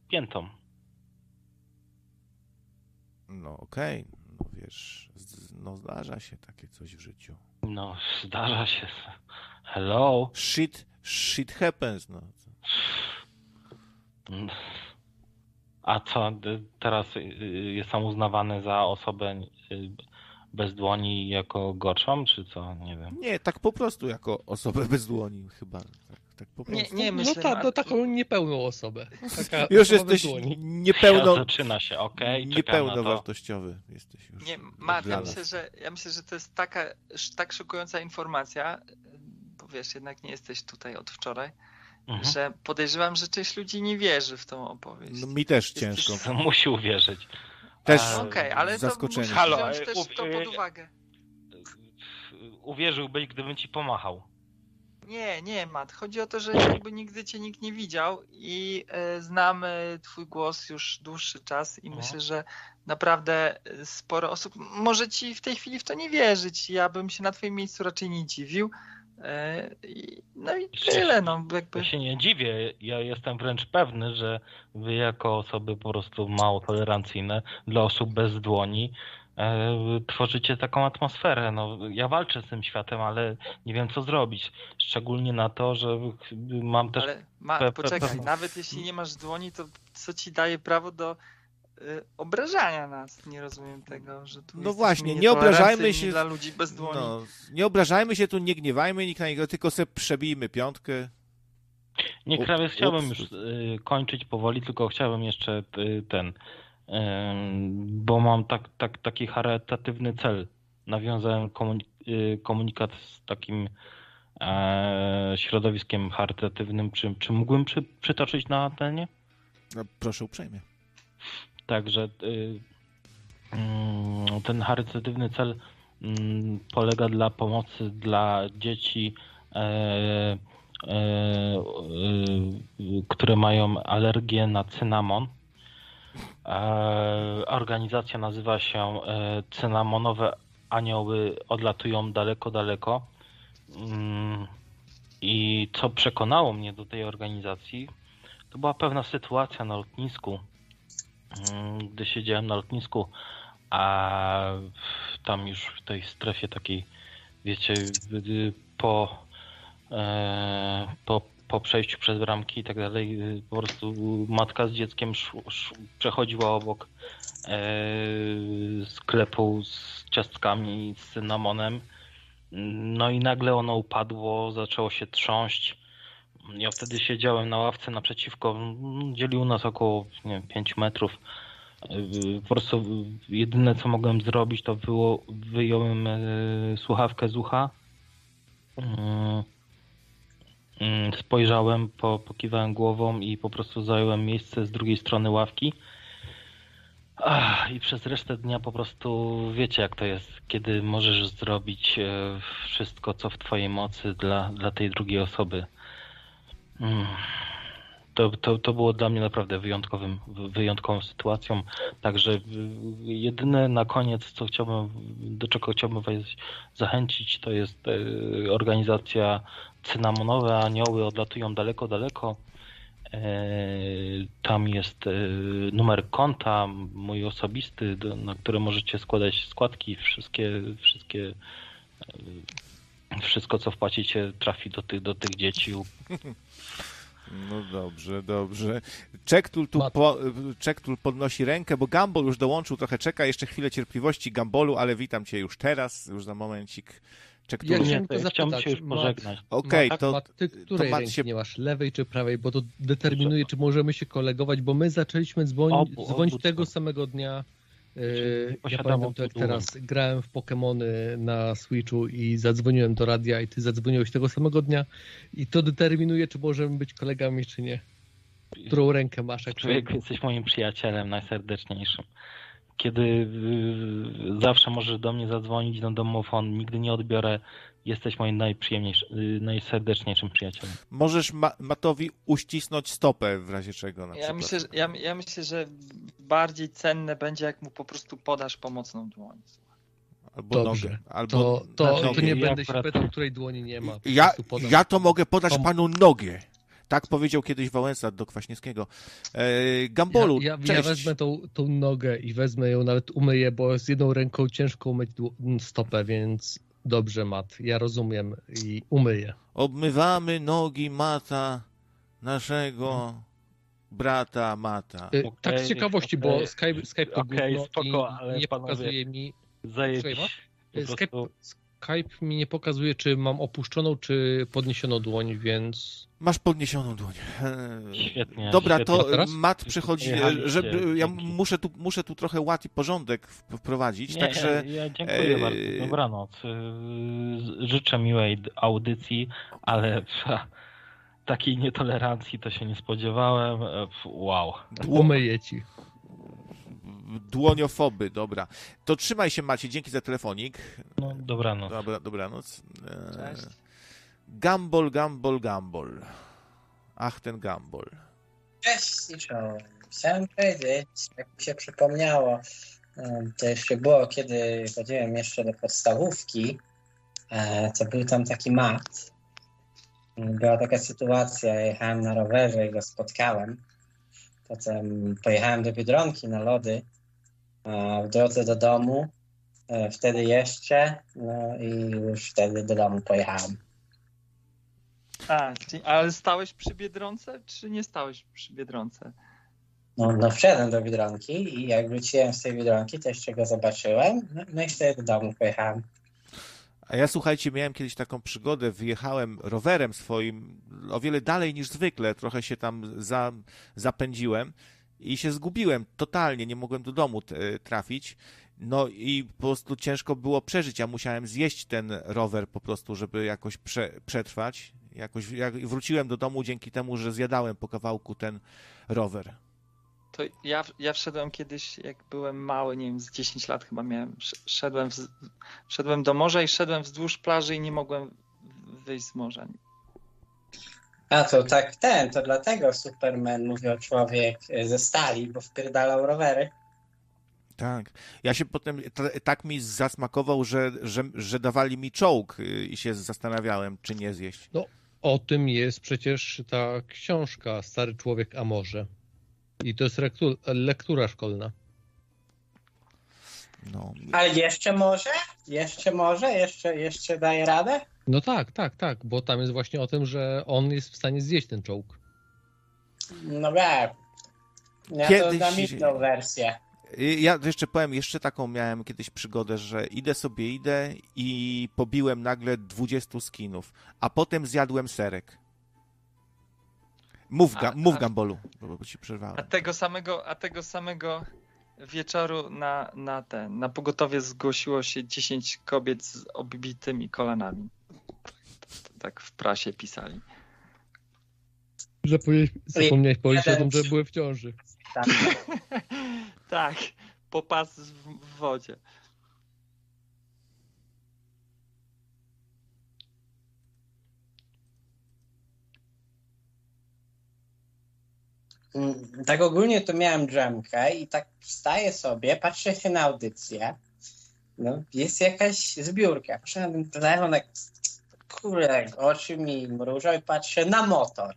piętą. No okej, no wiesz, no zdarza się takie coś w życiu. No, zdarza się. Hello. Shit, shit happens, no. A co, teraz y, y, jestem uznawany za osobę y, bez dłoni jako gorszą, czy co? Nie wiem. Nie, tak po prostu jako osobę bez dłoni chyba. Tak, tak po Nie, prostu. nie No, myślę, ta, no Marku. taką niepełną osobę. Taka Już jesteś niepełno, Zaczyna się, okej, to. niepełnowartościowy jesteś już. Nie, Matt, dla ja myślę, że, ja myślę, że to jest taka, tak szokująca informacja, bo wiesz, jednak nie jesteś tutaj od wczoraj, Mhm. że podejrzewam, że część ludzi nie wierzy w tą opowieść. No, mi też Jesteś- ciężko. Musi uwierzyć. Też A, Okej, ale zaskoczenie. to musisz Halo, wziąć też to pod uwagę. Uwierzyłbyś, gdybym ci pomachał. Nie, nie, Matt. Chodzi o to, że jakby nigdy cię nikt nie widział i e, znamy twój głos już dłuższy czas i No. myślę, że naprawdę e, sporo osób może ci w tej chwili w to nie wierzyć. Ja bym się na twoim miejscu raczej nie dziwił. E, no i tyle, no jakby. Ja się nie dziwię, ja jestem wręcz pewny, że wy jako osoby po prostu mało tolerancyjne dla osób bez dłoni e, tworzycie taką atmosferę. No, ja walczę z tym światem, ale nie wiem co zrobić. Szczególnie na to, że mam też Ale pe- poczekaj, nawet jeśli nie masz dłoni, to co ci daje prawo do obrażania nas? Nie rozumiem tego, że tu No właśnie, nie obrażajmy się- dla ludzi bez dłoni. No, nie obrażajmy się tu, nie gniewajmy nikt na niego, tylko sobie przebijmy piątkę. Nie, krawiec, chciałbym ups. już y, kończyć powoli, tylko chciałbym jeszcze y, ten, bo mam tak, tak, taki charytatywny cel. Nawiązałem komuni- y, komunikat z takim e, środowiskiem charytatywnym. Czy, czy mógłbym przy, przytoczyć na antenie? No, proszę uprzejmie. Także y, mm, ten charytatywny cel mm, polega dla pomocy dla dzieci, e, e, e, które mają alergię na cynamon. E, Organizacja nazywa się Cynamonowe Anioły odlatują daleko, daleko. Mm, I co przekonało mnie do tej organizacji, to była pewna sytuacja na lotnisku, gdy siedziałem na lotnisku, a tam już w tej strefie takiej, wiecie, po, e, po, po przejściu przez bramki i tak dalej, y, po prostu matka z dzieckiem szł, szł, przechodziła obok e, sklepu z ciastkami z cynamonem. No i nagle ono upadło, zaczęło się trząść. Ja wtedy siedziałem na ławce naprzeciwko, dzielił nas około nie wiem, 5 metrów. Yy, Po prostu jedyne co mogłem zrobić to było wyjąłem e, słuchawkę z ucha. Mm, Spojrzałem, po, pokiwałem głową i po prostu zająłem miejsce z drugiej strony ławki. I przez resztę dnia po prostu wiecie jak to jest, kiedy możesz zrobić e, wszystko co w twojej mocy dla, dla tej drugiej osoby. To, to, to było dla mnie naprawdę wyjątkowym, wyjątkową sytuacją. Także jedyne na koniec, co chciałbym, do czego chciałbym Was zachęcić, to jest y, organizacja Cynamonowe Anioły odlatują daleko, daleko. E, tam jest e, numer konta, mój osobisty, na który możecie składać składki. Wszystkie, wszystkie, e, wszystko co wpłacicie trafi do tych, do tych dzieci. No dobrze, dobrze. Czektul tu, po, Czektul podnosi rękę, bo Gambol już dołączył, trochę czeka. Jeszcze chwilę cierpliwości Gambolu, ale witam cię już teraz, już za momencik. Czektul. Ja Nie, to chciałbym się już pożegnać. Okej, Mat, to, Mat, ty której Mat ręki się- nie masz? Lewej czy prawej? Bo to determinuje, czy możemy się kolegować, bo my zaczęliśmy dzwonić, Obu- dzwonić obu tego stron. samego dnia. Yy, ja pamiętam to jak teraz. Grałem w Pokémony na Switchu i zadzwoniłem do radia i ty zadzwoniłeś tego samego dnia i to determinuje, czy możemy być kolegami, czy nie. Którą rękę masz? Jak Człowieku, jesteś moim przyjacielem najserdeczniejszym. Kiedy y, zawsze możesz do mnie zadzwonić na domofon, nigdy nie odbiorę. Jesteś moim najprzyjemniejszym, y, najserdeczniejszym przyjacielem. możesz Ma Matowi uścisnąć stopę w razie czego na Ja przykład. myślę, że, ja, ja myślę, że bardziej cenne będzie, jak mu po prostu podasz pomocną dłoń. Albo Dobrze. nogę. Albo To, to, nogę. to nie Ja będę się pytał, której dłoni nie ma. Ja, ja to mogę podać Pom- panu nogę. Tak powiedział kiedyś Wałęsa do Kwaśniewskiego. E, Gambolu, ja, ja, ja wezmę tą, tą nogę i wezmę ją, nawet umyję, bo z jedną ręką ciężko umyć stopę, więc dobrze, Mat, ja rozumiem i umyję. Obmywamy nogi mata naszego brata mata. Y, Okej, tak z ciekawości, bo okej. Skype, Skype to Okej, gówno spoko, i ale nie panowie- pokazuje mi... Zajedź Słuchaj, Skype. Skype mi nie pokazuje, czy mam opuszczoną, czy podniesioną dłoń, więc... Masz podniesioną dłoń. E, Świetnie, Dobra, świetnie. to teraz? Mat przychodzi, Pojechaliście, żeby ja dzięki. muszę tu, muszę tu trochę ład i porządek wprowadzić, Nie, także ja dziękuję e, bardzo. Dobranoc. Yy, Życzę miłej audycji, ale pfa, takiej nietolerancji to się nie spodziewałem. E, Wow. dło, Umyję ci. Dłoniofoby, dobra. To trzymaj się Macie, dzięki za telefonik. No, dobranoc. Dobra, dobranoc. E, Cześć. Gambol, gambol, gambol. Ach, ten gambol. Cześć, czołem. Chciałem powiedzieć, jak mi się przypomniało, em, to jeszcze było, kiedy chodziłem jeszcze do podstawówki, e, to był tam taki mat. Była taka sytuacja, jechałem na rowerze i go spotkałem. Potem pojechałem do Biedronki na lody, w drodze do domu, e, wtedy jeszcze, no i już wtedy do domu pojechałem. A, ale stałeś przy Biedronce, czy nie stałeś przy Biedronce? No, no wszedłem do Biedronki i jak wróciłem z tej Biedronki, to jeszcze go zobaczyłem, no, no i wtedy do domu pojechałem. A ja słuchajcie, miałem kiedyś taką przygodę, wyjechałem rowerem swoim o wiele dalej niż zwykle, trochę się tam za, zapędziłem i się zgubiłem totalnie, nie mogłem do domu t- trafić. No i po prostu ciężko było przeżyć. Ja musiałem zjeść ten rower po prostu, żeby jakoś prze, przetrwać. Jakoś jak wróciłem do domu dzięki temu, że zjadałem po kawałku ten rower. To ja, ja wszedłem kiedyś, jak byłem mały, nie wiem, z 10 lat chyba miałem, sz- szedłem, w, do morza i szedłem wzdłuż plaży i nie mogłem wyjść z morza. A to tak ten, to dlatego Superman mówił człowiek ze stali, bo wpierdalał rowery. Tak. Ja się potem t- tak mi zasmakował, że, że, że dawali mi czołg y, i się zastanawiałem, czy nie zjeść. O tym jest przecież ta książka Stary Człowiek a Morze. I to jest lektu- lektura szkolna. No. Ale jeszcze może? Jeszcze może? Jeszcze, jeszcze daje radę? No tak, tak, tak, bo tam jest właśnie o tym, że on jest w stanie zjeść ten czołg. No tak. Ja Kiedyś- to dam inną wersję. Y, Ja jeszcze powiem, jeszcze taką miałem kiedyś przygodę, że idę sobie, idę i pobiłem nagle 20 skinów, a potem zjadłem serek. Mów, ga, A- mów a- Gambolu, bo ci A przerwałem. tego samego, a tego samego wieczoru na, na ten, na pogotowie zgłosiło się 10 kobiet z obbitymi kolanami. Tak w prasie pisali. Zapomniałeś, zapomniałeś powiedzieć o tym, że były w ciąży. Tak. tak, po pas w, w wodzie. Tak ogólnie to miałem drzemkę i tak wstaję sobie, patrzę się na audycję. No, jest jakaś zbiórka. Patrzę na ten telefon, tak kurde, oczy mi mrużą i patrzę na motor.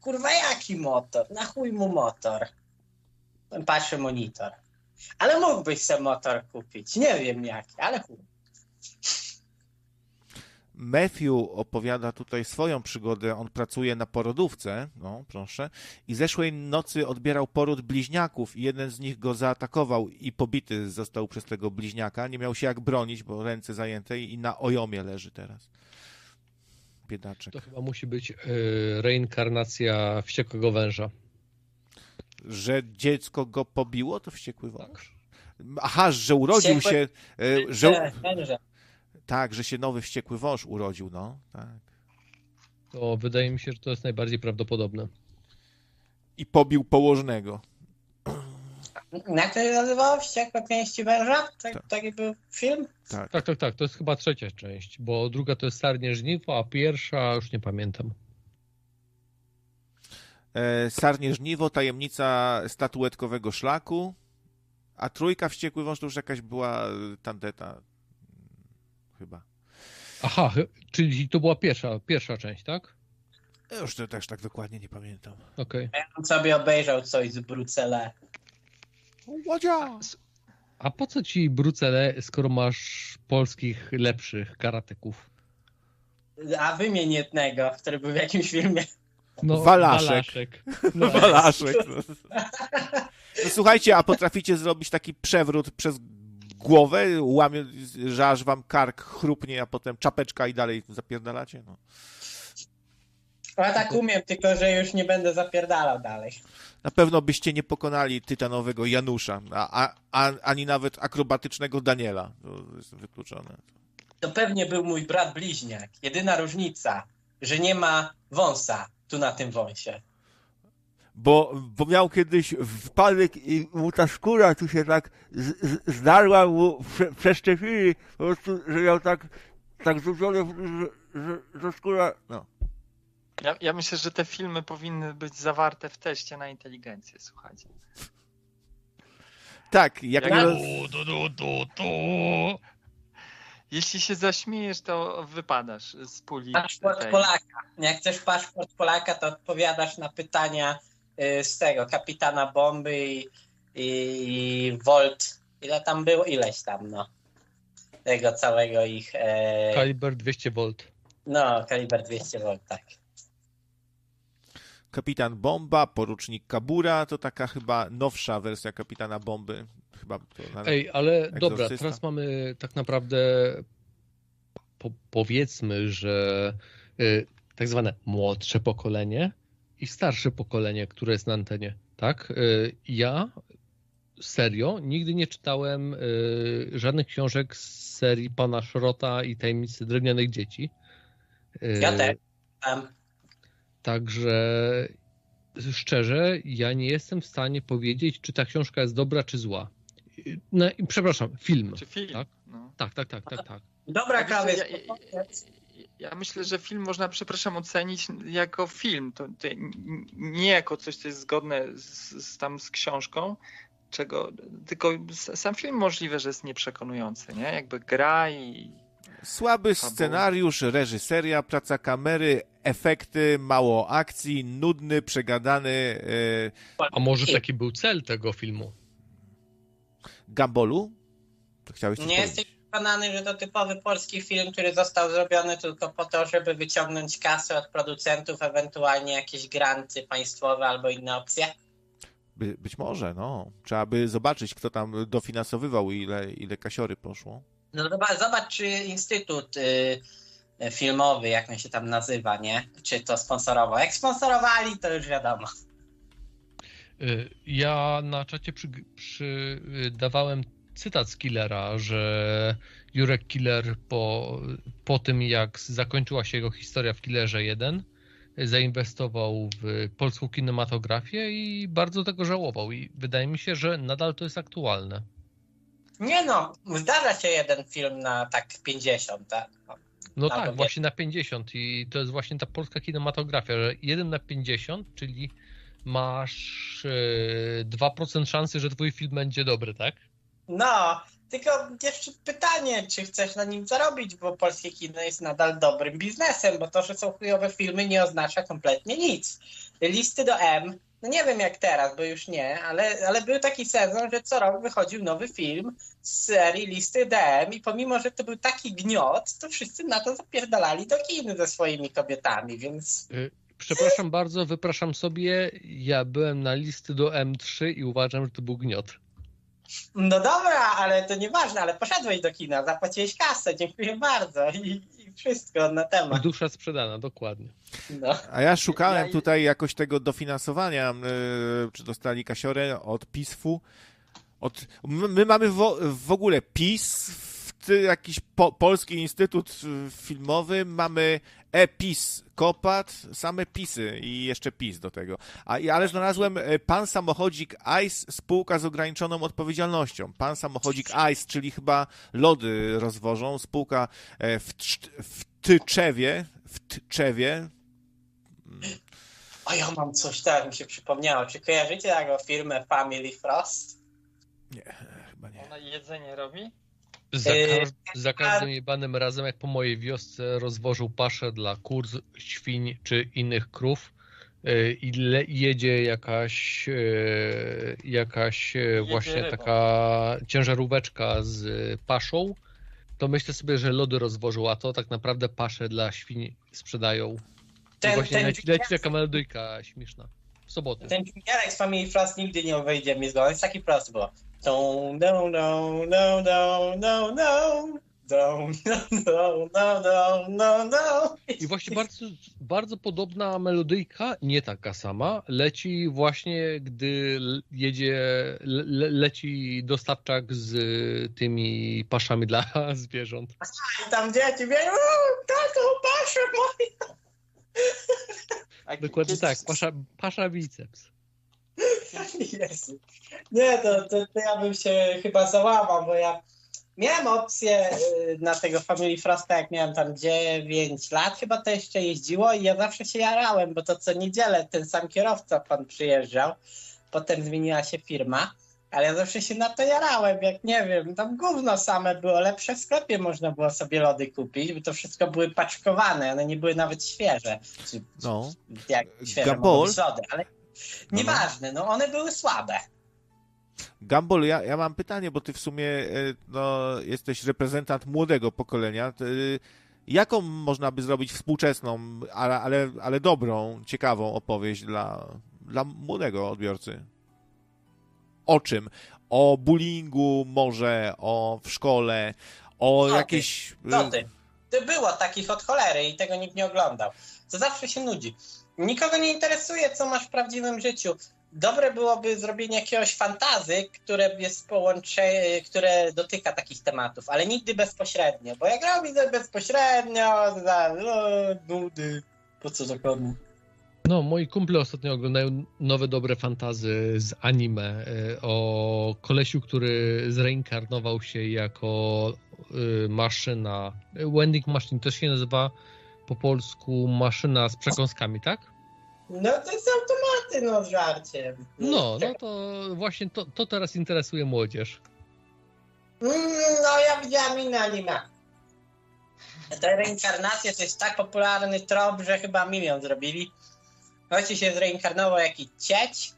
Kurwa, jaki motor? Na chuj mu motor. Patrzę monitor. Ale mógłbyś sobie motor kupić. Nie wiem jaki, ale chuj. Matthew opowiada tutaj swoją przygodę. On pracuje na porodówce, no proszę, i zeszłej nocy odbierał poród bliźniaków i jeden z nich go zaatakował i pobity został przez tego bliźniaka. Nie miał się jak bronić, bo ręce zajęte i na ojomie leży teraz. Biedaczek. To chyba musi być y, reinkarnacja wściekłego węża. Że dziecko go pobiło, to wściekły wąż? Aha, że urodził Wściekły- się, e, że, Węże. Tak, że się nowy wściekły wąż urodził, no, tak. To wydaje mi się, że to jest najbardziej prawdopodobne. I pobił położnego. Jak to się nazywało? Wściekłe pięści węża? Tak, Tak. Taki był film? Tak. Tak, tak, tak. To jest chyba trzecia część, bo druga to jest Sarnie Żniwo, a pierwsza już nie pamiętam. E, Sarnie żniwo, tajemnica statuetkowego szlaku, a trójka wściekły wąż to już jakaś była tandeta. Chyba. Aha, czyli to była pierwsza, pierwsza część, tak? Ja Już to też tak dokładnie nie pamiętam. Okej. Ja bym sobie obejrzał coś z Brucele. Łodzia! A po co ci Brucele, skoro masz polskich lepszych karateków? A wymień jednego, który był w jakimś filmie. No, Walaszek. Walaszek. No, Walaszek. No. no słuchajcie, a potraficie zrobić taki przewrót przez głowę, łamie, że aż wam kark chrupnie, a potem czapeczka i dalej zapierdalacie? No. Ja tak umiem, tylko że już nie będę zapierdalał dalej. Na pewno byście nie pokonali tytanowego Janusza, a, a, ani nawet akrobatycznego Daniela. To jest wykluczone. To pewnie był mój brat bliźniak. Jedyna różnica, że nie ma wąsa tu na tym wąsie. Bo, bo miał kiedyś wpadek i mu ta skóra tu się tak z, zdarła, mu prze, przeszczepili po prostu, że miał tak, tak złudzone, że, że, że skóra, no. Ja, ja myślę, że te filmy powinny być zawarte w teście na inteligencję, słuchajcie. Tak, jak tu, tu, tu, tu. Jeśli się zaśmiejesz, to wypadasz z puli. Paszport. Polaka. Jak chcesz paszport Polaka, to odpowiadasz na pytania z tego, kapitana bomby i, i, Volt. Ile tam było? Ileś tam, no. Tego całego ich. E, Kaliber 200 V. no, kaliber 200 V, tak. Kapitan Bomba, porucznik Kabura, to taka chyba nowsza wersja Kapitana Bomby. Chyba. Ej, ale Egzorcysta. dobra, teraz mamy tak naprawdę po, powiedzmy, że y, tak zwane młodsze pokolenie i starsze pokolenie, które jest na antenie, tak? Y, ja serio nigdy nie czytałem y, żadnych książek z serii Pana Szrota i Tajemnicy Drewnianych Dzieci. Y, Ja też. Także szczerze, ja nie jestem w stanie powiedzieć, czy ta książka jest dobra, czy zła. No, przepraszam, film. Czy film? Tak? No. Tak, tak, tak, tak, tak. Dobra, Ja wiesz co, krawiec. ja- Ja myślę, że film można, przepraszam, ocenić jako film. To, to nie jako coś, co jest zgodne z, z, tam z książką, czego, tylko sam film możliwe, że jest nieprzekonujący, nie? Jakby gra i Słaby scenariusz, reżyseria, praca kamery, efekty, mało akcji, nudny, przegadany. e, A może taki był cel tego filmu? Gambolu? To chciałeś coś Nie powiedzieć? jesteś przekonany, że to typowy polski film, który został zrobiony tylko po to, żeby wyciągnąć kasę od producentów, ewentualnie jakieś granty państwowe albo inne opcje? By, być może, no. Trzeba by zobaczyć, kto tam dofinansowywał i ile, ile kasiory poszło. No zobacz, zobacz czy Instytut y, Filmowy, jak on się tam nazywa, nie? Czy to sponsorował. Jak sponsorowali, to już wiadomo. Y, Ja na czacie przy, przydawałem cytat z Killera, że Jurek Killer po, po tym, jak zakończyła się jego historia w Killerze 1, zainwestował w polską kinematografię i bardzo tego żałował. I wydaje mi się, że nadal to jest aktualne. Nie no, zdarza się jeden film na tak 50, tak? No Albo tak, właśnie na 50 i to jest właśnie ta polska kinematografia, że 1 na 50, czyli masz e, 2% szansy, że twój film będzie dobry, tak? No, tylko jeszcze pytanie, czy chcesz na nim zarobić, bo polskie kino jest nadal dobrym biznesem, bo to, że są chujowe filmy nie oznacza kompletnie nic. Listy do M, no nie wiem jak teraz, bo już nie, ale, ale był taki sezon, że co rok wychodził nowy film z serii Listy do M i pomimo, że to był taki gniot, to wszyscy na to zapierdalali do kin ze swoimi kobietami, więc Przepraszam bardzo, wypraszam sobie. Ja byłem na listy do M3 i uważam, że to był gniot. No dobra, ale to nieważne, ale poszedłeś do kina, zapłaciłeś kasę, dziękuję bardzo i, i wszystko na temat. Dusza sprzedana, dokładnie. No. A ja szukałem Ja- tutaj jakoś tego dofinansowania, yy, czy dostali kasiorę od PISF-u. Od, my, my mamy wo, w ogóle PIS, w ty, jakiś po, Polski Instytut y, Filmowy, mamy e-PIS, KOPAT, same PISy i jeszcze PIS do tego. A, i- ale znalazłem e, Pan Samochodzik ICE, spółka z ograniczoną odpowiedzialnością. Pan Samochodzik ICE, czyli chyba lody rozwożą, spółka e, w, w Tyczewie, w Tczewie, A ja mam coś, tak mi się przypomniało. Czy kojarzycie taką firmę Family Frost? chyba nie. Ona jedzenie robi? Za, Yy, każ, za każdym jebanym razem, jak po mojej wiosce rozwożą paszę dla kur, świń czy innych krów yy, i le, jedzie jakaś, yy, jakaś yy, właśnie rybą. taka ciężaróweczka z paszą, to myślę sobie, że lody rozwożą, a to tak naprawdę pasze dla świń sprzedają. I Ten, właśnie ten, leci, leci taka melodyjka śmieszna. W sobotę. ten dźwięk z Family Frost nigdy nie wejdzie mi z głowy. Jest taki prosty, bo no, no, no, no, no, no, no. No, no, no, no, no, no, no. I właśnie bardzo, bardzo podobna melodyjka, nie taka sama, leci właśnie, gdy jedzie, le, le- leci dostawczak z tymi paszami dla zwierząt. I tam dzieci wie, taką paszę moją. A Dokładnie tak, pasza, pasza biceps. Jezu. Nie, to, to, to ja bym się chyba załamał, bo ja miałem opcję y, na tego Family Frosta, jak miałem tam 9 lat, chyba to jeszcze jeździło i ja zawsze się jarałem, bo to co niedzielę ten sam kierowca pan przyjeżdżał, potem zmieniła się firma, ale ja zawsze się na to jarałem, jak nie wiem, tam gówno same było, lepsze w sklepie można było sobie lody kupić, bo to wszystko były paczkowane, one nie były nawet świeże. Czy, No. jak świeże Gabol? lody, ale nieważne, no one były słabe. Gumball, ja, ja mam pytanie, bo ty w sumie e, no, jesteś reprezentant młodego pokolenia. Ty, jaką można by zrobić współczesną, ale, ale, ale dobrą, ciekawą opowieść dla, dla młodego odbiorcy? O czym? O bullyingu może, o w szkole, o ty? jakieś... Co ty? To było takich od cholery i tego nikt nie oglądał. To zawsze się nudzi. Nikogo nie interesuje, co masz w prawdziwym życiu. Dobre byłoby zrobienie jakiegoś fantazy, które jest połącze, które dotyka takich tematów, ale nigdy bezpośrednio. Bo jak robi to bezpośrednio, to za o, nudy. Po co to komu? No, moi kumple ostatnio oglądają nowe, dobre fantazy z anime e, o kolesiu, który zreinkarnował się jako e, maszyna. Wending Machine to się nazywa po polsku maszyna z przekąskami, tak? No to jest automaty, no z żarciem. No, no to właśnie to, to teraz interesuje młodzież. Mm, No, ja widziałam inne anime. Te reinkarnacje to jest tak popularny trop, że chyba milion zrobili. Gości się zreinkarnował jakiś cieć.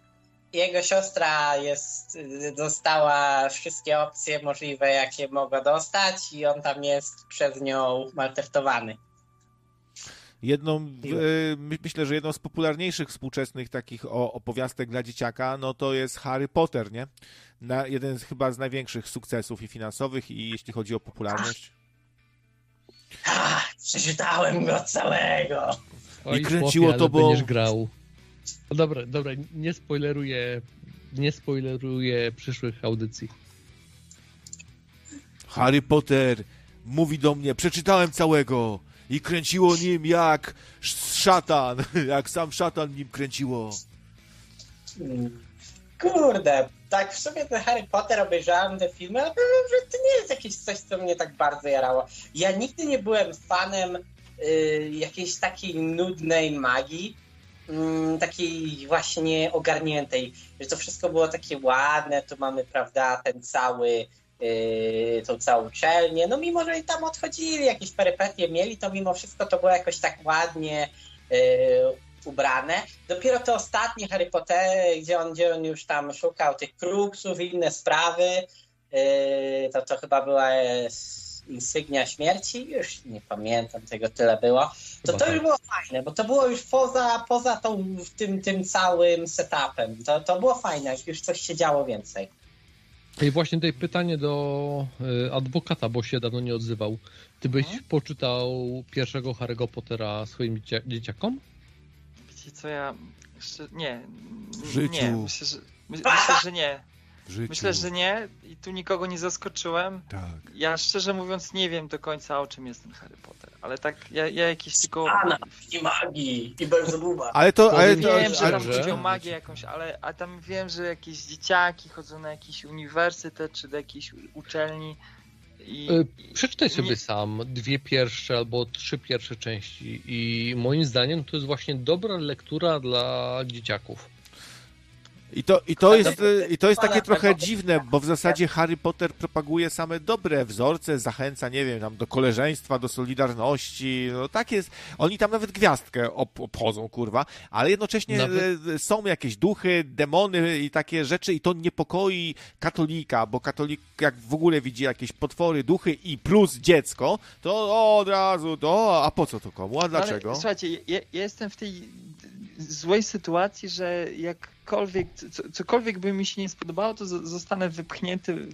Jego siostra jest, dostała wszystkie opcje możliwe, jakie mogła dostać i on tam jest przez nią maltretowany. Jedną, my- myślę, że jedną z popularniejszych współczesnych takich o, opowiastek dla dzieciaka, no to jest Harry Potter, nie? Na, jeden z chyba z największych sukcesów i finansowych, i jeśli chodzi o popularność. Ach, przeczytałem go całego. Oj, kręciło chłopie, to, bo- grał. No dobra, dobra, nie spoileruję, nie spoileruję przyszłych audycji. Harry Potter mówi do mnie, przeczytałem całego i kręciło nim jak sz- szatan, jak sam szatan nim kręciło. Kurde, tak w sumie ten Harry Potter obejrzałem te filmy, ale że to nie jest jakieś coś, co mnie tak bardzo jarało. Ja nigdy nie byłem fanem y, jakiejś takiej nudnej magii. mm, takiej właśnie ogarniętej, że to wszystko było takie ładne, tu mamy, prawda, ten cały, yy, tą całą uczelnię, no mimo, że i tam odchodzili, jakieś perypetie mieli, to mimo wszystko to było jakoś tak ładnie yy, ubrane. Dopiero te ostatnie Harry Pottery, gdzie on, gdzie on już tam szukał tych kruksów i inne sprawy, yy, to to chyba była e, insygnia śmierci, już nie pamiętam, tego tyle było. To to tak. już było fajne, bo to było już poza, poza tą, tym, tym całym setupem. To, to było fajne, już coś się działo więcej. I właśnie tutaj pytanie do y, adwokata, bo się dawno nie odzywał. Ty byś Mhm. poczytał pierwszego Harry'ego Pottera swoim dzieciak- dzieciakom? Wiecie co, ja... Nie, W życiu. nie, myślę, że, my, myślę, że nie. Życiu. Myślę, że nie i tu nikogo nie zaskoczyłem. Tak. Ja szczerze mówiąc nie wiem do końca o czym jest ten Harry Potter, ale tak ja, ja jakieś tylko... Ana i magii i Belzebuba. Ale to, ale to, Wiem, że tam chodzi o magię jakąś, ale a tam wiem, że jakieś dzieciaki chodzą na jakiś uniwersytet czy do jakiejś uczelni i... I- Przeczytaj sobie nie- sam dwie pierwsze albo trzy pierwsze części i moim zdaniem to jest właśnie dobra lektura dla dzieciaków. I to, i to Ale jest, i to jest takie ale- trochę ale- dziwne, bo w zasadzie Harry Potter propaguje same dobre wzorce, zachęca, nie wiem, tam do koleżeństwa, do solidarności, no tak jest. Oni tam nawet gwiazdkę ob obchodzą, kurwa, ale jednocześnie Nawet- y, są jakieś duchy, demony i takie rzeczy i to niepokoi katolika, bo katolik jak w ogóle widzi jakieś potwory, duchy i plus dziecko, to od razu, to, a po co to komu, a No ale dlaczego? słuchajcie, ja, ja jestem w tej złej sytuacji, że jakkolwiek, co, cokolwiek by mi się nie spodobało, to zostanę wypchnięty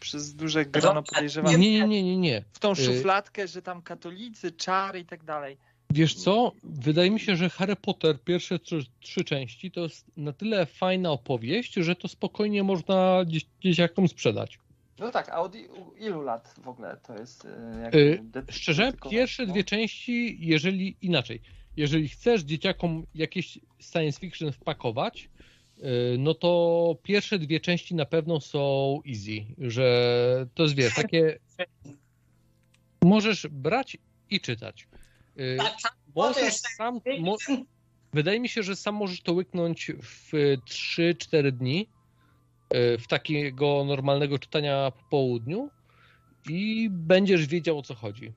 przez duże grono Nie, podejrzewam Nie, nie, nie, nie, nie. w tą y- szufladkę, że tam katolicy, czary i tak dalej. Wiesz co? Wydaje mi się, że Harry Potter, pierwsze trzy, trzy części, to jest na tyle fajna opowieść, że to spokojnie można dzie- dzieciakom sprzedać. No tak, a od ilu lat w ogóle to jest? e, Y, de- Szczerze, pierwsze no? dwie części, jeżeli inaczej, jeżeli chcesz dzieciakom jakieś science fiction wpakować, y, no to pierwsze dwie części na pewno są easy, że to jest, wiesz, takie możesz brać i czytać. Y, Tak, Możesz sam, mo, wydaje mi się, że sam możesz to łyknąć w 3-4 dni y, w takiego normalnego czytania po południu i będziesz wiedział o co chodzi.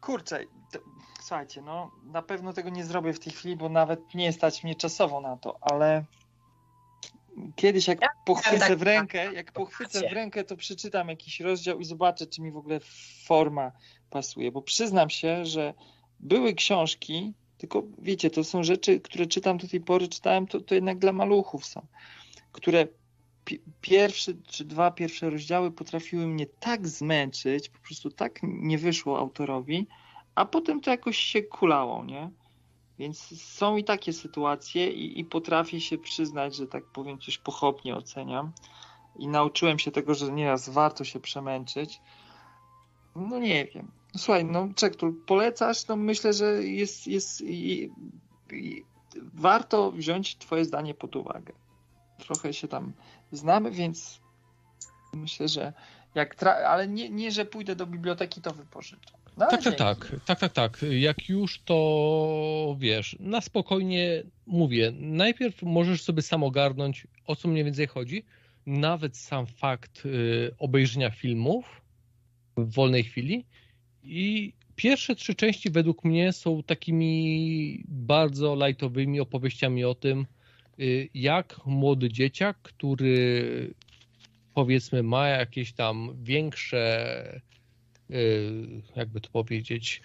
Kurczę, to, słuchajcie, no na pewno tego nie zrobię w tej chwili, bo nawet nie stać mnie czasowo na to, ale kiedyś jak pochwycę tak- w rękę, jak pochwycę w rękę, to przeczytam jakiś rozdział i zobaczę, czy mi w ogóle forma pasuje, bo przyznam się, że były książki, tylko wiecie, to są rzeczy, które czytam do tej pory, czytałem, to, to jednak dla maluchów są, które pi- pierwsze czy dwa pierwsze rozdziały potrafiły mnie tak zmęczyć, po prostu tak nie wyszło autorowi, a potem to jakoś się kulało, nie? Więc są i takie sytuacje i, i potrafię się przyznać, że tak powiem coś pochopnie oceniam i nauczyłem się tego, że nieraz warto się przemęczyć. No nie wiem. No Słuchaj, no Czektul, polecasz? No myślę, że jest, jest i, i, warto wziąć twoje zdanie pod uwagę. Trochę się tam znamy, więc myślę, że jak tra- ale nie, nie, że pójdę do biblioteki, to wypożyczę. No, Tak, tak, tak, tak, tak, tak. Jak już to wiesz, na spokojnie mówię, najpierw możesz sobie sam ogarnąć, o co mniej więcej chodzi. Nawet sam fakt y, obejrzenia filmów w wolnej chwili. I pierwsze trzy części według mnie są takimi bardzo lightowymi opowieściami o tym, jak młody dzieciak, który powiedzmy ma jakieś tam większe y, jakby to powiedzieć,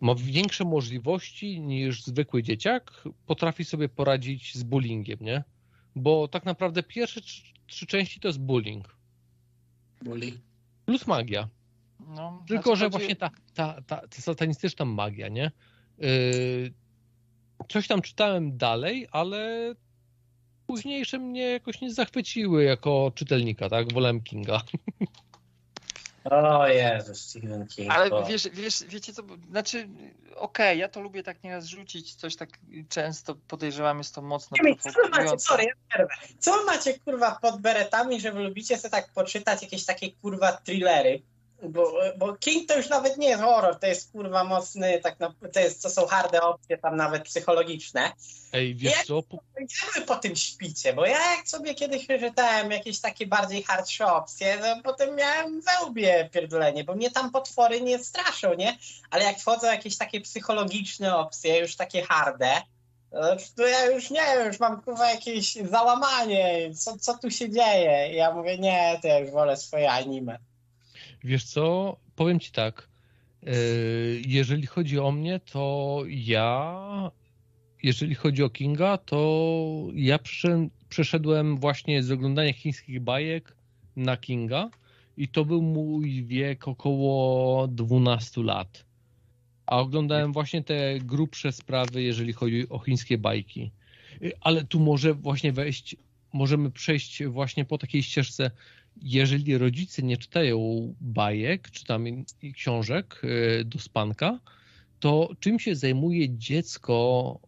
ma większe możliwości niż zwykły dzieciak, potrafi sobie poradzić z bullyingiem, nie? Bo tak naprawdę pierwsze trzy, trzy części to jest bullying. Bully. Plus magia. No, Tylko, znaczy że chodzi- właśnie ta, ta, ta, ta satanistyczna magia, nie? Yy, coś tam czytałem dalej, ale późniejsze mnie jakoś nie zachwyciły jako czytelnika, tak? Wolałem Kinga. O Jezu, Stephen King. Ale wiesz, wiesz, wiecie co, znaczy okej, ja to lubię tak nieraz rzucić, coś tak często podejrzewam, jest to mocno Nie wiem, Co macie, sorry, ja. Co macie kurwa pod beretami, że wy lubicie sobie tak poczytać jakieś takie kurwa thrillery? Bo, bo King to już nawet nie jest horror, to jest kurwa mocny, tak na, to, jest, to są harde opcje, tam nawet psychologiczne. Ej, wiesz Jak- co? Po, Idziemy po tym śpicie, bo ja jak sobie kiedyś przeczytałem jakieś takie bardziej hardsze opcje, to potem miałem we łbie pierdolenie, bo mnie tam potwory nie straszą, nie? Ale jak wchodzą jakieś takie psychologiczne opcje, już takie harde, to- to ja już nie wiem, już mam kurwa jakieś załamanie, co, co tu się dzieje? I ja mówię, nie, to ja już wolę swoje anime. Wiesz co? Powiem ci tak. Yy, Jeżeli chodzi o mnie, to ja. Jeżeli chodzi o Kinga, to ja przeszedłem, właśnie z oglądania chińskich bajek na Kinga i to był mój wiek około 12 lat. A oglądałem właśnie te grubsze sprawy, jeżeli chodzi o chińskie bajki. Yy, Ale tu może właśnie wejść, możemy przejść właśnie po takiej ścieżce jeżeli rodzice nie czytają bajek, czy tam książek y, do spanka, to czym się zajmuje dziecko,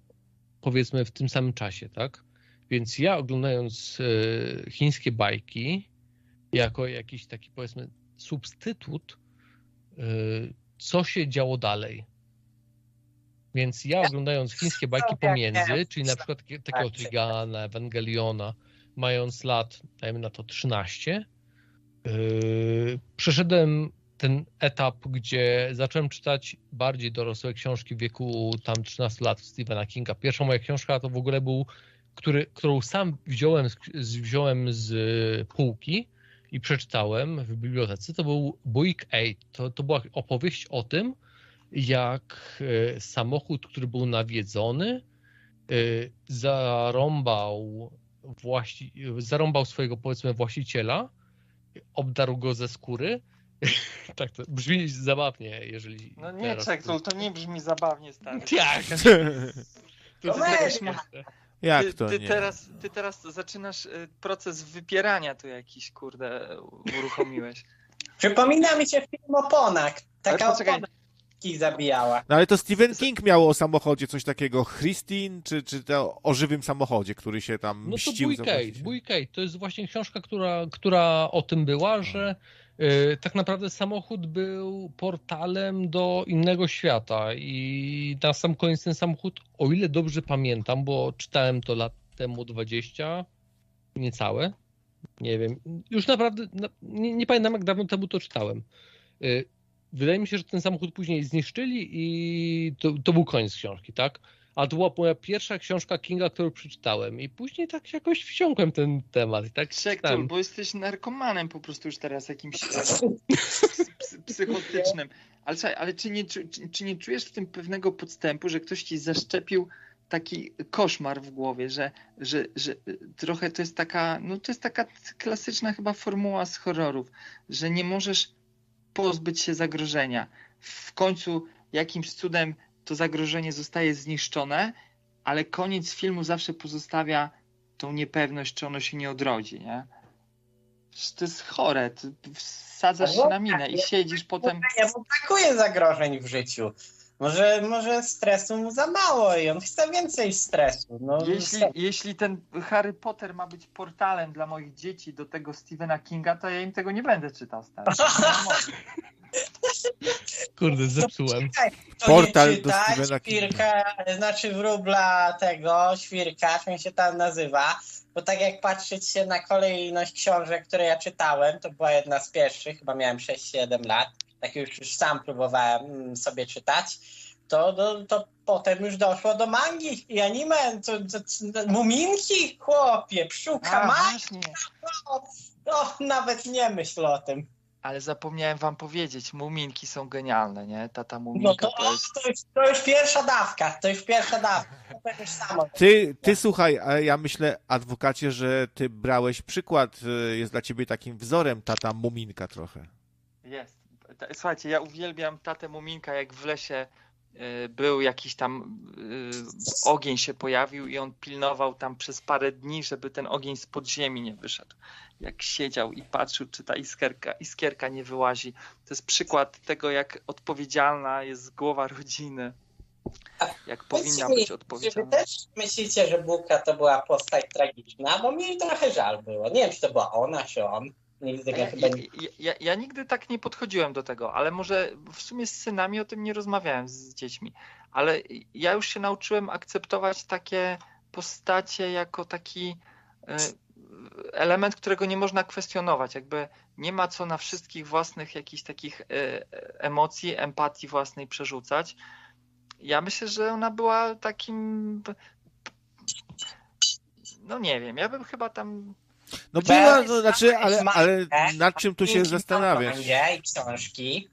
powiedzmy, w tym samym czasie, tak? Więc ja oglądając y, chińskie bajki, jako jakiś taki, powiedzmy, substytut, y, co się działo dalej. Więc ja oglądając chińskie bajki pomiędzy, czyli na przykład takie- takiego Trigana, Ewangeliona, mając lat, dajmy na to 13, Yy, przeszedłem ten etap, gdzie zacząłem czytać bardziej dorosłe książki w wieku tam 13 lat Stephena Kinga. Pierwsza moja książka to w ogóle był, który, którą sam wziąłem z, wziąłem z półki i przeczytałem w bibliotece. To był Buick 8. To, to była opowieść o tym, jak e, samochód, który był nawiedzony, e, zarąbał, właści, zarąbał swojego powiedzmy właściciela, obdarł go ze skóry. tak to brzmi zabawnie, jeżeli. No nie, teraz- Czektul, to nie brzmi zabawnie, stary. Jak? To To ma- Jak ty, to ty nie? Teraz, ty teraz zaczynasz y, proces wypierania tu jakiś, kurde, uruchomiłeś. Przypomina mi się film Oponak. Taka Ale poczekaj. Oponak zabijała. No ale to Stephen King miał o samochodzie coś takiego, Christine, czy, czy to o żywym samochodzie, który się tam No to mścił. Bójkej. właściciela? Bójkej to jest właśnie książka, która, która o tym była, że y, tak naprawdę samochód był portalem do innego świata i na sam koniec ten samochód, o ile dobrze pamiętam, bo czytałem to lat temu 20, niecałe, nie wiem, już naprawdę na, nie, nie pamiętam jak dawno temu to czytałem. Y, Wydaje mi się, że ten samochód później zniszczyli i to, to był koniec książki, tak? A to była moja pierwsza książka Kinga, którą przeczytałem. I później tak jakoś wsiąkłem ten temat. I tak czytałem. bo jesteś narkomanem po prostu już teraz jakimś ps- psychotycznym. Ale, słuchaj, ale czy, nie, czy, czy nie czujesz w tym pewnego podstępu, że ktoś ci zaszczepił taki koszmar w głowie, że, że, że trochę to jest taka, no to jest taka klasyczna chyba formuła z horrorów, że nie możesz pozbyć się zagrożenia. W końcu jakimś cudem to zagrożenie zostaje zniszczone, ale koniec filmu zawsze pozostawia tą niepewność, czy ono się nie odrodzi, nie? To jest chore. Ty wsadzasz się na minę i siedzisz potem. Nie, bo brakuje zagrożeń w życiu. Może, może stresu mu za mało i on chce więcej stresu. No, Jeśli, jeśli ten Harry Potter ma być portalem dla moich dzieci do tego Stephena Kinga, to ja im tego nie będę czytał, stary. Kurde, zepsułem. Czekaj, to Portal nie do Stephena Kinga. świrka, znaczy wróbla tego, świrkacz, mi się tam nazywa, bo tak jak patrzeć się na kolejność książek, które ja czytałem, to była jedna z pierwszych, chyba miałem 6-7 lat, tak już, już sam próbowałem mm, sobie czytać, to, to, to potem już doszło do mangi i anime, to, to, to, muminki, chłopie, pszuka, A, ma, właśnie. to nawet nie myśl o tym. Ale zapomniałem wam powiedzieć, muminki są genialne, nie? Tata No muminka to, to jest... to, już, to już pierwsza dawka, to już pierwsza dawka, to już samo. Ty, ty słuchaj, a ja myślę, adwokacie, że ty brałeś przykład, y, jest dla ciebie takim wzorem tata Muminka trochę. Jest. Ta- Słuchajcie, ja uwielbiam tatę Muminka, jak w lesie y, był jakiś tam y, ogień się pojawił i on pilnował tam przez parę dni, żeby ten ogień z podziemi nie wyszedł. Jak siedział i patrzył, czy ta iskierka, iskierka nie wyłazi. To jest przykład tego, jak odpowiedzialna jest głowa rodziny. Jak powinna mi, być Czy wy odpowiedzialna. też myślicie, że Bułka to była postać tragiczna? Bo mi trochę żal było. Nie wiem, czy to była ona, czy on. Tego Ja, chyba ja, nie... ja, ja nigdy tak nie podchodziłem do tego, ale może w sumie z synami o tym nie rozmawiałem z dziećmi, ale ja już się nauczyłem akceptować takie postacie jako taki e, element, którego nie można kwestionować. Jakby nie ma co na wszystkich własnych jakichś takich e, emocji, empatii własnej przerzucać. Ja myślę, że ona była takim. No nie wiem, ja bym chyba tam No była, no, znaczy, ale, ale matkę, nad czym tu się propagandzie i książki,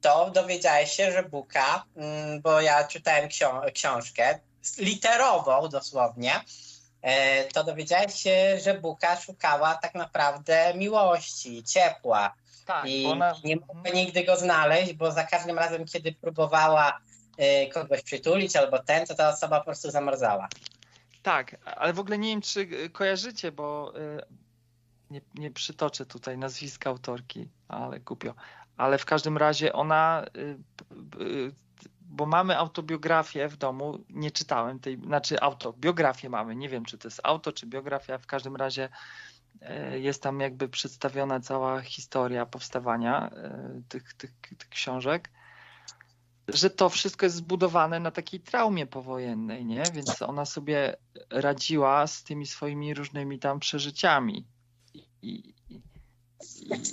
to dowiedziałeś się, że Buka, mm, bo ja czytałem książkę, literową dosłownie, e, to dowiedziałeś się, że Buka szukała tak naprawdę miłości, ciepła. Tak, i ona... nie mogła nigdy go znaleźć, bo za każdym razem, kiedy próbowała e, kogoś przytulić albo ten, to ta osoba po prostu zamarzała. Tak, ale w ogóle nie wiem, czy y, kojarzycie, bo y, nie, nie przytoczę tutaj nazwiska autorki, ale głupio. Ale w każdym razie ona, y, bo mamy autobiografię w domu, nie czytałem tej, znaczy autobiografię mamy, nie wiem, czy to jest auto, czy biografia, w każdym razie jest tam jakby przedstawiona cała historia powstawania tych, tych, tych książek że to wszystko jest zbudowane na takiej traumie powojennej, nie? Więc ona sobie radziła z tymi swoimi różnymi tam przeżyciami. I, i,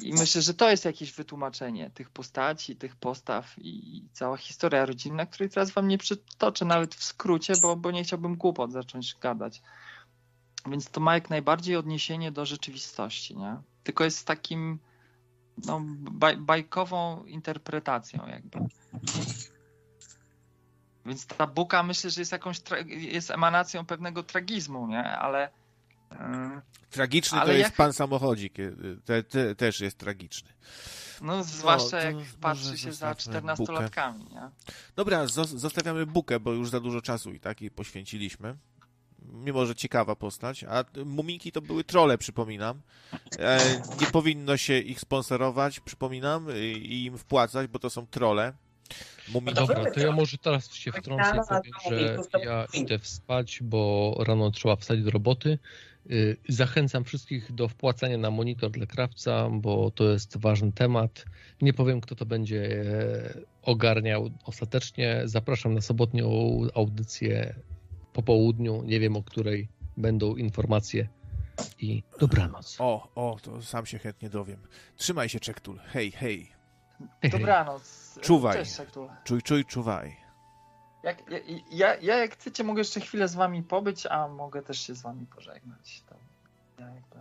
i myślę, że to jest jakieś wytłumaczenie tych postaci, tych postaw i, cała historia rodzinna, której teraz wam nie przytoczę nawet w skrócie, bo, bo nie chciałbym głupot zacząć gadać. Więc to ma jak najbardziej odniesienie do rzeczywistości, nie? Tylko jest takim no, baj, bajkową interpretacją jakby. Więc ta buka myślę, że jest jakąś jest emanacją pewnego tragizmu, nie? Ale yy, Tragiczny Ale to jest jak- pan samochodzik. y, Te, te, też jest tragiczny. no zwłaszcza to jak patrzy się za zostawmy bukę. czternastolatkami, nie? Dobra, zos- zostawiamy bukę, bo już za dużo czasu i tak jej poświęciliśmy. Mimo, że ciekawa postać. A muminki to były trole, przypominam. E, nie powinno się ich sponsorować, przypominam, i im wpłacać, bo to są trole. Muminki. Dobra, to ja może teraz się wtrącę i powiem, że ja idę spać, bo rano trzeba wstać do roboty. Y, Zachęcam wszystkich do wpłacania na monitor dla krawca, bo to jest ważny temat. Nie powiem, kto to będzie e, ogarniał ostatecznie. Zapraszam na sobotnią audycję po południu. Nie wiem o której będą informacje. I dobranoc. O, o, to sam się chętnie dowiem. Trzymaj się, Czektul. Hej, hej. Dobranoc. Czuwaj. Cześć, Szektul. Czuj, czuj, czuwaj. Jak, ja, ja, ja jak chcecie mogę jeszcze chwilę z wami pobyć, a mogę też się z wami pożegnać. To ja jakby...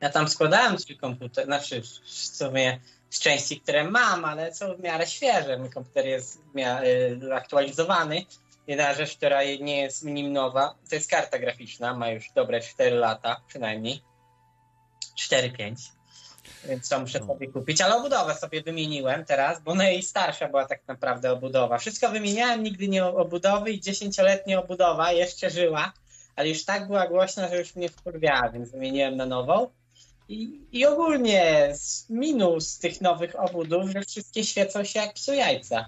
Ja tam składałem swój komputer, znaczy w sumie z części, które mam, ale są w miarę świeże. Mój komputer jest w miarę y, aktualizowany. Jedna rzecz, która nie jest nim nowa, to jest karta graficzna, ma już dobre 4 lata przynajmniej. 4-5. Więc to muszę No. sobie kupić, ale obudowę sobie wymieniłem teraz, bo najstarsza była tak naprawdę obudowa. Wszystko wymieniałem, nigdy nie obudowy i dziesięcioletnia obudowa jeszcze żyła, ale już tak była głośna, że już mnie wkurwiała, więc wymieniłem na nową. I, I ogólnie minus tych nowych obudów, że wszystkie świecą się jak psu jajca.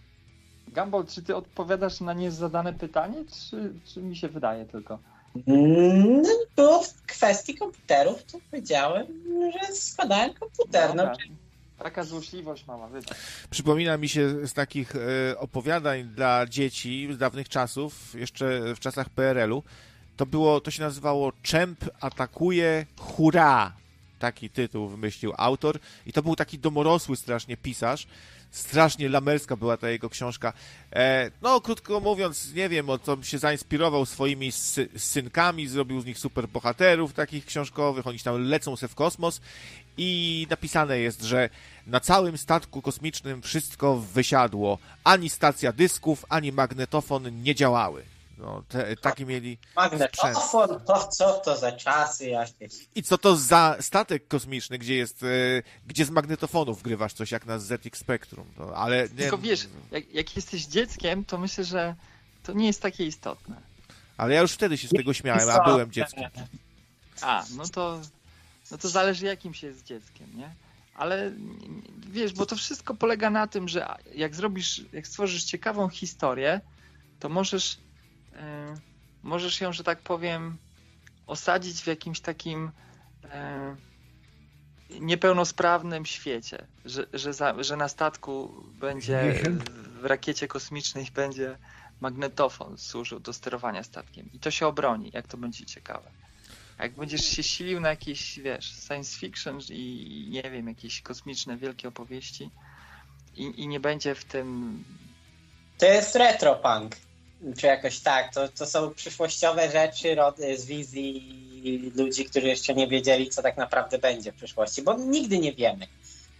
Gumball, czy ty odpowiadasz na niezadane pytanie, czy, czy mi się wydaje tylko? Mm, No, było w kwestii komputerów, to powiedziałem, że składałem komputer. No, Dobra. Taka złośliwość mała, wydaj. Przypomina mi się z takich e, opowiadań dla dzieci z dawnych czasów, jeszcze w czasach PRL-u, to było, to się nazywało Czemp atakuje hurra. Taki tytuł wymyślił autor i to był taki domorosły strasznie pisarz. Strasznie lamerska była ta jego książka. E, no, krótko mówiąc, nie wiem, o co się zainspirował swoimi sy synkami, zrobił z nich super bohaterów takich książkowych, oni tam lecą se w kosmos i napisane jest, że na całym statku kosmicznym wszystko wysiadło. Ani stacja dysków, ani magnetofon nie działały. No, te, takie mieli. magnetofon, to co to za czasy jakieś. I co to za statek kosmiczny, gdzie jest, e, gdzie z magnetofonów grywasz coś jak na ZX Spectrum. No, ale nie, Tylko wiesz, jak, jak jesteś dzieckiem, to myślę, że to nie jest takie istotne. ale ja już wtedy się z tego śmiałem, a byłem dzieckiem. A, no to, no to zależy jakim się jest dzieckiem, nie? Ale wiesz, bo to wszystko polega na tym, że jak zrobisz, jak stworzysz ciekawą historię, to możesz, możesz ją, że tak powiem, osadzić w jakimś takim e, niepełnosprawnym świecie, że, że, za, że na statku będzie, w rakiecie kosmicznej będzie magnetofon służył do sterowania statkiem. I to się obroni, jak to będzie ciekawe. Jak będziesz się silił na jakieś, wiesz, science fiction i nie wiem, jakieś kosmiczne wielkie opowieści i, i nie będzie w tym... To jest retropunk, czy jakoś tak. To, to są przyszłościowe rzeczy z wizji ludzi, którzy jeszcze nie wiedzieli, co tak naprawdę będzie w przyszłości, bo nigdy nie wiemy.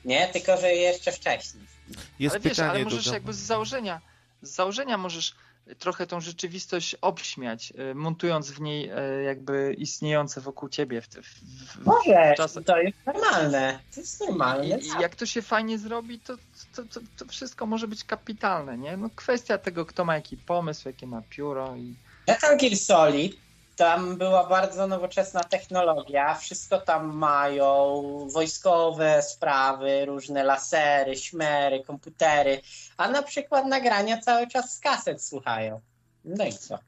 Nie, tylko że jeszcze wcześniej. Jest ale wiesz, ale do możesz domu. jakby z założenia, z założenia możesz trochę tą rzeczywistość obśmiać, y, montując w niej y, jakby istniejące wokół ciebie w, w, w, Może, czasach. to jest normalne. To jest normalne. I jak to się fajnie zrobi, to, to, to, to wszystko może być kapitalne, nie? No kwestia tego, kto ma jaki pomysł, jakie ma pióro i Metal Gear Solid, tam była bardzo nowoczesna technologia, wszystko tam mają, wojskowe sprawy, różne lasery, śmery, komputery, a na przykład nagrania cały czas z kaset słuchają. No i co?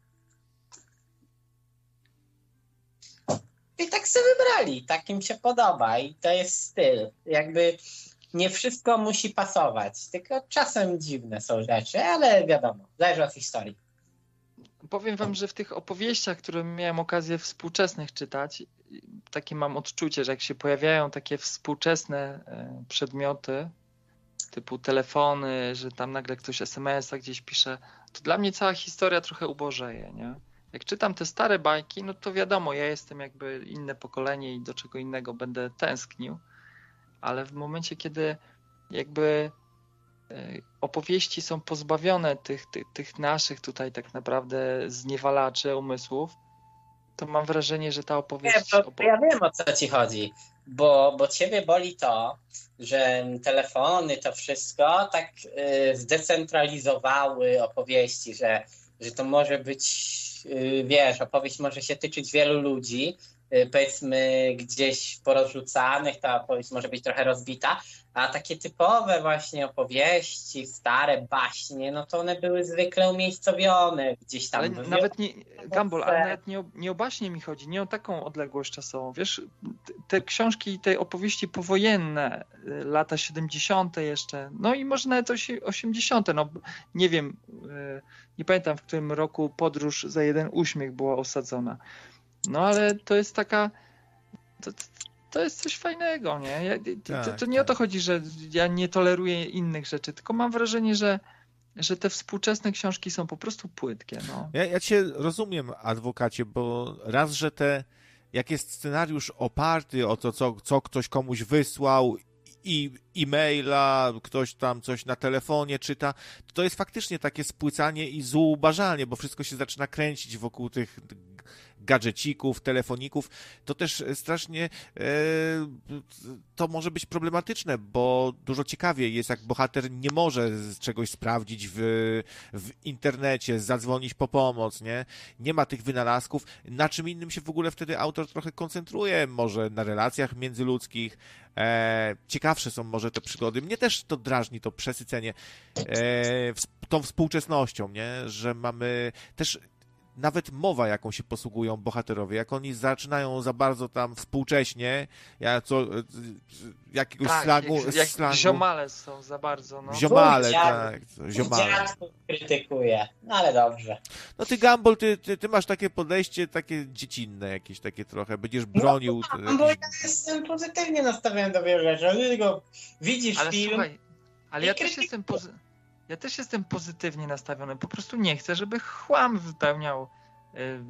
I tak sobie wybrali, tak im się podoba i to jest styl. Jakby nie wszystko musi pasować, tylko czasem dziwne są rzeczy, ale wiadomo, zależy od historii. Powiem wam, że w tych opowieściach, które miałem okazję współczesnych czytać, takie mam odczucie, że jak się pojawiają takie współczesne e, przedmioty, typu telefony, że tam nagle ktoś SMS-a gdzieś pisze, to dla mnie cała historia trochę ubożeje, nie? Jak czytam te stare bajki, no to wiadomo, ja jestem jakby inne pokolenie i do czego innego będę tęsknił, ale w momencie, kiedy jakby opowieści są pozbawione tych, tych, tych naszych tutaj tak naprawdę zniewalaczy umysłów, to mam wrażenie, że ta Nie, opowieść... to, opo- to ja wiem o co ci chodzi, bo, bo ciebie boli to, że telefony, to wszystko tak y, zdecentralizowały opowieści, że, że to może być, y, wiesz, opowieść może się tyczyć wielu ludzi, powiedzmy gdzieś porozrzucanych, ta opowieść może być trochę rozbita, a takie typowe właśnie opowieści, stare baśnie, no to one były zwykle umiejscowione gdzieś tam. Ale nawet nie, Gumball, ale nawet nie, o- nie o baśnie mi chodzi, nie o taką odległość czasową. Wiesz, te książki, te opowieści powojenne, y, lata 70. jeszcze, no i może nawet osi- 80. No nie wiem, y, nie pamiętam w którym roku podróż za jeden uśmiech była osadzona. No ale to jest taka. To, to jest coś fajnego, nie? Ja, to, Tak, to nie o tak. to chodzi, że ja nie toleruję innych rzeczy, tylko mam wrażenie, że że te współczesne książki są po prostu płytkie. No. Ja, ja cię rozumiem, adwokacie, bo raz, że te, jak jest scenariusz oparty o to, co, co ktoś komuś wysłał, i e-maila, ktoś tam coś na telefonie czyta, to to jest faktycznie takie spłycanie i zubażanie, bo wszystko się zaczyna kręcić wokół tych gadżecików, telefoników, to też strasznie e, to może być problematyczne, bo dużo ciekawiej jest, jak bohater nie może czegoś sprawdzić w, w internecie, zadzwonić po pomoc, nie? Nie ma tych wynalazków. Na czym innym się w ogóle wtedy autor trochę koncentruje, może na relacjach międzyludzkich. E, ciekawsze są może te przygody. Mnie też to drażni, to przesycenie e, ws- tą współczesnością, nie? Że mamy też nawet mowa, jaką się posługują bohaterowie, jak oni zaczynają za bardzo tam współcześnie, jak co, e, jakiegoś slangu, jak, jak slangu ziomale są za bardzo. No. ziomale, Dziad- tak, ziomale. Krytykuje, no ale dobrze. No ty, Gumball, ty, ty, ty masz takie podejście, takie dziecinne jakieś, takie trochę, będziesz bronił... No, jakieś- bo ja jestem pozytywnie nastawiony do wielu rzeczy, ale tylko widzisz Ale film, słuchaj, ale ja też krytykuję. jestem pozy... ja też jestem pozytywnie nastawiony. Po prostu nie chcę, żeby chłam wypełniał y,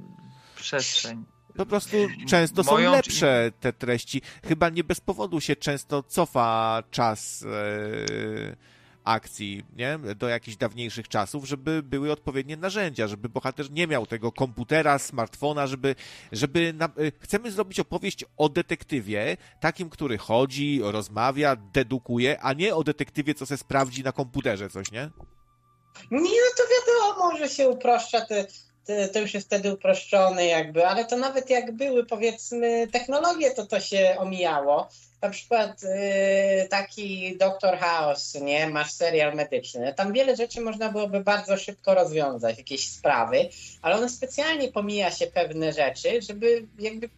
przestrzeń. Po prostu często są Moją- lepsze te treści. Chyba nie bez powodu się często cofa czas e, akcji, nie? Do jakichś dawniejszych czasów, żeby były odpowiednie narzędzia, żeby bohater nie miał tego komputera, smartfona, żeby, żeby na, e, chcemy zrobić opowieść o detektywie, takim, który chodzi, rozmawia, dedukuje, a nie o detektywie, co se sprawdzi na komputerze coś, nie? Nie, no to wiadomo, że się uproszcza, te, te, to już jest wtedy uproszczone jakby, ale to nawet jak były powiedzmy technologie, to to się omijało. Na przykład y, taki Doktor House, nie, masz serial medyczny, tam wiele rzeczy można byłoby bardzo szybko rozwiązać, jakieś sprawy, ale on specjalnie pomija się pewne rzeczy, żeby jakby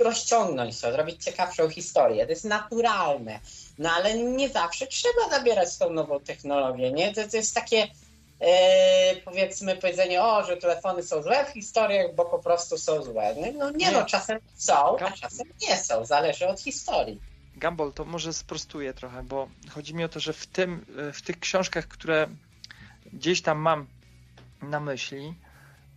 rozciągnąć to, zrobić ciekawszą historię. To jest naturalne. No ale nie zawsze trzeba zabierać tą nową technologię, nie? To, to jest takie powiedzmy powiedzenie, o, że telefony są złe w historiach, bo po prostu są złe. No, no nie, Nie. no, czasem są, a czasem nie są. Zależy od historii. Gumball, to może sprostuję trochę, bo chodzi mi o to, że w, tym, w tych książkach, które gdzieś tam mam na myśli,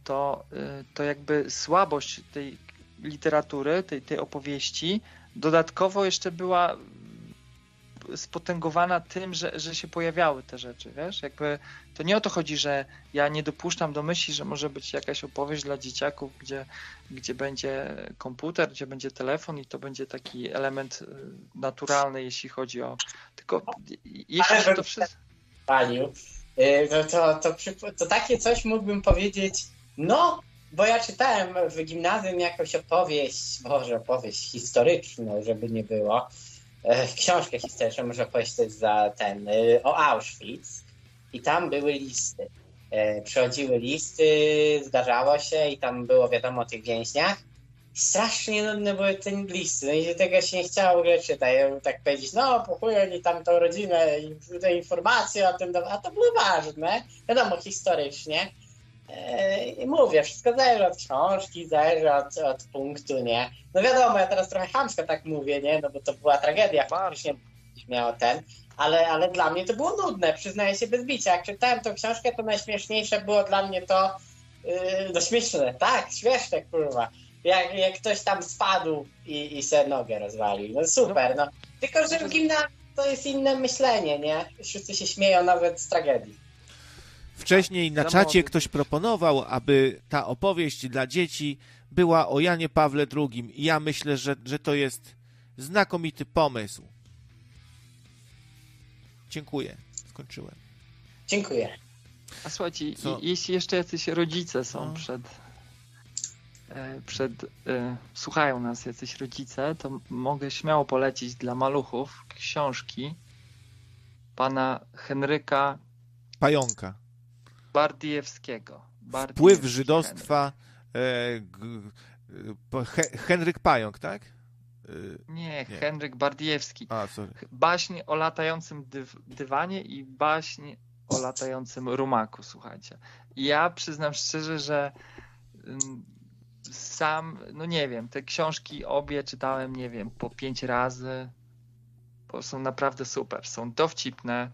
to, y, to jakby słabość tej literatury, tej, tej opowieści, dodatkowo jeszcze była spotęgowana tym, że, że się pojawiały te rzeczy, wiesz? Jakby to nie o to chodzi, że ja nie dopuszczam do myśli, że może być jakaś opowieść dla dzieciaków, gdzie, gdzie będzie komputer, gdzie będzie telefon i to będzie taki element y, naturalny, jeśli chodzi o. Tylko jeśli się to wszystko. palił, y, no to, to, to takie coś mógłbym powiedzieć, no, bo ja czytałem w gimnazjum jakąś opowieść, może opowieść historyczną, żeby nie było, książkę historyczną, to jest za ten, y, o Auschwitz i tam były listy. E, Przychodziły listy, zdarzało się i tam było wiadomo o tych więźniach. Strasznie nudne były te listy, no i tego się nie chciało w ogóle czytać. Ja tak powiedzieć, no po chuj oni tam tą rodzinę i te informacje o tym, a to było ważne, wiadomo, historycznie. I mówię, wszystko zależy od książki, zależy od, od punktu, nie? No wiadomo, ja teraz trochę chamsko tak mówię, nie? No bo to była tragedia, faktycznie miało ten, ale, ale dla mnie to było nudne, przyznaję się bez bicia. Jak czytałem tą książkę, to najśmieszniejsze było dla mnie to, yy, no śmieszne, tak, śmieszne, kurwa. Jak, jak ktoś tam spadł i, i se nogę rozwalił. No super, no. Tylko, że w gimnazjum to jest inne myślenie, nie? Wszyscy się śmieją nawet z tragedii. Wcześniej na Za czacie ktoś proponował, aby ta opowieść dla dzieci była o Janie Pawle II. I ja myślę, że, że to jest znakomity pomysł. Dziękuję. Skończyłem. Dziękuję. A słuchajcie, Co? jeśli jeszcze jacyś rodzice są No. przed, e, przed e, słuchają nas jacyś rodzice, to mogę śmiało polecić dla maluchów książki pana Henryka Pająka. Bardiewskiego. Wpływ Bardiewski żydostwa. E, g, e, Henryk Pająk, tak? E, Henryk. Nie, Nie. Henryk Bardiewski. a, sorry. Baśń o latającym dyw- dywanie i baśń o latającym rumaku, słuchajcie. Ja przyznam szczerze, że ym, sam, no nie wiem, te książki obie czytałem, nie wiem, po pięć razy, bo są naprawdę super, są dowcipne.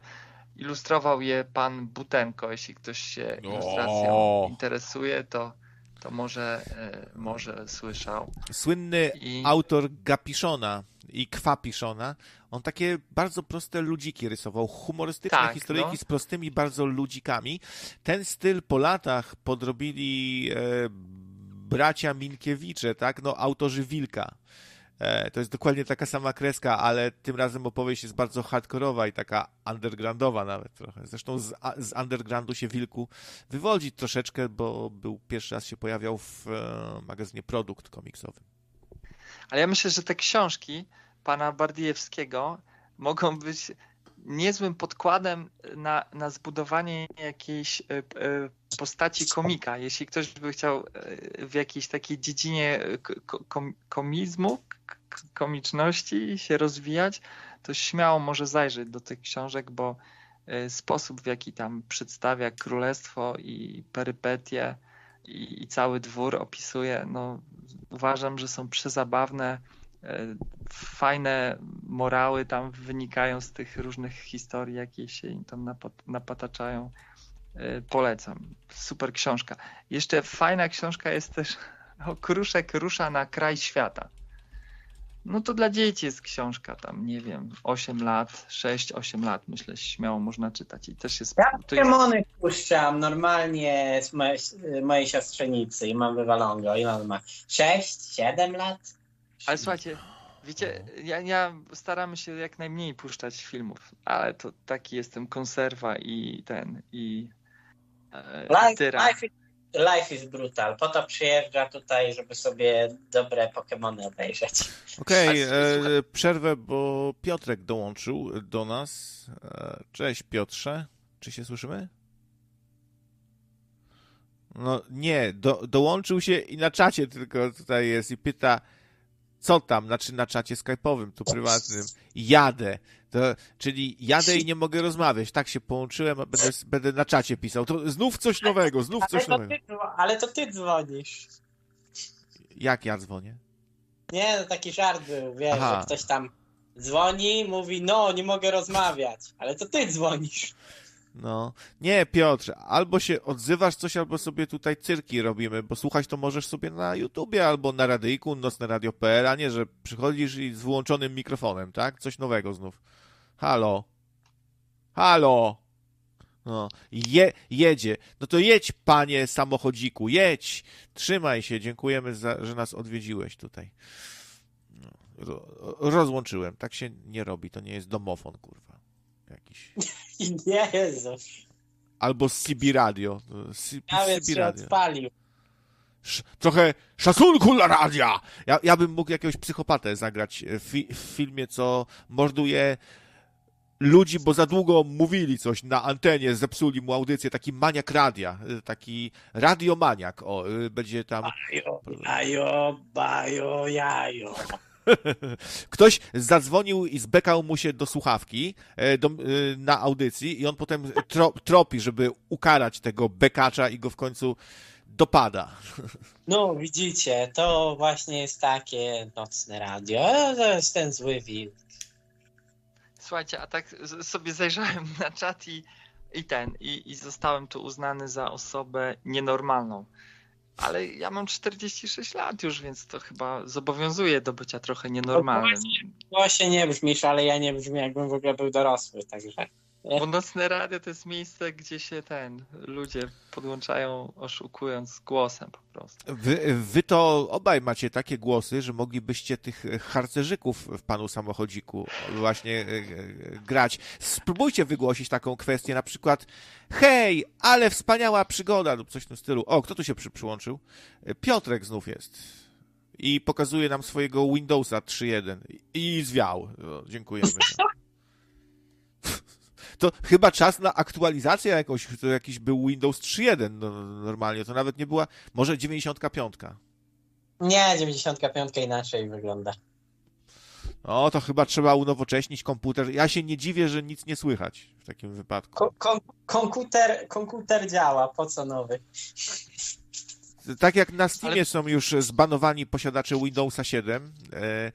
Ilustrował je pan Butenko, jeśli ktoś się ilustracją O! interesuje, to, to może, e, może słyszał. Słynny I autor Gapiszona i Kwapiszona, on takie bardzo proste ludziki rysował, humorystyczne Tak, historyjki no. z prostymi bardzo ludzikami. Ten styl po latach podrobili e, bracia Minkiewicze, tak? No, autorzy Wilka. E, to jest dokładnie taka sama kreska, ale tym razem opowieść jest bardzo hardkorowa i taka undergroundowa nawet trochę. Zresztą z, z undergroundu się Wilku wywodzi troszeczkę, bo był pierwszy raz się pojawiał w e, magazynie Produkt komiksowy. Ale ja myślę, że te książki pana Bardiewskiego mogą być niezłym podkładem na, na zbudowanie jakiejś e, e, postaci komika. Jeśli ktoś by chciał e, w jakiejś takiej dziedzinie ko- kom, komizmu, komiczności się rozwijać, to śmiało może zajrzeć do tych książek, bo sposób w jaki tam przedstawia królestwo i perypetie i, i cały dwór opisuje, no uważam, że są przezabawne. E, Fajne morały tam wynikają z tych różnych historii, jakie się im tam napat- napataczają. E, Polecam. Super książka. Jeszcze fajna książka jest też o Kruszek rusza na kraj świata. No to dla dzieci jest książka tam, nie wiem, 8 lat, 6-8 lat, myślę, śmiało można czytać. I też jest. Ja to jest puszczam normalnie z mojej, mojej siostrzenicy i mam wywalongo. I on ma 6, 7 lat. Ale słuchajcie, wiecie, ja, ja staramy się jak najmniej puszczać filmów, ale to taki jestem konserwa i ten, i, e, Life, life, is, life is brutal. Po to przyjeżdża tutaj, żeby sobie dobre Pokémony obejrzeć. Okej, słuchaj- e, przerwę, bo Piotrek dołączył do nas. E, cześć Piotrze, czy się słyszymy? No nie, do, dołączył się i na czacie tylko tutaj jest i pyta, Co tam? Znaczy na czacie skype'owym, tu prywatnym. Jadę. To, czyli jadę i nie mogę rozmawiać. Tak się połączyłem, a będę, będę na czacie pisał. To znów coś nowego, znów Ale coś to, nowego. ty, ale to ty dzwonisz. Jak ja dzwonię? Nie, no taki żart był, wiesz, Aha. że ktoś tam dzwoni, mówi, no, nie mogę rozmawiać, ale to ty dzwonisz. No. Nie, Piotr, albo się odzywasz coś, albo sobie tutaj cyrki robimy, bo słuchać to możesz sobie na YouTubie albo na radyjku, nocne radio.pl, a nie, że przychodzisz i z wyłączonym mikrofonem, tak? Coś nowego znów. Halo. Halo. No, je, jedzie. No to jedź, panie samochodziku, jedź. Trzymaj się, dziękujemy, za, że nas odwiedziłeś tutaj. No, ro, rozłączyłem. Tak się nie robi, to nie jest domofon, kurwa. Jakiś. Jezu, Albo z CB Radio. C- nawet CB się Radio. odpalił. Sz- Trochę szacunku dla radia! Ja, ja bym mógł jakiegoś psychopatę zagrać w, fi- w filmie, co morduje ludzi, bo za długo mówili coś na antenie, zepsuli mu audycję. Taki maniak radia, y, taki radiomaniak. O, y, będzie tam. Bajo, bajo, bajo, jajo. Ktoś zadzwonił i zbekał mu się do słuchawki e, do, y, na audycji i on potem tro, tropi, żeby ukarać tego bekacza i go w końcu dopada. No, widzicie, to właśnie jest takie nocne radio. E, To jest ten zły wilk. Słuchajcie, a tak sobie zajrzałem na czat i, i ten, i, i zostałem tu uznany za osobę nienormalną. Ale ja mam 46 lat już, więc to chyba zobowiązuje do bycia trochę nienormalnym. Właśnie nie brzmisz, ale ja nie brzmię, jakbym w ogóle był dorosły, także. Bo nocne radio to jest miejsce, gdzie się ten, ludzie podłączają oszukując głosem po prostu. Wy, wy to obaj macie takie głosy, że moglibyście tych harcerzyków w panu samochodziku właśnie e, e, grać. Spróbujcie wygłosić taką kwestię, na przykład hej, ale wspaniała przygoda lub coś w tym stylu. O, kto tu się przy, przyłączył? Piotrek znów jest. I pokazuje nam swojego Windowsa 3.1 i zwiał. O, dziękujemy. To chyba czas na aktualizację jakąś, to jakiś był Windows 3.1 no, normalnie, to nawet nie była, może 95. Nie, 95 inaczej wygląda. O, to chyba trzeba unowocześnić komputer. Ja się nie dziwię, że nic nie słychać w takim wypadku. Ko- komputer, komputer działa, po co nowy? Tak jak na Steamie Ale- są już zbanowani posiadacze Windowsa 7, e,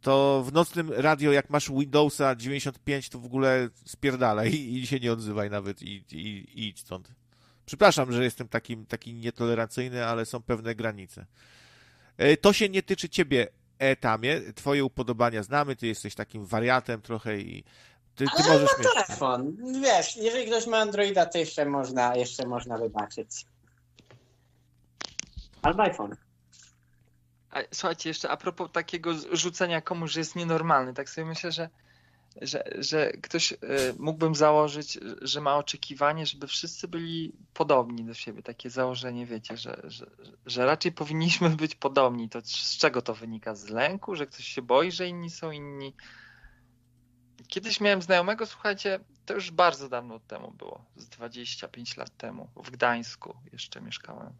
to w nocnym radio, jak masz Windowsa 95, to w ogóle spierdalaj i się nie odzywaj nawet i, i, i idź stąd. Przepraszam, że jestem takim, taki nietolerancyjny, ale są pewne granice. E, To się nie tyczy ciebie, Etamie. Twoje upodobania znamy, ty jesteś takim wariatem trochę i ty, ty Ale możesz mieć... telefon. Wiesz, jeżeli ktoś ma Androida, to jeszcze można, jeszcze można wybaczyć. Albo iPhone. A, słuchajcie, jeszcze a propos takiego rzucenia komuś, że jest nienormalny, tak sobie myślę, że, że, że ktoś y, mógłbym założyć, że ma oczekiwanie, żeby wszyscy byli podobni do siebie. Takie założenie, wiecie, że, że, że raczej powinniśmy być podobni. To z czego to wynika? Z lęku, że ktoś się boi, że inni są inni? Kiedyś miałem znajomego, słuchajcie, to już bardzo dawno temu było, z 25 lat temu, w Gdańsku jeszcze mieszkałem.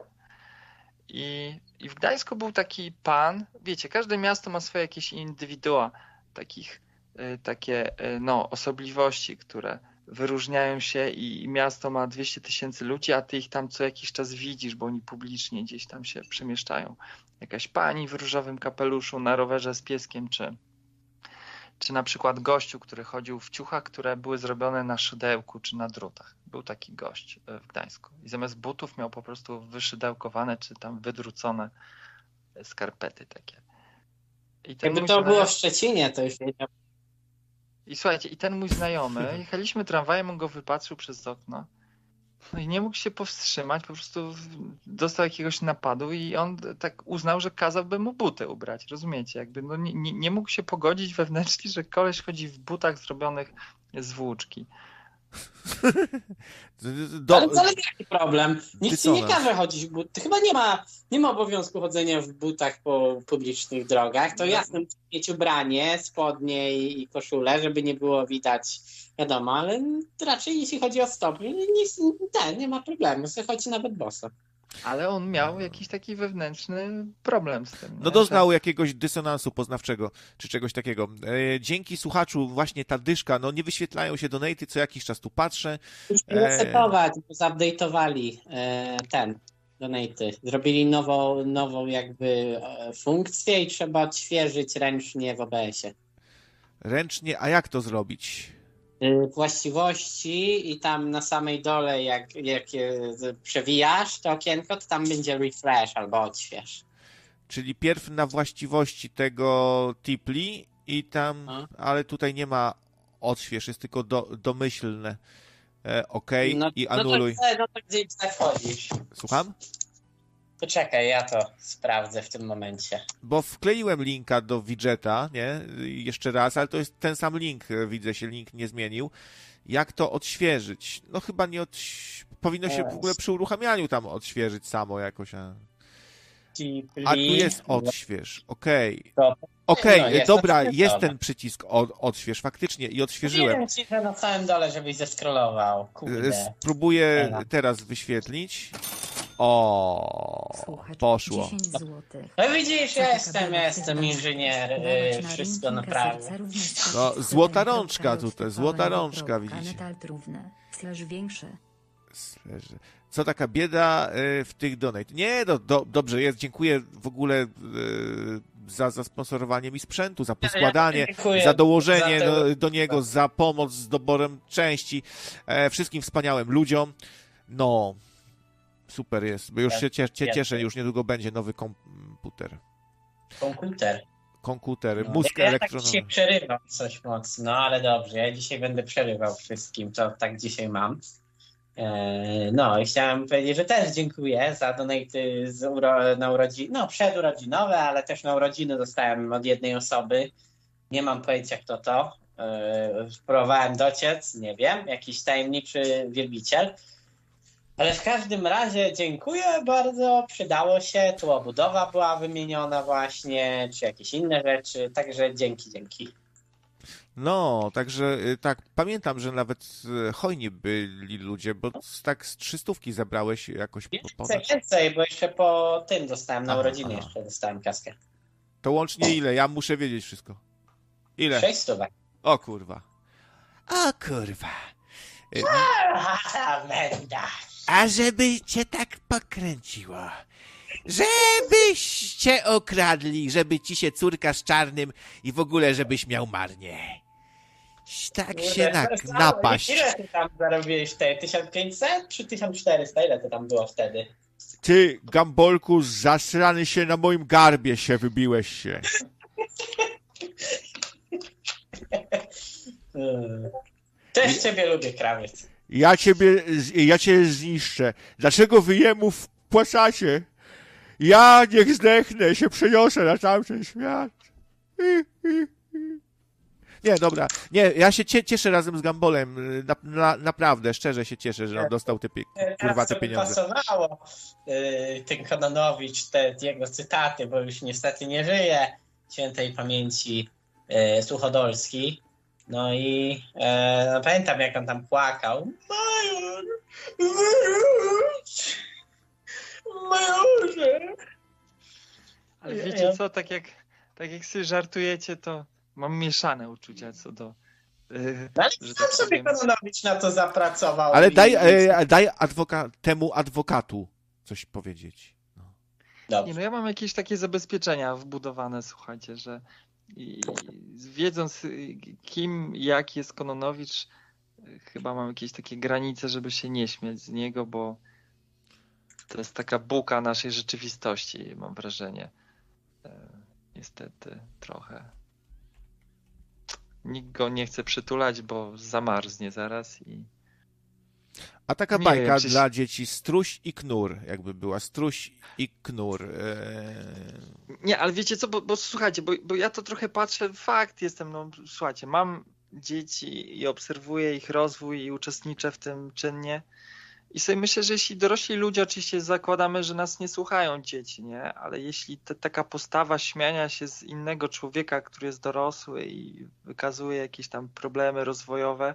I, I w Gdańsku był taki pan, wiecie, każde miasto ma swoje jakieś indywidua, takich, y, takie y, no, osobliwości, które wyróżniają się i miasto ma 200 tysięcy ludzi, a ty ich tam co jakiś czas widzisz, bo oni publicznie gdzieś tam się przemieszczają. Jakaś pani w różowym kapeluszu na rowerze z pieskiem, czy, czy na przykład gościu, który chodził w ciuchach, które były zrobione na szydełku czy na drutach. Był taki gość e, w Gdańsku. I zamiast butów miał po prostu wyszydełkowane czy tam wydrucone skarpety takie. I Jakby to znajomy- było w Szczecinie, to już wiedział. I słuchajcie, i ten mój znajomy, jechaliśmy tramwajem, on go wypatrzył przez okno. No i nie mógł się powstrzymać, po prostu dostał jakiegoś napadu i on tak uznał, że kazałby mu buty ubrać, rozumiecie? Jakby no nie, nie mógł się pogodzić wewnętrznie, że koleś chodzi w butach zrobionych z włóczki. Do, Ale, ale jaki problem? Nikt ci nie każe chodzić w butach. Chyba nie ma, nie ma obowiązku chodzenia w butach po publicznych drogach. To No. jasne, musisz mieć ubranie, spodnie i, koszulę, żeby nie było widać, wiadomo, ale raczej jeśli chodzi o stopy, nic, ten, nie ma problemu, chodzi nawet boso. Ale on miał jakiś taki wewnętrzny problem z tym. No nie? doznał jakiegoś dysonansu poznawczego, czy czegoś takiego. E, dzięki słuchaczu właśnie ta dyszka, no nie wyświetlają się donaty, co jakiś czas tu patrzę. Musimy resetować, bo zupdate'owali e, ten donaty. Zrobili nową, nową jakby e, funkcję i trzeba odświeżyć ręcznie w OBS-ie. Ręcznie, a jak to zrobić? E, Właściwości i tam na samej dole, jak, jak przewijasz to okienko, to tam będzie refresh albo odśwież. Czyli pierw na właściwości tego tipli i tam, A. ale tutaj nie ma odśwież, jest tylko do, domyślne. E, OK No, i no to, anuluj. no to gdzie wchodzisz? Słucham? Poczekaj, ja to sprawdzę w tym momencie. Bo wkleiłem linka do widgeta, nie? Jeszcze raz, ale to jest ten sam link, widzę się, link nie zmienił. Jak to odświeżyć? No chyba nie od... Powinno się w ogóle przy uruchamianiu tam odświeżyć samo jakoś. A, a tu jest odśwież, okej. To- Okej, No, jest dobra, jest ten przycisk od, odśwież, faktycznie i odświeżyłem. Mówiłem ci, że na samym dole, żebyś zeskrolował. Spróbuję teraz wyświetlić. O, Słuchacz, poszło. 10 złotych. No widzisz, ja jestem, ja jestem inżynier, y, na wszystko slash No, złota rączka tutaj, złota rączka, widzicie. Slash większe. Leży. Co taka bieda y, w tych donate? Nie, do, do, dobrze jest, dziękuję w ogóle y, za, za sponsorowanie mi sprzętu, za poskładanie, Dziękuję za dołożenie za do, do niego, za pomoc z doborem części, e, wszystkim wspaniałym ludziom. No, super jest, bo już się cie, cie, cieszę, już niedługo będzie nowy komputer. Komputer. Komputer, No, mózg ja tak elektronowy. dzisiaj przerywam coś mocno, ale dobrze, ja dzisiaj będę przerywał wszystkim, to tak dzisiaj mam. E, No i chciałem powiedzieć, że też dziękuję za donaty z uro, na urodziny, no przedurodzinowe, ale też na urodziny dostałem od jednej osoby. Nie mam pojęcia kto to. E, Próbowałem dociec, nie wiem, jakiś tajemniczy wielbiciel. Ale w każdym razie dziękuję bardzo, przydało się, tu obudowa była wymieniona właśnie, czy jakieś inne rzeczy, także dzięki, dzięki. No, także y, tak, pamiętam, że nawet y, hojni byli ludzie, bo tak z trzystówki zabrałeś jakoś po- Więcej, ponad. więcej, bo jeszcze po tym dostałem, na Aha, urodziny aha. jeszcze dostałem kaskę. To łącznie ile? Ja muszę wiedzieć wszystko. Ile? Sześć stówek. O kurwa. O kurwa. Y, Menda. A żeby cię tak pokręciło. Żebyś cię okradli, żeby ci się córka z czarnym i w ogóle żebyś miał marnie. Tak się nak napaść. Ile ty tam zarobiłeś te 1500 czy 1400? Ile to tam było wtedy? Ty, gambolku, zasrany się na moim garbie się wybiłeś się. Też ciebie lubię, krawiec. Ja ciebie, ja cię zniszczę. Dlaczego wy jemu wpłacacie? Ja niech zdechnę, się przeniosę na tamten świat. Nie, dobra. Nie, ja się cie, cieszę razem z Gambolem. Na, na, naprawdę, szczerze się cieszę, że on dostał te, pie, kurwa, Teraz te to by pieniądze. pasowało y, ten Kononowicz, te jego cytaty, bo już niestety nie żyje świętej pamięci y, Suchodolski. No i e, no, pamiętam jak on tam płakał. Major, wróć! Majorze! Ale wiecie co, tak jak, tak jak sobie żartujecie, to mam mieszane uczucia co do... Yy, No ale że sam tak sobie. Kononowicz na to zapracował. Ale daj, e, daj adwoka, temu adwokatu coś powiedzieć. No. Nie, no ja mam jakieś takie zabezpieczenia wbudowane, słuchajcie, że i, wiedząc y, kim, jak jest Kononowicz, y, chyba mam jakieś takie granice, żeby się nie śmiać z niego, bo to jest taka buka naszej rzeczywistości, mam wrażenie. E, Niestety trochę. Nikt go nie chce przytulać, bo zamarznie zaraz i A taka Nie bajka wiem, dla dzieci Struś i Knur, jakby była. Struś i Knur. E, Nie, ale wiecie co, bo, bo słuchajcie, bo, bo ja to trochę patrzę, fakt jestem, no słuchajcie, mam dzieci i obserwuję ich rozwój i uczestniczę w tym czynnie i sobie myślę, że jeśli dorośli ludzie, oczywiście zakładamy, że nas nie słuchają dzieci, nie, ale jeśli te, taka postawa śmiania się z innego człowieka, który jest dorosły i wykazuje jakieś tam problemy rozwojowe,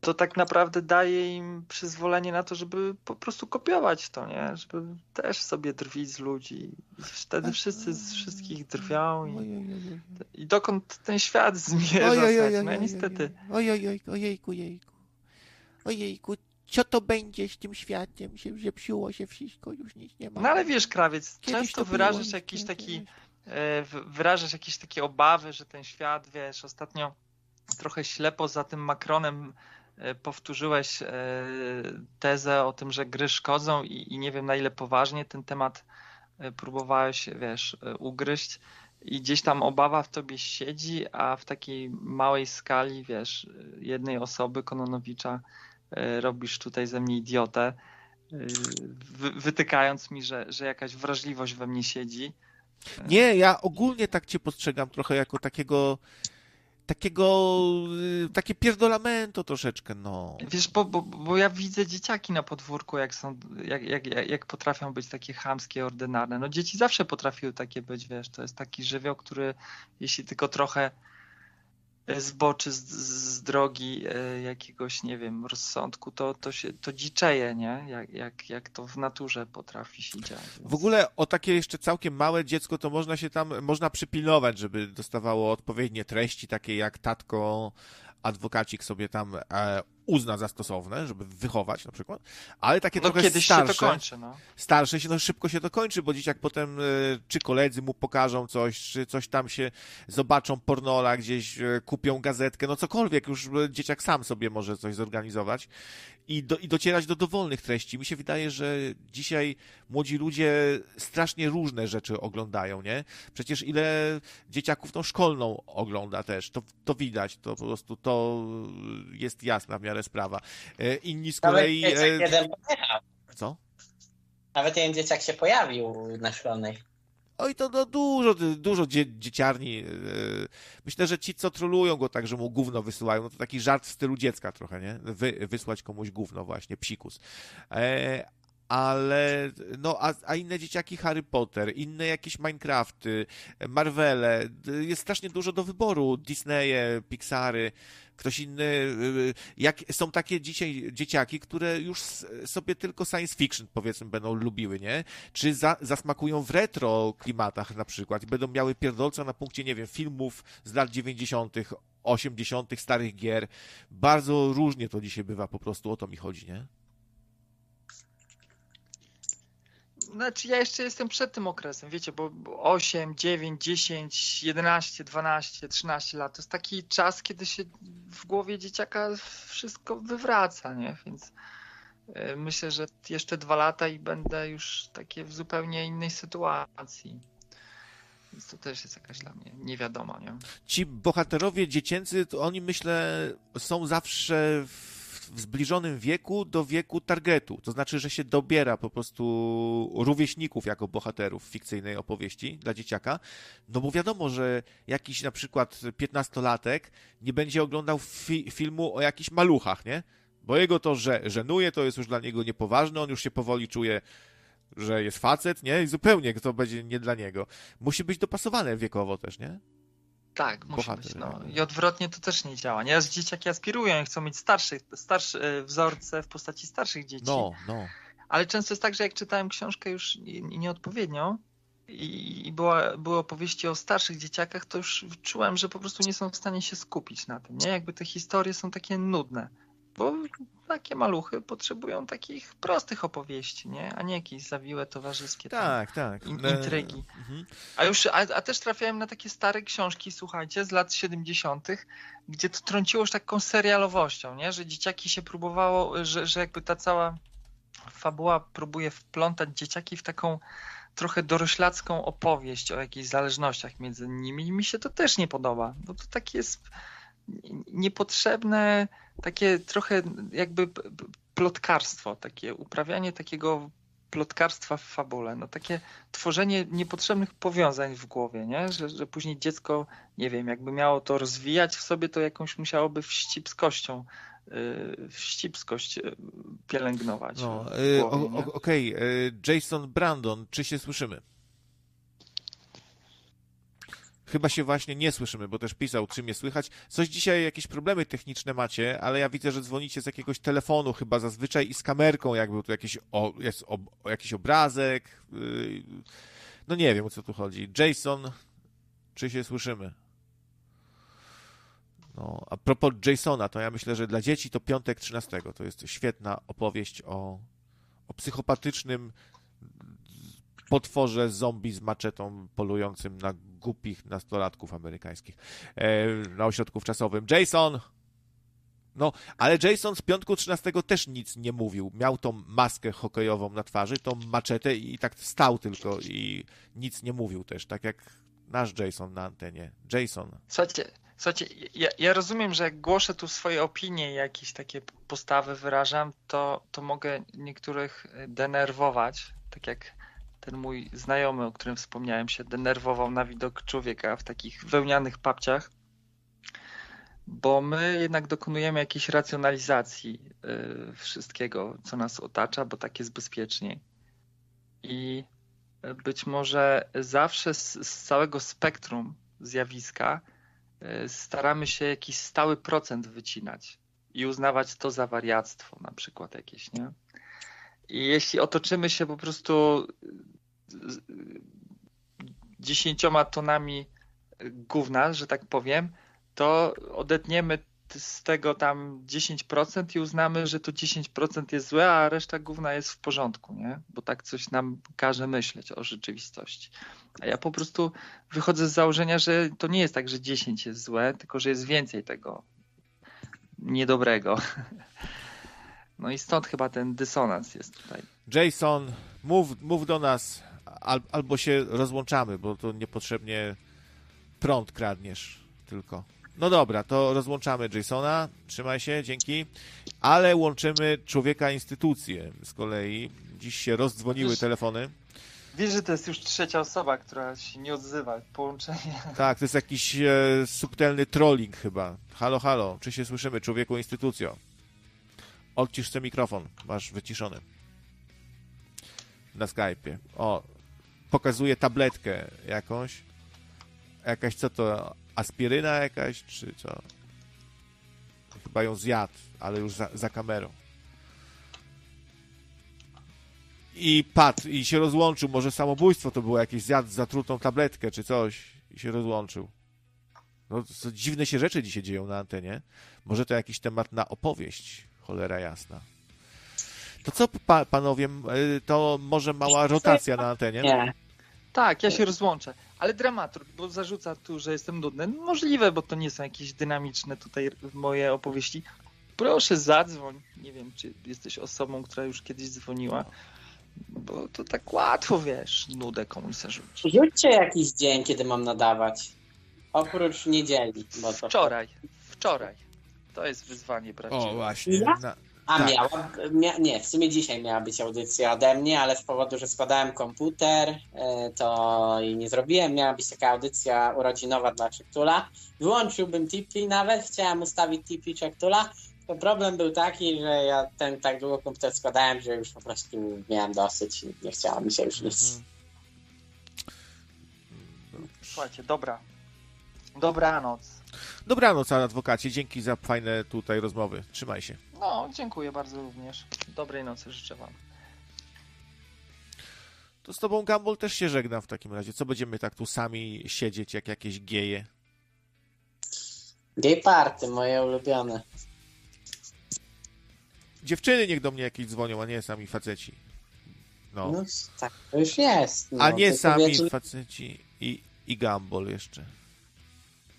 to tak naprawdę daje im przyzwolenie na to, żeby po prostu kopiować to, nie? Żeby też sobie drwić z ludzi. I wtedy wszyscy z wszystkich drwią i, i dokąd ten świat zmierza, oj, No niestety. Oj, oj, oj, ojejku, jejku. Ojejku, co to będzie z tym światem? Się zepsuło się wszystko, już nic nie ma. No ale wiesz, krawiec, Kiedyś często to było, wyrażasz nic jakiś taki, e, w- wyrażasz jakieś takie obawy, że ten świat, wiesz, ostatnio trochę ślepo za tym Macronem powtórzyłeś e, tezę o tym, że gry szkodzą i, i nie wiem na ile poważnie ten temat e, próbowałeś, wiesz, e, ugryźć i gdzieś tam obawa w tobie siedzi, a w takiej małej skali, wiesz, jednej osoby, Kononowicza, e, robisz tutaj ze mnie idiotę, e, wy, wytykając mi, że, że jakaś wrażliwość we mnie siedzi. Nie, ja ogólnie tak cię postrzegam trochę jako takiego takiego y, takie pierdolamento troszeczkę, no. Wiesz, bo, bo, bo ja widzę dzieciaki na podwórku, jak są, jak, jak, jak potrafią być takie chamskie, ordynarne. No dzieci zawsze potrafiły takie być, wiesz, to jest taki żywioł, który jeśli tylko trochę zboczy z, z drogi e, jakiegoś, nie wiem, rozsądku, to, to się, to dziczeje, nie? Jak, jak, jak to w naturze potrafi się dziać. W ogóle o takie jeszcze całkiem małe dziecko to można się tam, można przypilnować, żeby dostawało odpowiednie treści, takie jak tatko, adwokacik sobie tam e, uzna za stosowne, żeby wychować na przykład, ale takie No trochę kiedyś starsze, się to kończy, no. starsze się, no szybko się to kończy, bo dzieciak potem, e, czy koledzy mu pokażą coś, czy coś tam się zobaczą pornola gdzieś, e, kupią gazetkę, no cokolwiek, już e, dzieciak sam sobie może coś zorganizować i, do, i docierać do dowolnych treści. Mi się wydaje, że dzisiaj młodzi ludzie strasznie różne rzeczy oglądają, nie? Przecież ile dzieciaków tą szkolną ogląda też, to, to widać, to po prostu to jest jasna w miarę sprawa. E, Inni z Nawet kolei... e, jeden pojechał. Co? Nawet jeden dzieciak się pojawił na szkolnej. Oj, to no, dużo, dużo dzie, dzieciarni. yy, Myślę, że ci, co trolują go tak, że mu gówno wysyłają, no to taki żart w stylu dziecka trochę, nie? Wy, wysłać komuś gówno właśnie, psikus. E, ale, no, a, a inne dzieciaki Harry Potter, inne jakieś Minecrafty, Marvele, jest strasznie dużo do wyboru. Disneye, Pixary, ktoś inny. yy, Jak, są takie dzisiaj dzieciaki, które już sobie tylko science fiction, powiedzmy, będą lubiły, nie? Czy za, zasmakują w retro klimatach na przykład i będą miały pierdolca na punkcie, nie wiem, filmów z lat 90., 80., starych gier. Bardzo różnie to dzisiaj bywa, po prostu o to mi chodzi, nie? Znaczy ja jeszcze jestem przed tym okresem, wiecie, bo 8, 9, 10, 11, 12, 13 lat to jest taki czas, kiedy się w głowie dzieciaka wszystko wywraca, nie? Więc e, myślę, że jeszcze dwa lata i będę już takie w zupełnie innej sytuacji. Więc to też jest jakaś dla mnie niewiadoma, nie? Ci bohaterowie dziecięcy, to oni myślę są zawsze w, w zbliżonym wieku do wieku targetu. To znaczy, że się dobiera po prostu rówieśników jako bohaterów fikcyjnej opowieści dla dzieciaka. No bo wiadomo, że jakiś na przykład piętnastolatek nie będzie oglądał fi filmu o jakichś maluchach, nie? Bo jego to że, żenuje, to jest już dla niego niepoważne, on już się powoli czuje że jest facet, nie? I zupełnie to będzie nie dla niego. Musi być dopasowane wiekowo też, nie? Tak, musi Bohater, być. No. no. I odwrotnie to też nie działa. Nieraz dzieciaki aspirują i chcą mieć starszych, starsze e, wzorce w postaci starszych dzieci. No, no. Ale często jest tak, że jak czytałem książkę już nie- nieodpowiednią i, i była, były opowieści o starszych dzieciakach, to już czułem, że po prostu nie są w stanie się skupić na tym. Nie? Jakby te historie są takie nudne. Bo takie maluchy potrzebują takich prostych opowieści, nie? A nie jakieś zawiłe towarzyskie Tak, tak. in, E, intrygi. mhm. A już, a, a też trafiałem na takie stare książki, słuchajcie, z lat 70., gdzie to trąciło już taką serialowością, nie? Że dzieciaki się próbowało, że, że jakby ta cała fabuła próbuje wplątać dzieciaki w taką trochę doroślacką opowieść o jakichś zależnościach między nimi i mi się to też nie podoba. No to takie jest niepotrzebne, takie trochę jakby plotkarstwo, takie uprawianie takiego plotkarstwa w fabule, no takie tworzenie niepotrzebnych powiązań w głowie, nie? Że, że później dziecko, nie wiem, jakby miało to rozwijać w sobie, to jakąś musiałoby wścibskością, yy, wścibskość yy, pielęgnować. No, o- Okej, e, Jason Brandon, czy się słyszymy? Chyba się właśnie nie słyszymy, bo też pisał, czy mnie słychać. Coś dzisiaj, jakieś problemy techniczne macie, ale ja widzę, że dzwonicie z jakiegoś telefonu chyba zazwyczaj i z kamerką, jakby tu jakiś, o, jest ob, jakiś obrazek. Yy, no nie wiem, o co tu chodzi. Jason, czy się słyszymy? No, a propos Jasona, to ja myślę, że dla dzieci to piątek 13. To jest świetna opowieść o, o psychopatycznym potworze zombie z maczetą polującym na głupich nastolatków amerykańskich e, na ośrodku czasowym. Jason! No, ale Jason z piątku 13 też nic nie mówił. Miał tą maskę hokejową na twarzy, tą maczetę i tak stał tylko i nic nie mówił też, tak jak nasz Jason na antenie. Jason. Słuchajcie, słuchajcie ja, ja rozumiem, że jak głoszę tu swoje opinie i jakieś takie postawy wyrażam, to, to mogę niektórych denerwować, tak jak ten mój znajomy, o którym wspomniałem, się denerwował na widok człowieka w takich wełnianych papciach, bo my jednak dokonujemy jakiejś racjonalizacji y, wszystkiego, co nas otacza, bo tak jest bezpieczniej. I być może zawsze z, całego spektrum zjawiska y, staramy się jakiś stały procent wycinać i uznawać to za wariactwo, na przykład jakieś, nie? Jeśli otoczymy się po prostu dziesięcioma tonami gówna, że tak powiem, to odetniemy z tego tam 10% i uznamy, że to 10% jest złe, a reszta gówna jest w porządku, nie? Bo tak coś nam każe myśleć o rzeczywistości. A ja po prostu wychodzę z założenia, że to nie jest tak, że 10 jest złe, tylko że jest więcej tego niedobrego. No i stąd chyba ten dysonans jest tutaj. Jason, mów, mów do nas, al, albo się rozłączamy, bo to niepotrzebnie prąd kradniesz tylko. No dobra, to rozłączamy Jasona, trzymaj się, dzięki, ale łączymy człowieka instytucję z kolei. Dziś się rozdzwoniły Wiesz- telefony. Wiesz, że to jest już trzecia osoba, która się nie odzywa. Połączenie. Tak, to jest jakiś e, subtelny trolling chyba. Halo, halo, czy się słyszymy, człowieku instytucjo? Odcisz sobie mikrofon, masz wyciszony. Na Skype'ie. O, pokazuje tabletkę jakąś. Jakaś, co to, aspiryna jakaś, czy co? Chyba ją zjadł, ale już za, za kamerą. I padł, i się rozłączył. Może samobójstwo to było jakieś, zjadł zatrutą tabletkę, czy coś. I się rozłączył. No, dziwne się rzeczy dzisiaj dzieją na antenie. Może to jakiś temat na opowieść, cholera jasna. To co, pa, panowie, y, to może mała rotacja na antenie? Nie. Tak, ja się rozłączę. Ale dramaturg, bo zarzuca tu, że jestem nudny. Możliwe, bo to nie są jakieś dynamiczne tutaj moje opowieści. Proszę zadzwoń. Nie wiem, czy jesteś osobą, która już kiedyś dzwoniła. Bo to tak łatwo, wiesz, nudę komuś zarzucić. Rzućcie jakiś dzień, kiedy mam nadawać. Oprócz niedzieli. Bo to... Wczoraj, wczoraj. To jest wyzwanie O, prawdziwe. właśnie. Ja? Na, A Tak. miała, mia, nie, w sumie dzisiaj miała być audycja ode mnie, ale z powodu, że składałem komputer, e, to jej nie zrobiłem. Miała być taka audycja urodzinowa dla Czektula. Wyłączyłbym Tipi nawet, chciałem ustawić Tipi Czektula. To problem był taki, że ja ten tak długo komputer składałem, że już po prostu miałem dosyć i nie chciało mi się już nic. Mhm. Słuchajcie, dobra. Dobranoc. Dobranoc, adwokacie. Dzięki za fajne tutaj rozmowy. Trzymaj się. No, dziękuję bardzo również. Dobrej nocy życzę wam. To z tobą, Gumball, też się żegnam w takim razie. Co będziemy tak tu sami siedzieć jak jakieś geje? Gay party, moje ulubione. Dziewczyny niech do mnie jakieś dzwonią, a nie sami faceci. No. No tak, to już jest. No, a nie sami wiecie- faceci i, i Gumball jeszcze.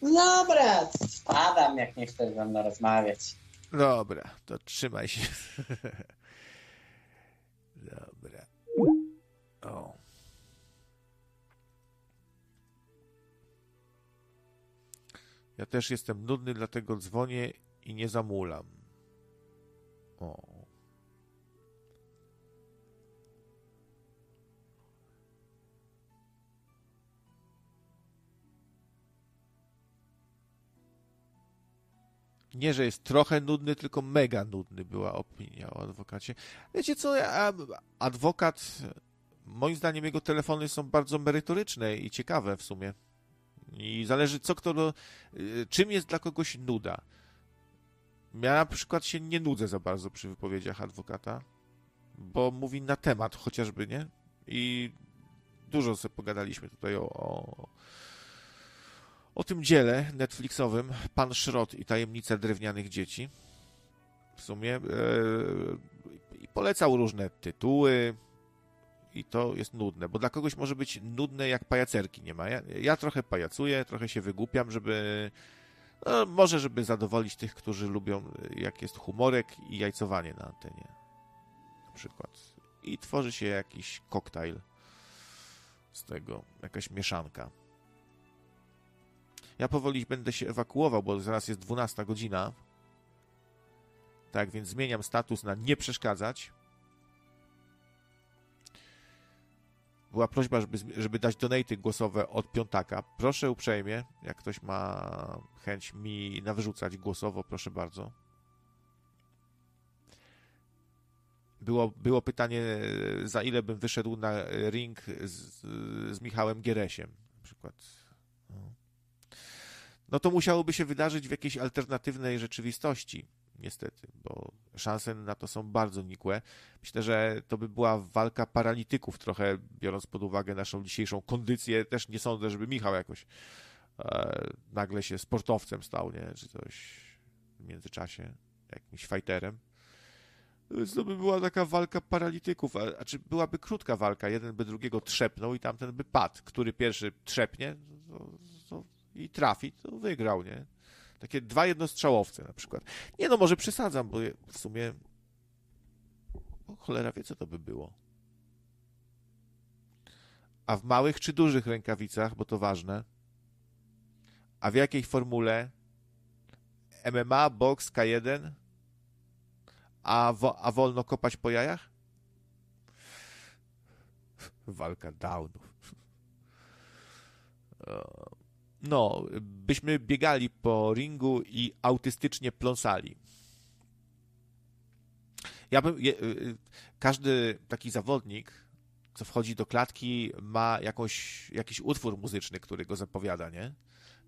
Dobra, spadam, jak nie chcesz ze mną rozmawiać. Dobra, to trzymaj się. Dobra. O. Ja też jestem nudny, dlatego dzwonię i nie zamulam. O. Nie, że jest trochę nudny, tylko mega nudny była opinia o adwokacie. Wiecie co, adwokat, moim zdaniem jego telefony są bardzo merytoryczne i ciekawe w sumie. I zależy, co kto. y, Czym jest dla kogoś nuda. Ja na przykład się nie nudzę za bardzo przy wypowiedziach adwokata, bo mówi na temat chociażby, nie? I dużo sobie pogadaliśmy tutaj o, o, o tym dziele Netflixowym Pan Szrot i tajemnica drewnianych dzieci. W sumie. I polecał różne tytuły. I to jest nudne, bo dla kogoś może być nudne jak pajacerki nie ma. Ja, ja trochę pajacuję, trochę się wygłupiam, żeby. No, może, żeby zadowolić tych, którzy lubią, jak jest humorek i jajcowanie na antenie. Na przykład. I tworzy się jakiś koktajl z tego, jakaś mieszanka. Ja powoli będę się ewakuował, bo zaraz jest 12 godzina. Tak, więc zmieniam status na nie przeszkadzać. Była prośba, żeby, żeby dać donaty głosowe od piątaka. Proszę uprzejmie, jak ktoś ma chęć mi nawrzucać głosowo, proszę bardzo. Było, było pytanie, za ile bym wyszedł na ring z, z Michałem Gieresiem, na przykład. No. No to musiałoby się wydarzyć w jakiejś alternatywnej rzeczywistości, niestety, bo szanse na to są bardzo nikłe. Myślę, że to by była walka paralityków trochę, biorąc pod uwagę naszą dzisiejszą kondycję. Też nie sądzę, żeby Michał jakoś e, nagle się sportowcem stał, nie? Czy coś w międzyczasie, jakimś fighterem. Więc to by była taka walka paralityków, a, a czy byłaby krótka walka, jeden by drugiego trzepnął i tamten by padł. Który pierwszy trzepnie to, to, i trafi, to wygrał, nie? Takie dwa jednostrzałowce na przykład. Nie no, może przesadzam, bo w sumie o, cholera wie, co to by było. A w małych czy dużych rękawicach, bo to ważne. A w jakiej formule? MMA, boks, K1? A, wo, a wolno kopać po jajach? Walka downów. No, byśmy biegali po ringu i autystycznie pląsali. Ja bym. Je, każdy taki zawodnik, co wchodzi do klatki, ma jakąś, jakiś utwór muzyczny, który go zapowiada, nie?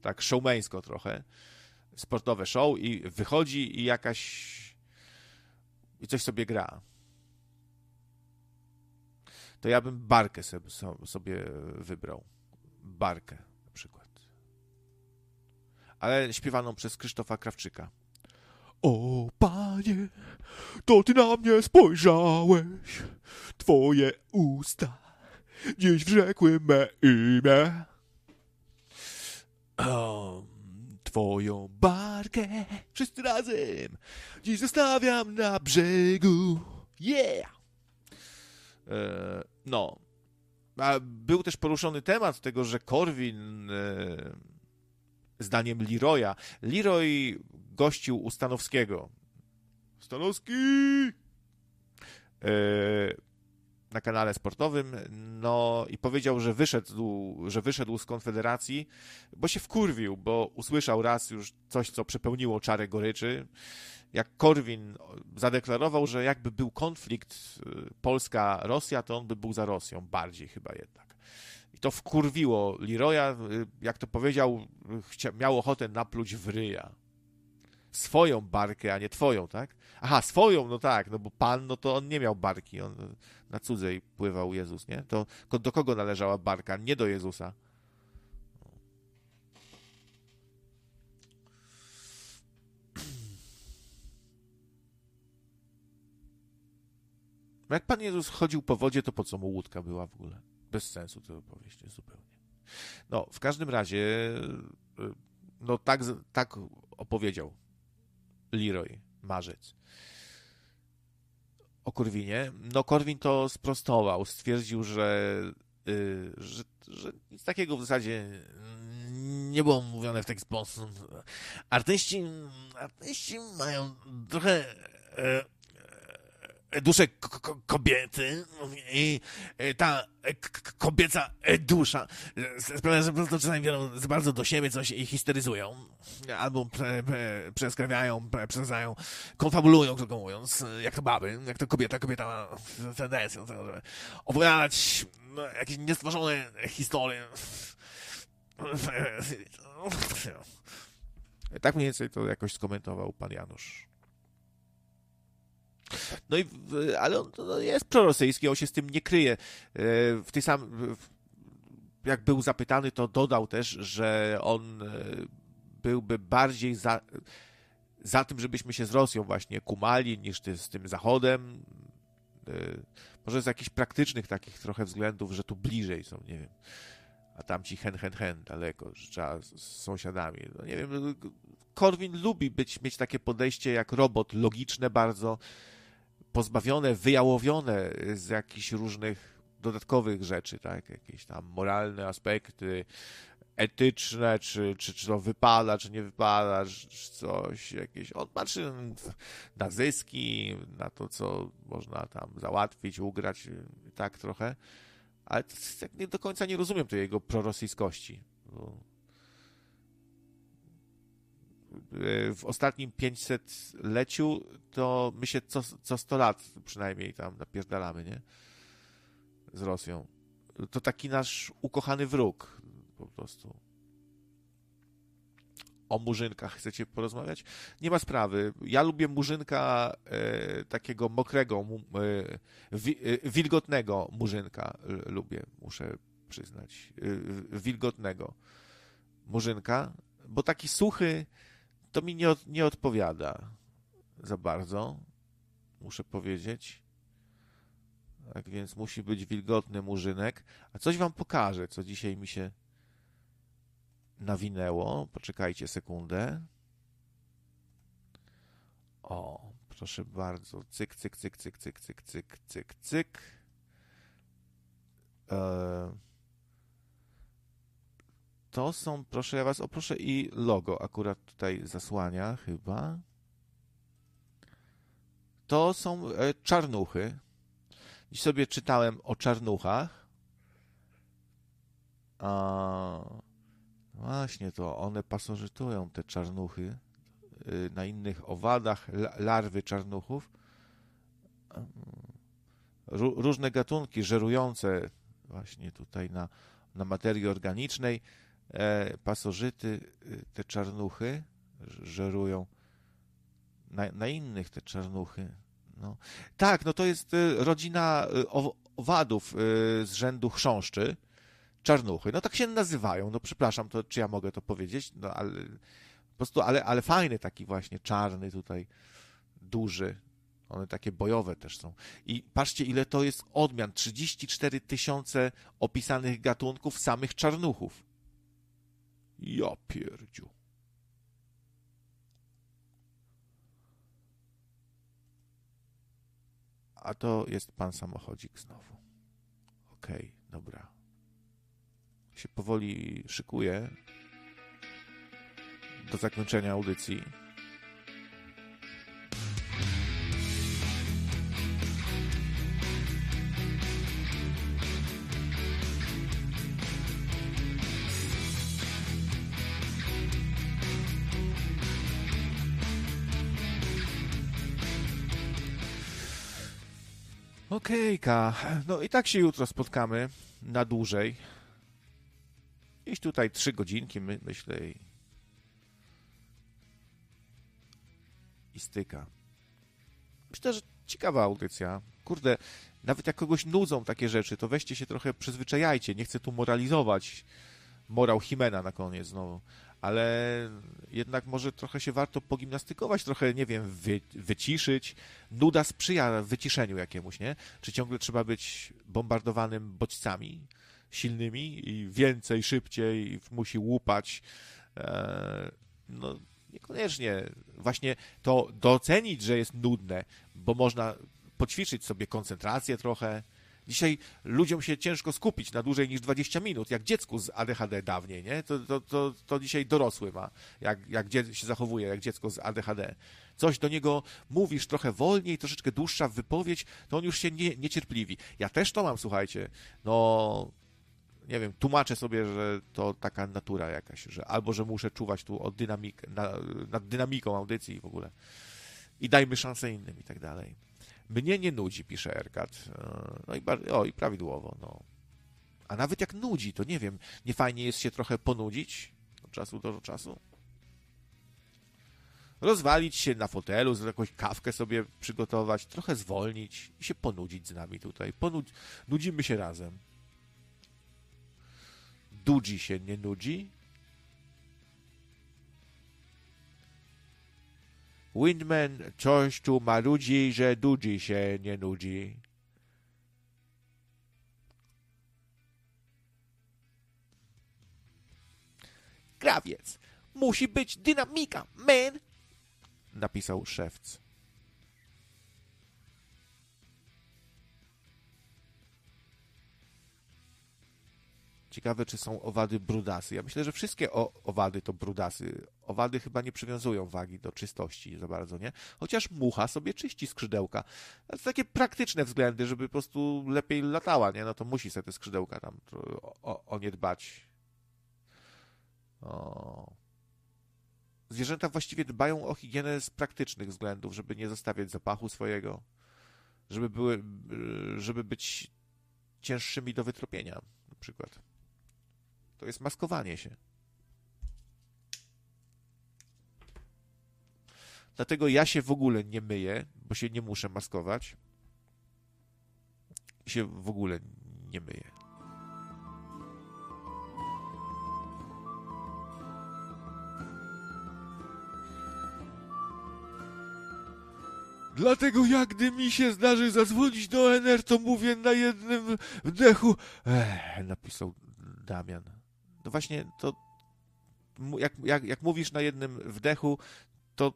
Tak showmeńsko trochę. Sportowe show i wychodzi i jakaś i coś sobie gra. To ja bym barkę sobie wybrał. Barkę. Ale śpiewaną przez Krzysztofa Krawczyka. O panie, to ty na mnie spojrzałeś, twoje usta dziś wrzekły me imię. Um, twoją barkę wszyscy razem dziś zostawiam na brzegu. Yeah! E, no. A był też poruszony temat tego, że Korwin e, zdaniem Leroya, Leroy gościł u Stanowskiego. Stanowski! E, na kanale sportowym, no i powiedział, że wyszedł, że wyszedł z Konfederacji, bo się wkurwił, bo usłyszał raz już coś, co przepełniło czarę goryczy. Jak Korwin zadeklarował, że jakby był konflikt Polska-Rosja, to on by był za Rosją, bardziej chyba jednak. To wkurwiło Leroya, jak to powiedział, miał ochotę napluć w ryja. Swoją barkę, a nie twoją, tak? Aha, swoją, no tak, no bo pan, no to on nie miał barki, on na cudzej pływał Jezus, nie? To do kogo należała barka? Nie do Jezusa. Jak Pan Jezus chodził po wodzie, to po co mu łódka była w ogóle? Bez sensu to opowieść zupełnie. No, w każdym razie, no tak, tak opowiedział Leroy Marzec o Korwinie. No Korwin to sprostował, stwierdził, że, yy, że, że nic takiego w zasadzie nie było mówione w taki sposób. Artyści, artyści mają trochę e, duszę kobiety. I ta kobieca dusza sprawia, że po prostu czasami biorą za bardzo do siebie coś i histeryzują, albo pre, przeskrawiają, pre, przesadzają, konfabulują, krótko mówiąc, jak to baby, jak to kobieta, kobieta ma tendencję do tego, żeby opowiadać no, jakieś niestworzone historie. Tak mniej więcej to jakoś skomentował pan Janusz. No i, ale on no, jest prorosyjski, on się z tym nie kryje. E, W tej sam, jak był zapytany, to dodał też, że on e, byłby bardziej za, za tym, żebyśmy się z Rosją właśnie kumali, niż ty, z tym Zachodem. E, Może z jakichś praktycznych takich trochę względów, że tu bliżej są, nie wiem. A tam ci hen, hen, hen, daleko, że trzeba z sąsiadami. No nie wiem, Korwin lubi być, mieć takie podejście jak robot, logiczne bardzo, pozbawione, wyjałowione z jakichś różnych dodatkowych rzeczy, tak? Jakieś tam moralne aspekty, etyczne, czy, czy, czy to wypada, czy nie wypada, czy coś, jakieś. On patrzy na zyski, na to, co można tam załatwić, ugrać, tak trochę. Ale tak nie do końca nie rozumiem tej jego prorosyjskości. Bo w ostatnim 500-leciu to my się co, co 100 lat przynajmniej tam napierdalamy, nie? Z Rosją. To taki nasz ukochany wróg po prostu. O murzynkach chcecie porozmawiać? Nie ma sprawy. Ja lubię murzynka e, takiego mokrego, e, wi, e, wilgotnego murzynka. Lubię, muszę przyznać. E, wilgotnego murzynka, bo taki suchy to mi nie, od, nie odpowiada za bardzo, muszę powiedzieć. Tak więc musi być wilgotny murzynek. A coś wam pokażę, co dzisiaj mi się nawinęło. Poczekajcie sekundę. O, proszę bardzo. Cyk, cyk, cyk, cyk, cyk, cyk, cyk, cyk, cyk. Eee, to są, proszę ja was, o proszę i logo akurat tutaj zasłania chyba. To są e, czarnuchy. Dziś sobie czytałem o czarnuchach. A właśnie to one pasożytują te czarnuchy y, na innych owadach, la- larwy czarnuchów. Ró- różne gatunki żerujące właśnie tutaj na, na materii organicznej pasożyty, y, te czarnuchy żerują na, na innych te czarnuchy. No. Tak, no to jest y, rodzina y, ow- owadów z rzędu chrząszczy, czarnuchy. No tak się nazywają, no przepraszam, to czy ja mogę to powiedzieć? No ale po prostu, ale, ale fajny taki właśnie czarny tutaj, duży. One takie bojowe też są. I patrzcie, ile to jest odmian. 34 tysiące opisanych gatunków samych czarnuchów. Ja pierdziu. A to jest pan samochodzik znowu. Okej, dobra. Się powoli szykuje do zakończenia audycji. Okejka. No i tak się jutro spotkamy na dłużej. Gdzieś tutaj trzy godzinki, my, myślę, i, i styka. Myślę, że ciekawa audycja. Kurde, nawet jak kogoś nudzą takie rzeczy, to weźcie się trochę, przyzwyczajajcie. Nie chcę tu moralizować. Morał Himena na koniec znowu. Ale jednak może trochę się warto pogimnastykować, trochę, nie wiem, wy, wyciszyć. Nuda sprzyja wyciszeniu jakiemuś, nie? Czy ciągle trzeba być bombardowanym bodźcami silnymi i więcej, szybciej musi łupać? E, no, niekoniecznie. Właśnie to docenić, że jest nudne, bo można poćwiczyć sobie koncentrację trochę. Dzisiaj ludziom się ciężko skupić na dłużej niż 20 minut, jak dziecku z ADHD dawniej, nie? To, to, to, to dzisiaj dorosły ma, jak, jak się zachowuje, jak dziecko z ADHD. Coś do niego mówisz trochę wolniej, troszeczkę dłuższa wypowiedź, to on już się nie, niecierpliwi. Ja też to mam, słuchajcie. No, nie wiem, tłumaczę sobie, że to taka natura jakaś, że albo, że muszę czuwać tu o dynamik, na, nad dynamiką audycji w ogóle. I dajmy szansę innym i tak dalej. Mnie nie nudzi, pisze Erkat. E, No i, o, i prawidłowo, no. A nawet jak nudzi, to nie wiem, nie fajnie jest się trochę ponudzić od czasu do czasu? Rozwalić się na fotelu, jakąś kawkę sobie przygotować, trochę zwolnić i się ponudzić z nami tutaj. Ponud... Nudzimy się razem. Dudzi się nie nudzi? Windman coś tu marudzi, że dudzi się nie nudzi. Krawiec, musi być dynamika, man! Napisał szewc. Ciekawe, czy są owady brudasy. Ja myślę, że wszystkie owady to brudasy. Owady chyba nie przywiązują wagi do czystości za bardzo, nie? Chociaż mucha sobie czyści skrzydełka. To takie praktyczne względy, żeby po prostu lepiej latała, nie? No to musi sobie te skrzydełka tam o, o, o nie dbać. O. Zwierzęta właściwie dbają o higienę z praktycznych względów, żeby nie zostawiać zapachu swojego, żeby były, żeby być cięższymi do wytropienia, na przykład. To jest maskowanie się. Dlatego ja się w ogóle nie myję, bo się nie muszę maskować. I się w ogóle nie myję. Dlatego jak gdy mi się zdarzy zadzwonić do NR, to mówię na jednym wdechu. Ech, napisał Damian. No właśnie, to jak, jak, jak mówisz na jednym wdechu, to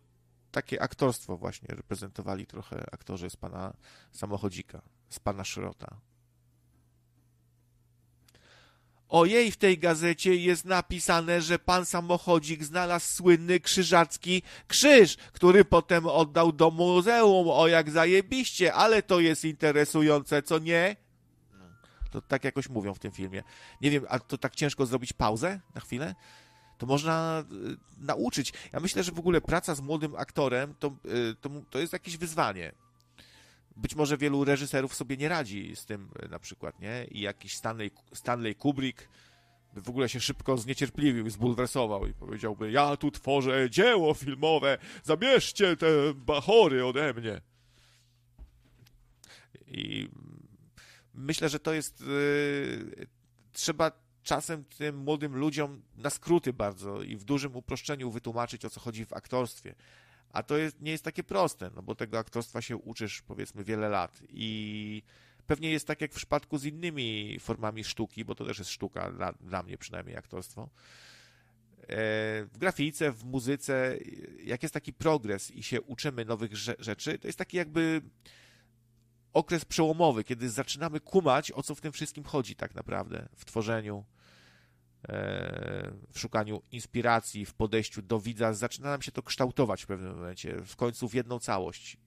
takie aktorstwo właśnie reprezentowali trochę aktorzy z pana samochodzika, z pana Szrota. Ojej, w tej gazecie jest napisane, że pan samochodzik znalazł słynny krzyżacki krzyż, który potem oddał do muzeum. O, jak zajebiście, ale to jest interesujące, co nie? To tak jakoś mówią w tym filmie. Nie wiem, a to tak ciężko zrobić pauzę na chwilę? To można y, nauczyć. Ja myślę, że w ogóle praca z młodym aktorem to, y, to, to jest jakieś wyzwanie. Być może wielu reżyserów sobie nie radzi z tym y, na przykład, nie? I jakiś Stanley, Stanley Kubrick w ogóle się szybko zniecierpliwił zbulwersował i powiedziałby, ja tu tworzę dzieło filmowe, zabierzcie te bachory ode mnie. I myślę, że to jest. Yy, trzeba czasem tym młodym ludziom na skróty bardzo i w dużym uproszczeniu wytłumaczyć, o co chodzi w aktorstwie. A to jest, nie jest takie proste, no bo tego aktorstwa się uczysz powiedzmy wiele lat i pewnie jest tak jak w przypadku z innymi formami sztuki, bo to też jest sztuka, dla, dla mnie przynajmniej aktorstwo. W grafice, w muzyce, jak jest taki progres i się uczymy nowych rzeczy, to jest taki jakby okres przełomowy, kiedy zaczynamy kumać, o co w tym wszystkim chodzi tak naprawdę w tworzeniu, w szukaniu inspiracji, w podejściu do widza. Zaczyna nam się to kształtować w pewnym momencie, w końcu w jedną całość.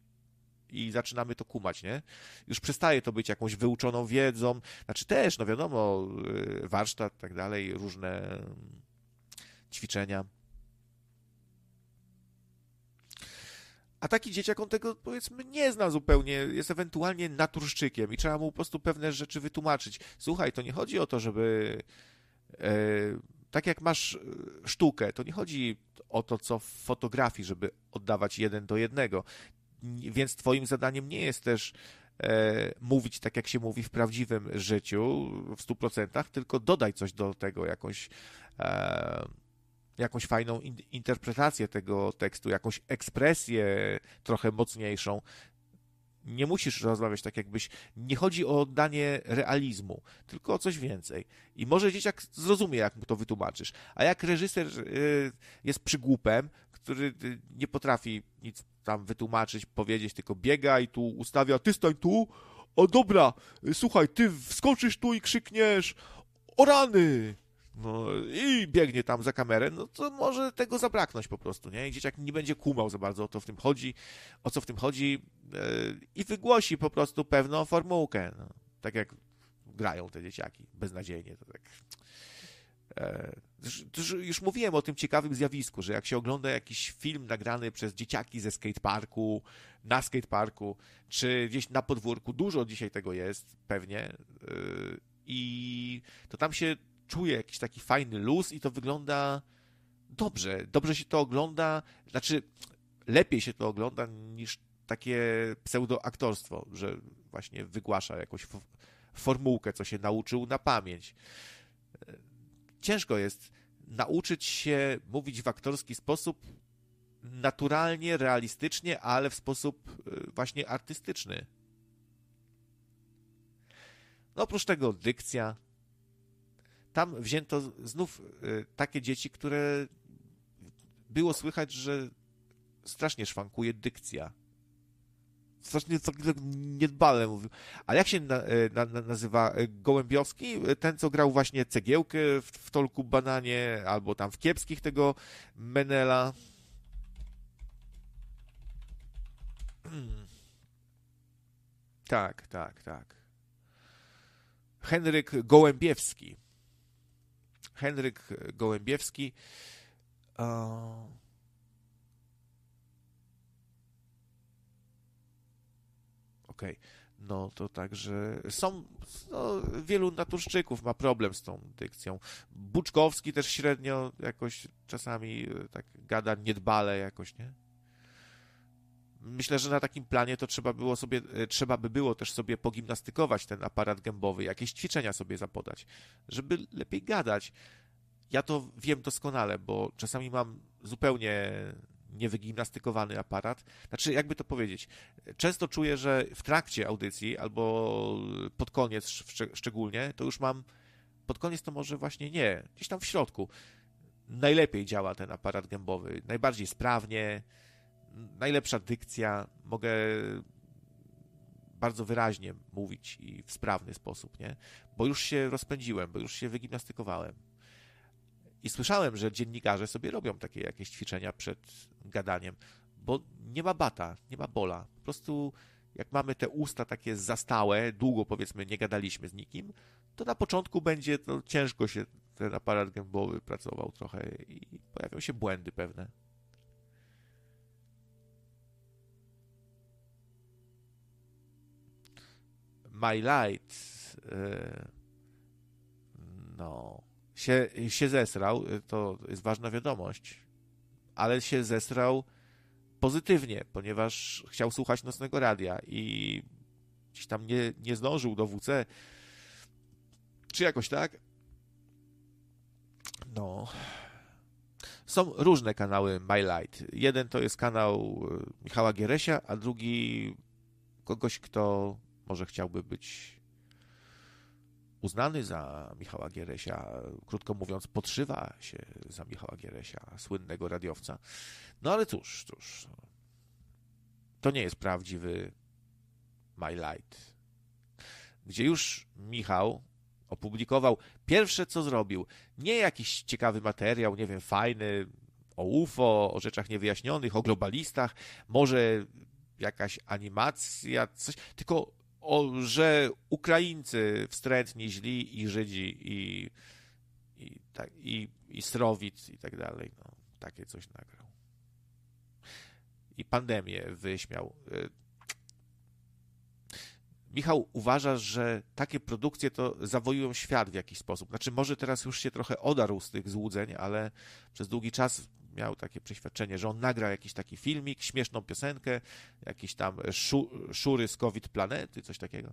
I zaczynamy to kumać, nie? Już przestaje to być jakąś wyuczoną wiedzą. Znaczy też, no wiadomo, warsztat, tak dalej, różne ćwiczenia. A taki dzieciak, on tego powiedzmy nie zna zupełnie, jest ewentualnie naturszczykiem i trzeba mu po prostu pewne rzeczy wytłumaczyć. Słuchaj, to nie chodzi o to, żeby. E, tak jak masz sztukę, to nie chodzi o to, co w fotografii, żeby oddawać jeden do jednego. Więc Twoim zadaniem nie jest też e, mówić tak, jak się mówi w prawdziwym życiu w 100%, tylko dodaj coś do tego, jakąś. E, jakąś fajną in interpretację tego tekstu, jakąś ekspresję trochę mocniejszą. Nie musisz rozmawiać tak, jakbyś. Nie chodzi o oddanie realizmu, tylko o coś więcej. I może dzieciak zrozumie, jak mu to wytłumaczysz. A jak reżyser y, jest przygłupem, który y, nie potrafi nic tam wytłumaczyć, powiedzieć, tylko biega i tu ustawia, ty stań tu, o dobra, słuchaj, ty wskoczysz tu i krzykniesz, o rany! No, i biegnie tam za kamerę, no to może tego zabraknąć po prostu, nie? I dzieciak nie będzie kumał za bardzo o to w tym chodzi, o co w tym chodzi yy, i wygłosi po prostu pewną formułkę, no, tak jak grają te dzieciaki, beznadziejnie, to tak... Yy, już mówiłem o tym ciekawym zjawisku, że jak się ogląda jakiś film nagrany przez dzieciaki ze skateparku, na skateparku, czy gdzieś na podwórku, dużo dzisiaj tego jest, pewnie, yy, i to tam się czuje jakiś taki fajny luz i to wygląda dobrze. Dobrze się to ogląda, znaczy lepiej się to ogląda niż takie pseudoaktorstwo, że właśnie wygłasza jakąś formułkę, co się nauczył na pamięć. Ciężko jest nauczyć się mówić w aktorski sposób naturalnie, realistycznie, ale w sposób y, właśnie artystyczny. No oprócz tego dykcja. Tam wzięto znów y, takie dzieci, które było słychać, że strasznie szwankuje dykcja. Strasznie tak niedbale mówił. Ale jak się na, na, na, nazywa Gołębiowski? Ten, co grał właśnie cegiełkę w, w Tolku Bananie, albo tam w Kiepskich tego Menela. Hmm. Tak, tak, tak. Henryk Gołębiewski. Henryk Gołębiewski. Okej. Okay. No to także są no, wielu naturszczyków ma problem z tą dykcją. Buczkowski też średnio jakoś czasami tak gada niedbale jakoś, nie? Myślę, że na takim planie to trzeba było sobie, trzeba by było też sobie pogimnastykować ten aparat gębowy, jakieś ćwiczenia sobie zapodać, żeby lepiej gadać. Ja to wiem doskonale, bo czasami mam zupełnie niewygimnastykowany aparat. Znaczy, jakby to powiedzieć, często czuję, że w trakcie audycji albo pod koniec szcz- szczególnie, to już mam, pod koniec to może właśnie nie, gdzieś tam w środku najlepiej działa ten aparat gębowy, najbardziej sprawnie, najlepsza dykcja, mogę bardzo wyraźnie mówić i w sprawny sposób, nie? Bo już się rozpędziłem, bo już się wygimnastykowałem. I słyszałem, że dziennikarze sobie robią takie jakieś ćwiczenia przed gadaniem, bo nie ma bata, nie ma bola. Po prostu jak mamy te usta takie zastałe, długo powiedzmy nie gadaliśmy z nikim, to na początku będzie to ciężko się ten aparat gębowy pracował trochę i pojawią się błędy pewne. My Light no się, się zesrał, to jest ważna wiadomość, ale się zesrał pozytywnie, ponieważ chciał słuchać nocnego radia i gdzieś tam nie, nie zdążył do WC, czy jakoś tak. No. Są różne kanały My Light. Jeden to jest kanał Michała Gieresia, a drugi kogoś, kto może chciałby być uznany za Michała Gieresia, krótko mówiąc, podszywa się za Michała Gieresia, słynnego radiowca. No ale cóż, cóż, to nie jest prawdziwy My Light, gdzie już Michał opublikował pierwsze, co zrobił. Nie jakiś ciekawy materiał, nie wiem, fajny, o UFO, o rzeczach niewyjaśnionych, o globalistach, może jakaś animacja, coś, tylko o, że Ukraińcy wstrętni, źli i Żydzi i, i, tak, i, i Srowic i tak dalej. No, takie coś nagrał. I pandemię wyśmiał. Michał uważa, że takie produkcje to zawojują świat w jakiś sposób. Znaczy, może teraz już się trochę odarł z tych złudzeń, ale przez długi czas miał takie przeświadczenie, że on nagra jakiś taki filmik, śmieszną piosenkę, jakiś tam szu, szury z COVID planety, coś takiego.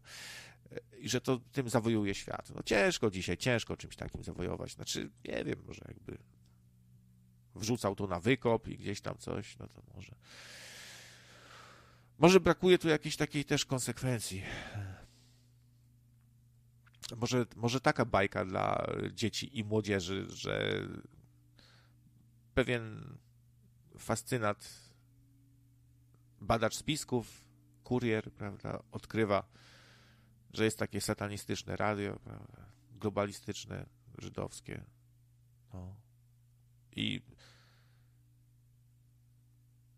I że to tym zawojuje świat. No ciężko dzisiaj, ciężko czymś takim zawojować. Znaczy, nie wiem, może jakby wrzucał to na wykop i gdzieś tam coś, no to może. Może brakuje tu jakiejś takiej też konsekwencji. Może, może taka bajka dla dzieci i młodzieży, że pewien fascynat, badacz spisków, kurier, prawda, odkrywa, że jest takie satanistyczne radio, prawda, globalistyczne, żydowskie. No. I,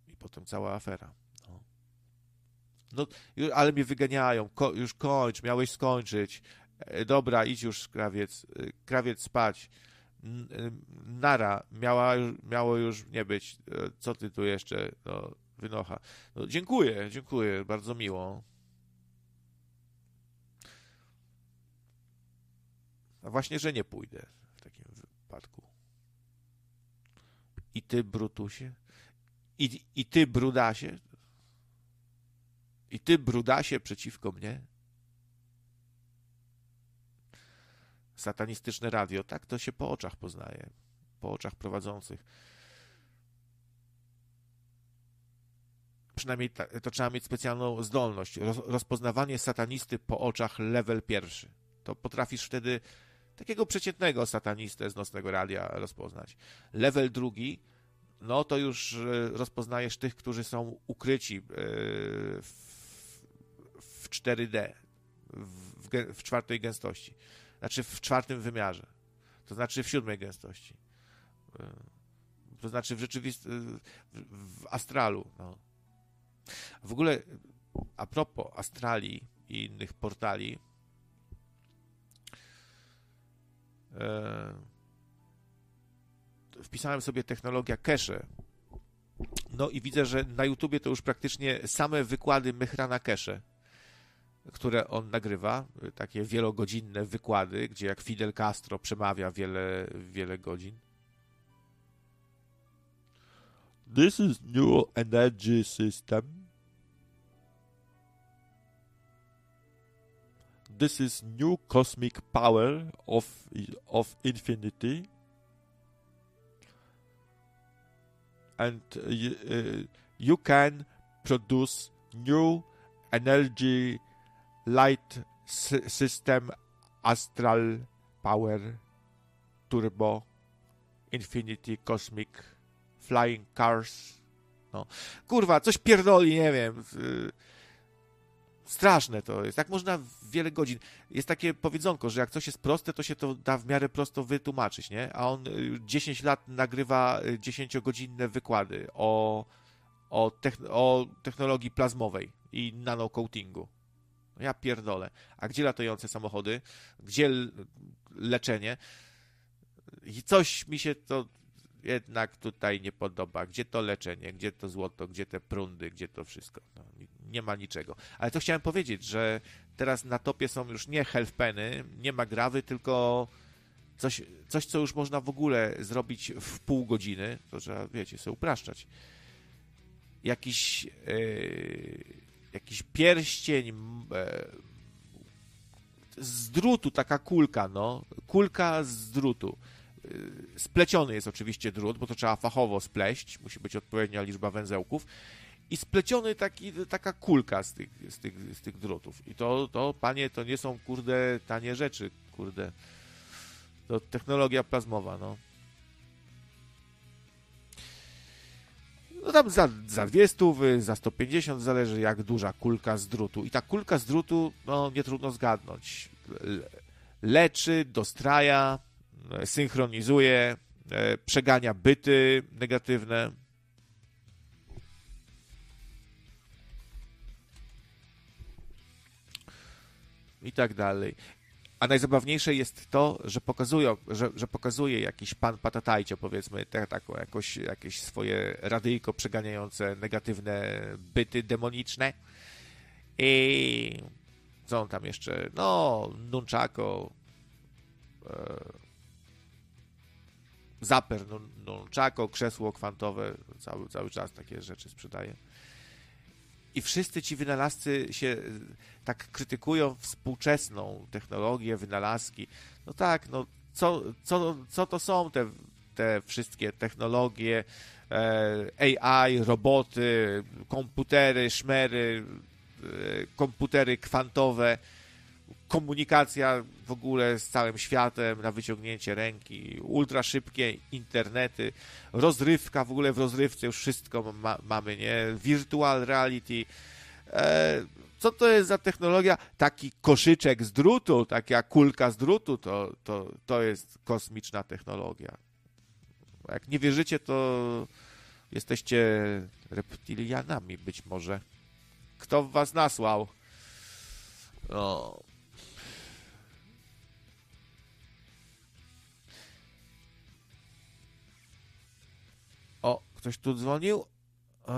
I potem cała afera. No. no, ale mnie wyganiają, Ko już kończ, miałeś skończyć. Dobra, idź już, krawiec, krawiec spać. Nara, miała, miało już nie być. Co ty tu jeszcze? No, wynocha. No, dziękuję, dziękuję, bardzo miło. A właśnie, że nie pójdę w takim wypadku. I ty, Brutusie? I, i ty, Brudasie? I ty, Brudasie, przeciwko mnie? Satanistyczne radio, tak to się po oczach poznaje. Po oczach prowadzących. Przynajmniej to trzeba mieć specjalną zdolność. Roz, rozpoznawanie satanisty po oczach level pierwszy. To potrafisz wtedy takiego przeciętnego satanistę z nocnego radia rozpoznać. Level drugi, no to już e, rozpoznajesz tych, którzy są ukryci e, w, w 4D, w, w, w czwartej gęstości. Znaczy w czwartym wymiarze. To znaczy w siódmej gęstości. E, to znaczy w rzeczywistym, w astralu. No. W ogóle a propos astrali i innych portali, e, wpisałem sobie technologia cache. No i widzę, że na YouTubie to już praktycznie same wykłady Mychrana Cache, które on nagrywa, takie wielogodzinne wykłady, gdzie jak Fidel Castro przemawia wiele, wiele godzin. This is new energy system. This is new cosmic power of of infinity. And uh, you can produce new energy light system astral power turbo infinity cosmic flying cars. No. Kurwa, coś pierdoli, nie wiem. Straszne to jest. Jak można wiele godzin. Jest takie powiedzonko, że jak coś jest proste, to się to da w miarę prosto wytłumaczyć, nie? A on 10 lat nagrywa 10-godzinne wykłady o, o, o technologii plazmowej i nanocoatingu. Ja pierdolę. A gdzie latające samochody? Gdzie leczenie? I coś mi się to jednak tutaj nie podoba. Gdzie to leczenie, gdzie to złoto, gdzie te prundy, gdzie to wszystko. No, nie ma niczego. Ale to chciałem powiedzieć, że teraz na topie są już nie healthpeny, nie ma grawy, tylko coś, coś, co już można w ogóle zrobić w pół godziny. To trzeba, wiecie, sobie upraszczać. Jakiś, yy, jakiś pierścień yy, z drutu, taka kulka, no. Kulka z drutu spleciony jest oczywiście drut, bo to trzeba fachowo spleść, musi być odpowiednia liczba węzełków i spleciony taki, taka kulka z tych, z, tych, z tych drutów. I to, to, panie, to nie są, kurde, tanie rzeczy, kurde. To technologia plazmowa, no. No tam za, za 200, za 150, zależy jak duża kulka z drutu. I ta kulka z drutu, no nie trudno zgadnąć. Leczy, dostraja, synchronizuje, e, przegania byty negatywne. I tak dalej. A najzabawniejsze jest to, że, pokazują, że, że pokazuje jakiś pan patatajcio, powiedzmy, tak, taką, jakoś, jakieś swoje radyjko przeganiające negatywne byty demoniczne. I co on tam jeszcze? No, nunchako, e, Zaper, czako, krzesło kwantowe, cały, cały czas takie rzeczy sprzedaje. I wszyscy ci wynalazcy się e, tak krytykują współczesną technologię, wynalazki. No tak, no co, co, co to są te, te wszystkie technologie, e, AI, roboty, komputery, szmery, e, komputery kwantowe, komunikacja w ogóle z całym światem na wyciągnięcie ręki, ultra szybkie internety, rozrywka, w ogóle w rozrywce już wszystko ma, mamy, nie? Virtual reality. E, co to jest za technologia? Taki koszyczek z drutu, taka kulka z drutu, to, to, to jest kosmiczna technologia. Jak nie wierzycie, to jesteście reptilianami być może. Kto was nasłał? No, Ktoś tu dzwonił? E,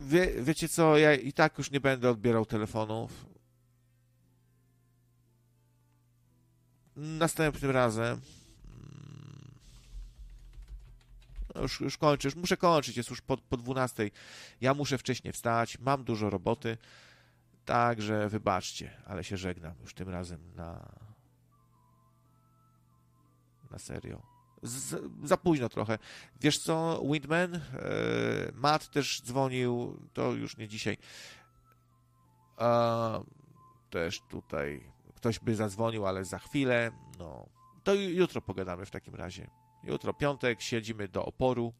Wie, wiecie co, ja i tak już nie będę odbierał telefonów. Następnym razem. No Już, już kończę, już muszę kończyć, jest już po, po 12. Ja muszę wcześniej wstać, mam dużo roboty. Także wybaczcie, ale się żegnam już tym razem na. Na serio. Z, za późno trochę. Wiesz co, Windman? E, Matt też dzwonił, to już nie dzisiaj. A, też tutaj ktoś by zadzwonił, ale za chwilę. No, to ju- jutro pogadamy w takim razie. Jutro piątek, siedzimy do oporu.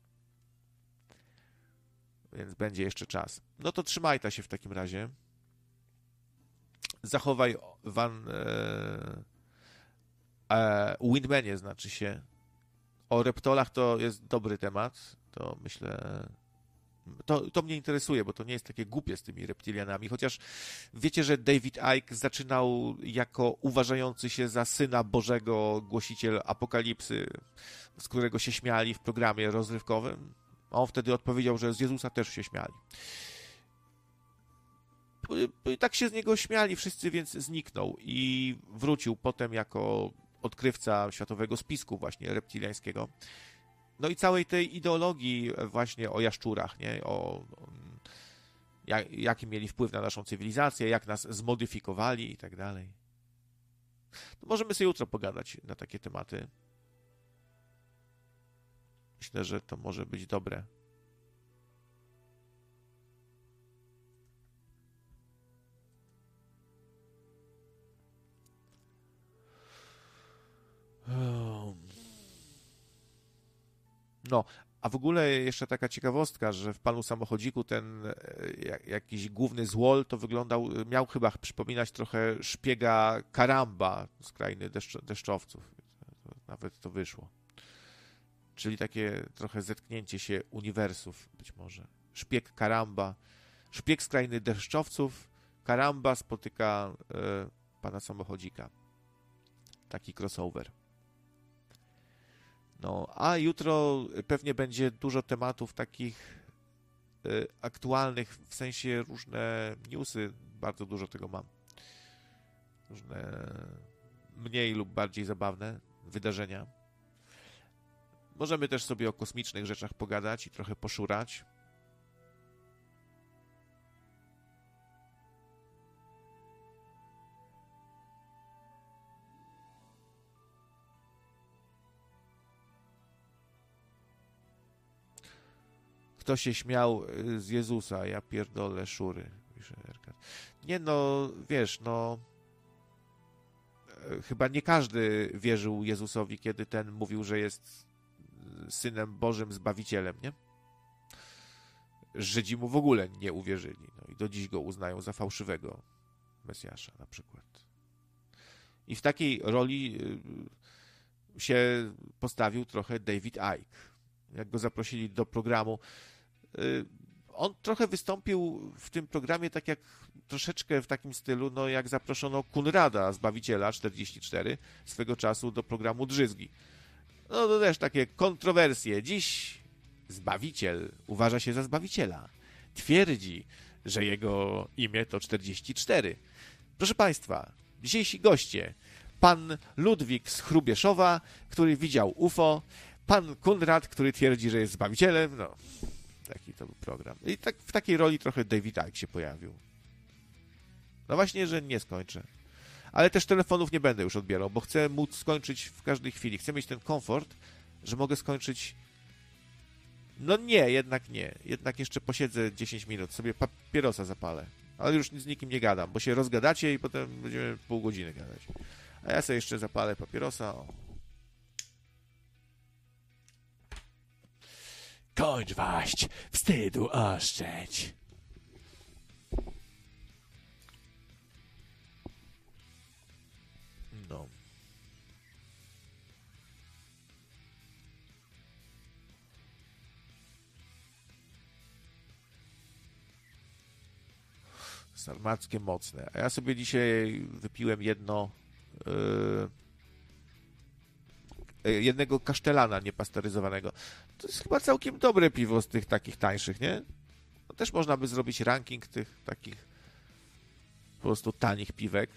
Więc będzie jeszcze czas. No to trzymaj ta się w takim razie. Zachowaj Van. E, e, Windmanie znaczy się. O reptolach to jest dobry temat. To myślę. To, to mnie interesuje, bo to nie jest takie głupie z tymi reptilianami. Chociaż wiecie, że David Icke zaczynał jako uważający się za syna Bożego głosiciel apokalipsy, z którego się śmiali w programie rozrywkowym. On wtedy odpowiedział, że z Jezusa też się śmiali. I tak się z niego śmiali wszyscy, więc zniknął i wrócił potem jako odkrywca światowego spisku właśnie reptiliańskiego. No i całej tej ideologii właśnie o jaszczurach, nie? O, mm, jak, jaki mieli wpływ na naszą cywilizację, jak nas zmodyfikowali i tak dalej. Możemy sobie jutro pogadać na takie tematy. Myślę, że to może być dobre. No, a w ogóle jeszcze taka ciekawostka, że w panu samochodziku ten e, jak- jakiś główny złol to wyglądał, miał chyba przypominać trochę szpiega Karamba z krainy deszcz, deszczowców. Nawet to wyszło. Czyli takie trochę zetknięcie się uniwersów być może. Szpieg Karamba, szpieg z krainy deszczowców, Karamba spotyka e, pana samochodzika. Taki crossover. No, a jutro pewnie będzie dużo tematów takich y, aktualnych, w sensie różne newsy, bardzo dużo tego mam. Różne mniej lub bardziej zabawne wydarzenia. Możemy też sobie o kosmicznych rzeczach pogadać i trochę poszurać. Kto się śmiał y, z Jezusa? Ja pierdolę szury. Nie no, wiesz, no e, chyba nie każdy wierzył Jezusowi, kiedy ten mówił, że jest synem Bożym, Zbawicielem, nie? Żydzi mu w ogóle nie uwierzyli. No i do dziś go uznają za fałszywego Mesjasza na przykład. I w takiej roli y, się postawił trochę David Icke. Jak go zaprosili do programu, on trochę wystąpił w tym programie tak jak troszeczkę w takim stylu, no jak zaproszono Kunrada, Zbawiciela 44, swego czasu do programu Drzyzgi. No to też takie kontrowersje. Dziś Zbawiciel uważa się za Zbawiciela. Twierdzi, że jego imię to 44. Proszę Państwa, dzisiejsi goście. Pan Ludwik z Chrubieszowa, który widział UFO, pan Kunrad, który twierdzi, że jest Zbawicielem, no, taki to był program. I tak w takiej roli trochę David Icke się pojawił. No właśnie, że nie skończę. Ale też telefonów nie będę już odbierał, bo chcę móc skończyć w każdej chwili. Chcę mieć ten komfort, że mogę skończyć. No nie, jednak nie. Jednak jeszcze posiedzę 10 minut, sobie papierosa zapalę. Ale już z nikim nie gadam, bo się rozgadacie i potem będziemy pół godziny gadać. A ja sobie jeszcze zapalę papierosa. O. Kończ waść, wstydu oszczędź. No. Sarmackie mocne. A ja sobie dzisiaj wypiłem jedno yy, jednego kasztelana niepasteryzowanego. To jest chyba całkiem dobre piwo z tych takich tańszych, nie? No, też można by zrobić ranking tych takich po prostu tanich piwek.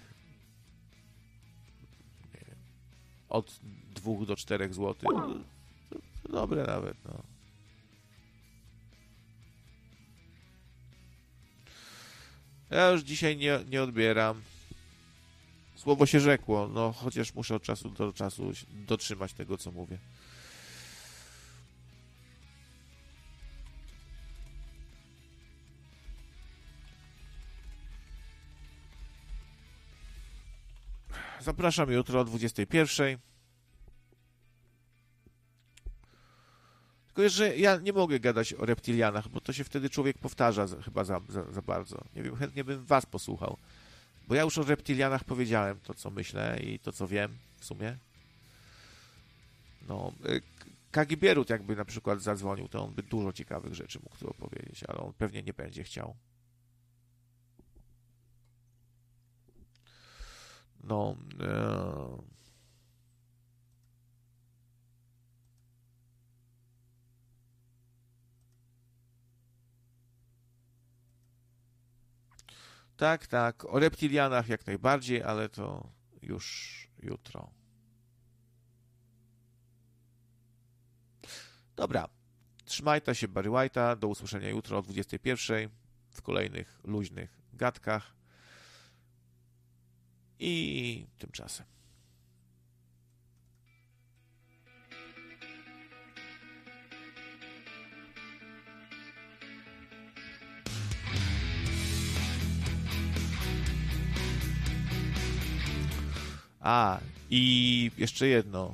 Od 2 do 4 zł. Dobre nawet, no. Ja już dzisiaj nie, nie odbieram. Słowo się rzekło, no chociaż muszę od czasu do czasu dotrzymać tego, co mówię. Zapraszam jutro o 21. Tylko, że ja nie mogę gadać o reptilianach, bo to się wtedy człowiek powtarza za, chyba za, za, za bardzo. Nie wiem, chętnie bym was posłuchał. Bo ja już o reptilianach powiedziałem to, co myślę i to, co wiem w sumie. No, y, Kagibierut jakby na przykład zadzwonił, to on by dużo ciekawych rzeczy mógł tu opowiedzieć, ale on pewnie nie będzie chciał. No, e... Tak, tak. O reptilianach jak najbardziej, ale to już jutro. Dobra. Trzymajcie się Barry White'a. Do usłyszenia jutro o 21 w kolejnych luźnych gadkach. I tymczasem. A, i jeszcze jedno.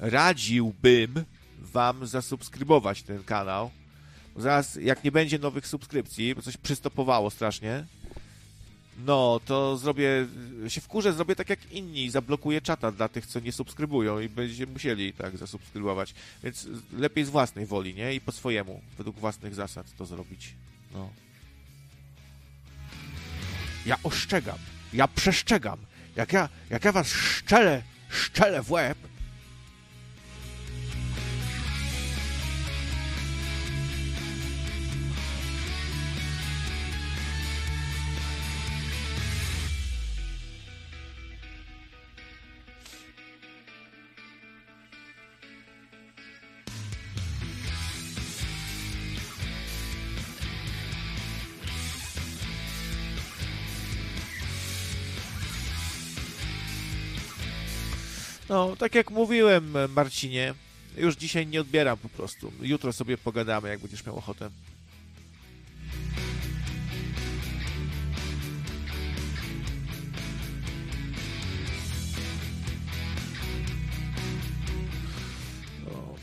E, Radziłbym wam zasubskrybować ten kanał. Zaraz, jak nie będzie nowych subskrypcji, bo coś przystopowało strasznie, no, to zrobię, się wkurzę, zrobię tak jak inni, zablokuję czata dla tych, co nie subskrybują i będziecie musieli tak zasubskrybować. Więc lepiej z własnej woli, nie? I po swojemu, według własnych zasad to zrobić. No. Ja ostrzegam, ja przestrzegam. Jak ja, jak ja was szczelę, szczelę w łeb, No, tak jak mówiłem, Marcinie, już dzisiaj nie odbieram po prostu. Jutro sobie pogadamy, jak będziesz miał ochotę. No.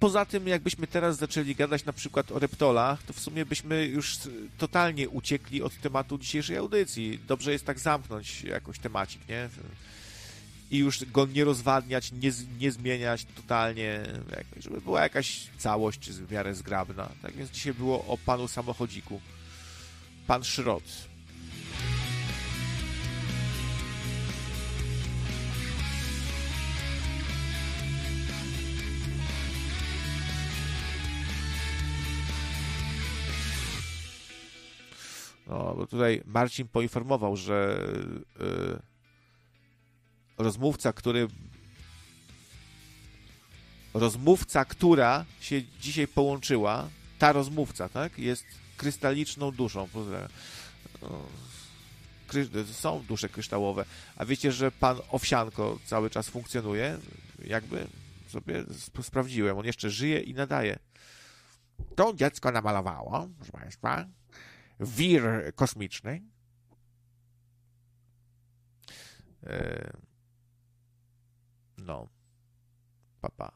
Poza tym, jakbyśmy teraz zaczęli gadać na przykład o reptolach, to w sumie byśmy już totalnie uciekli od tematu dzisiejszej audycji. Dobrze jest tak zamknąć jakoś temacik, nie? I już go nie rozwadniać, nie, nie zmieniać totalnie, żeby była jakaś całość w miarę zgrabna. Tak więc dzisiaj było o panu samochodziku. Pan Szrot. No, bo tutaj Marcin poinformował, że y, rozmówca, który rozmówca, która się dzisiaj połączyła, ta rozmówca, tak, jest krystaliczną duszą. Są dusze kryształowe. A wiecie, że pan Owsianko cały czas funkcjonuje? Jakby sobie sp- sprawdziłem. On jeszcze żyje i nadaje. To dziecko namalowało, proszę Państwa, wir kosmiczny. E, Não. Papá.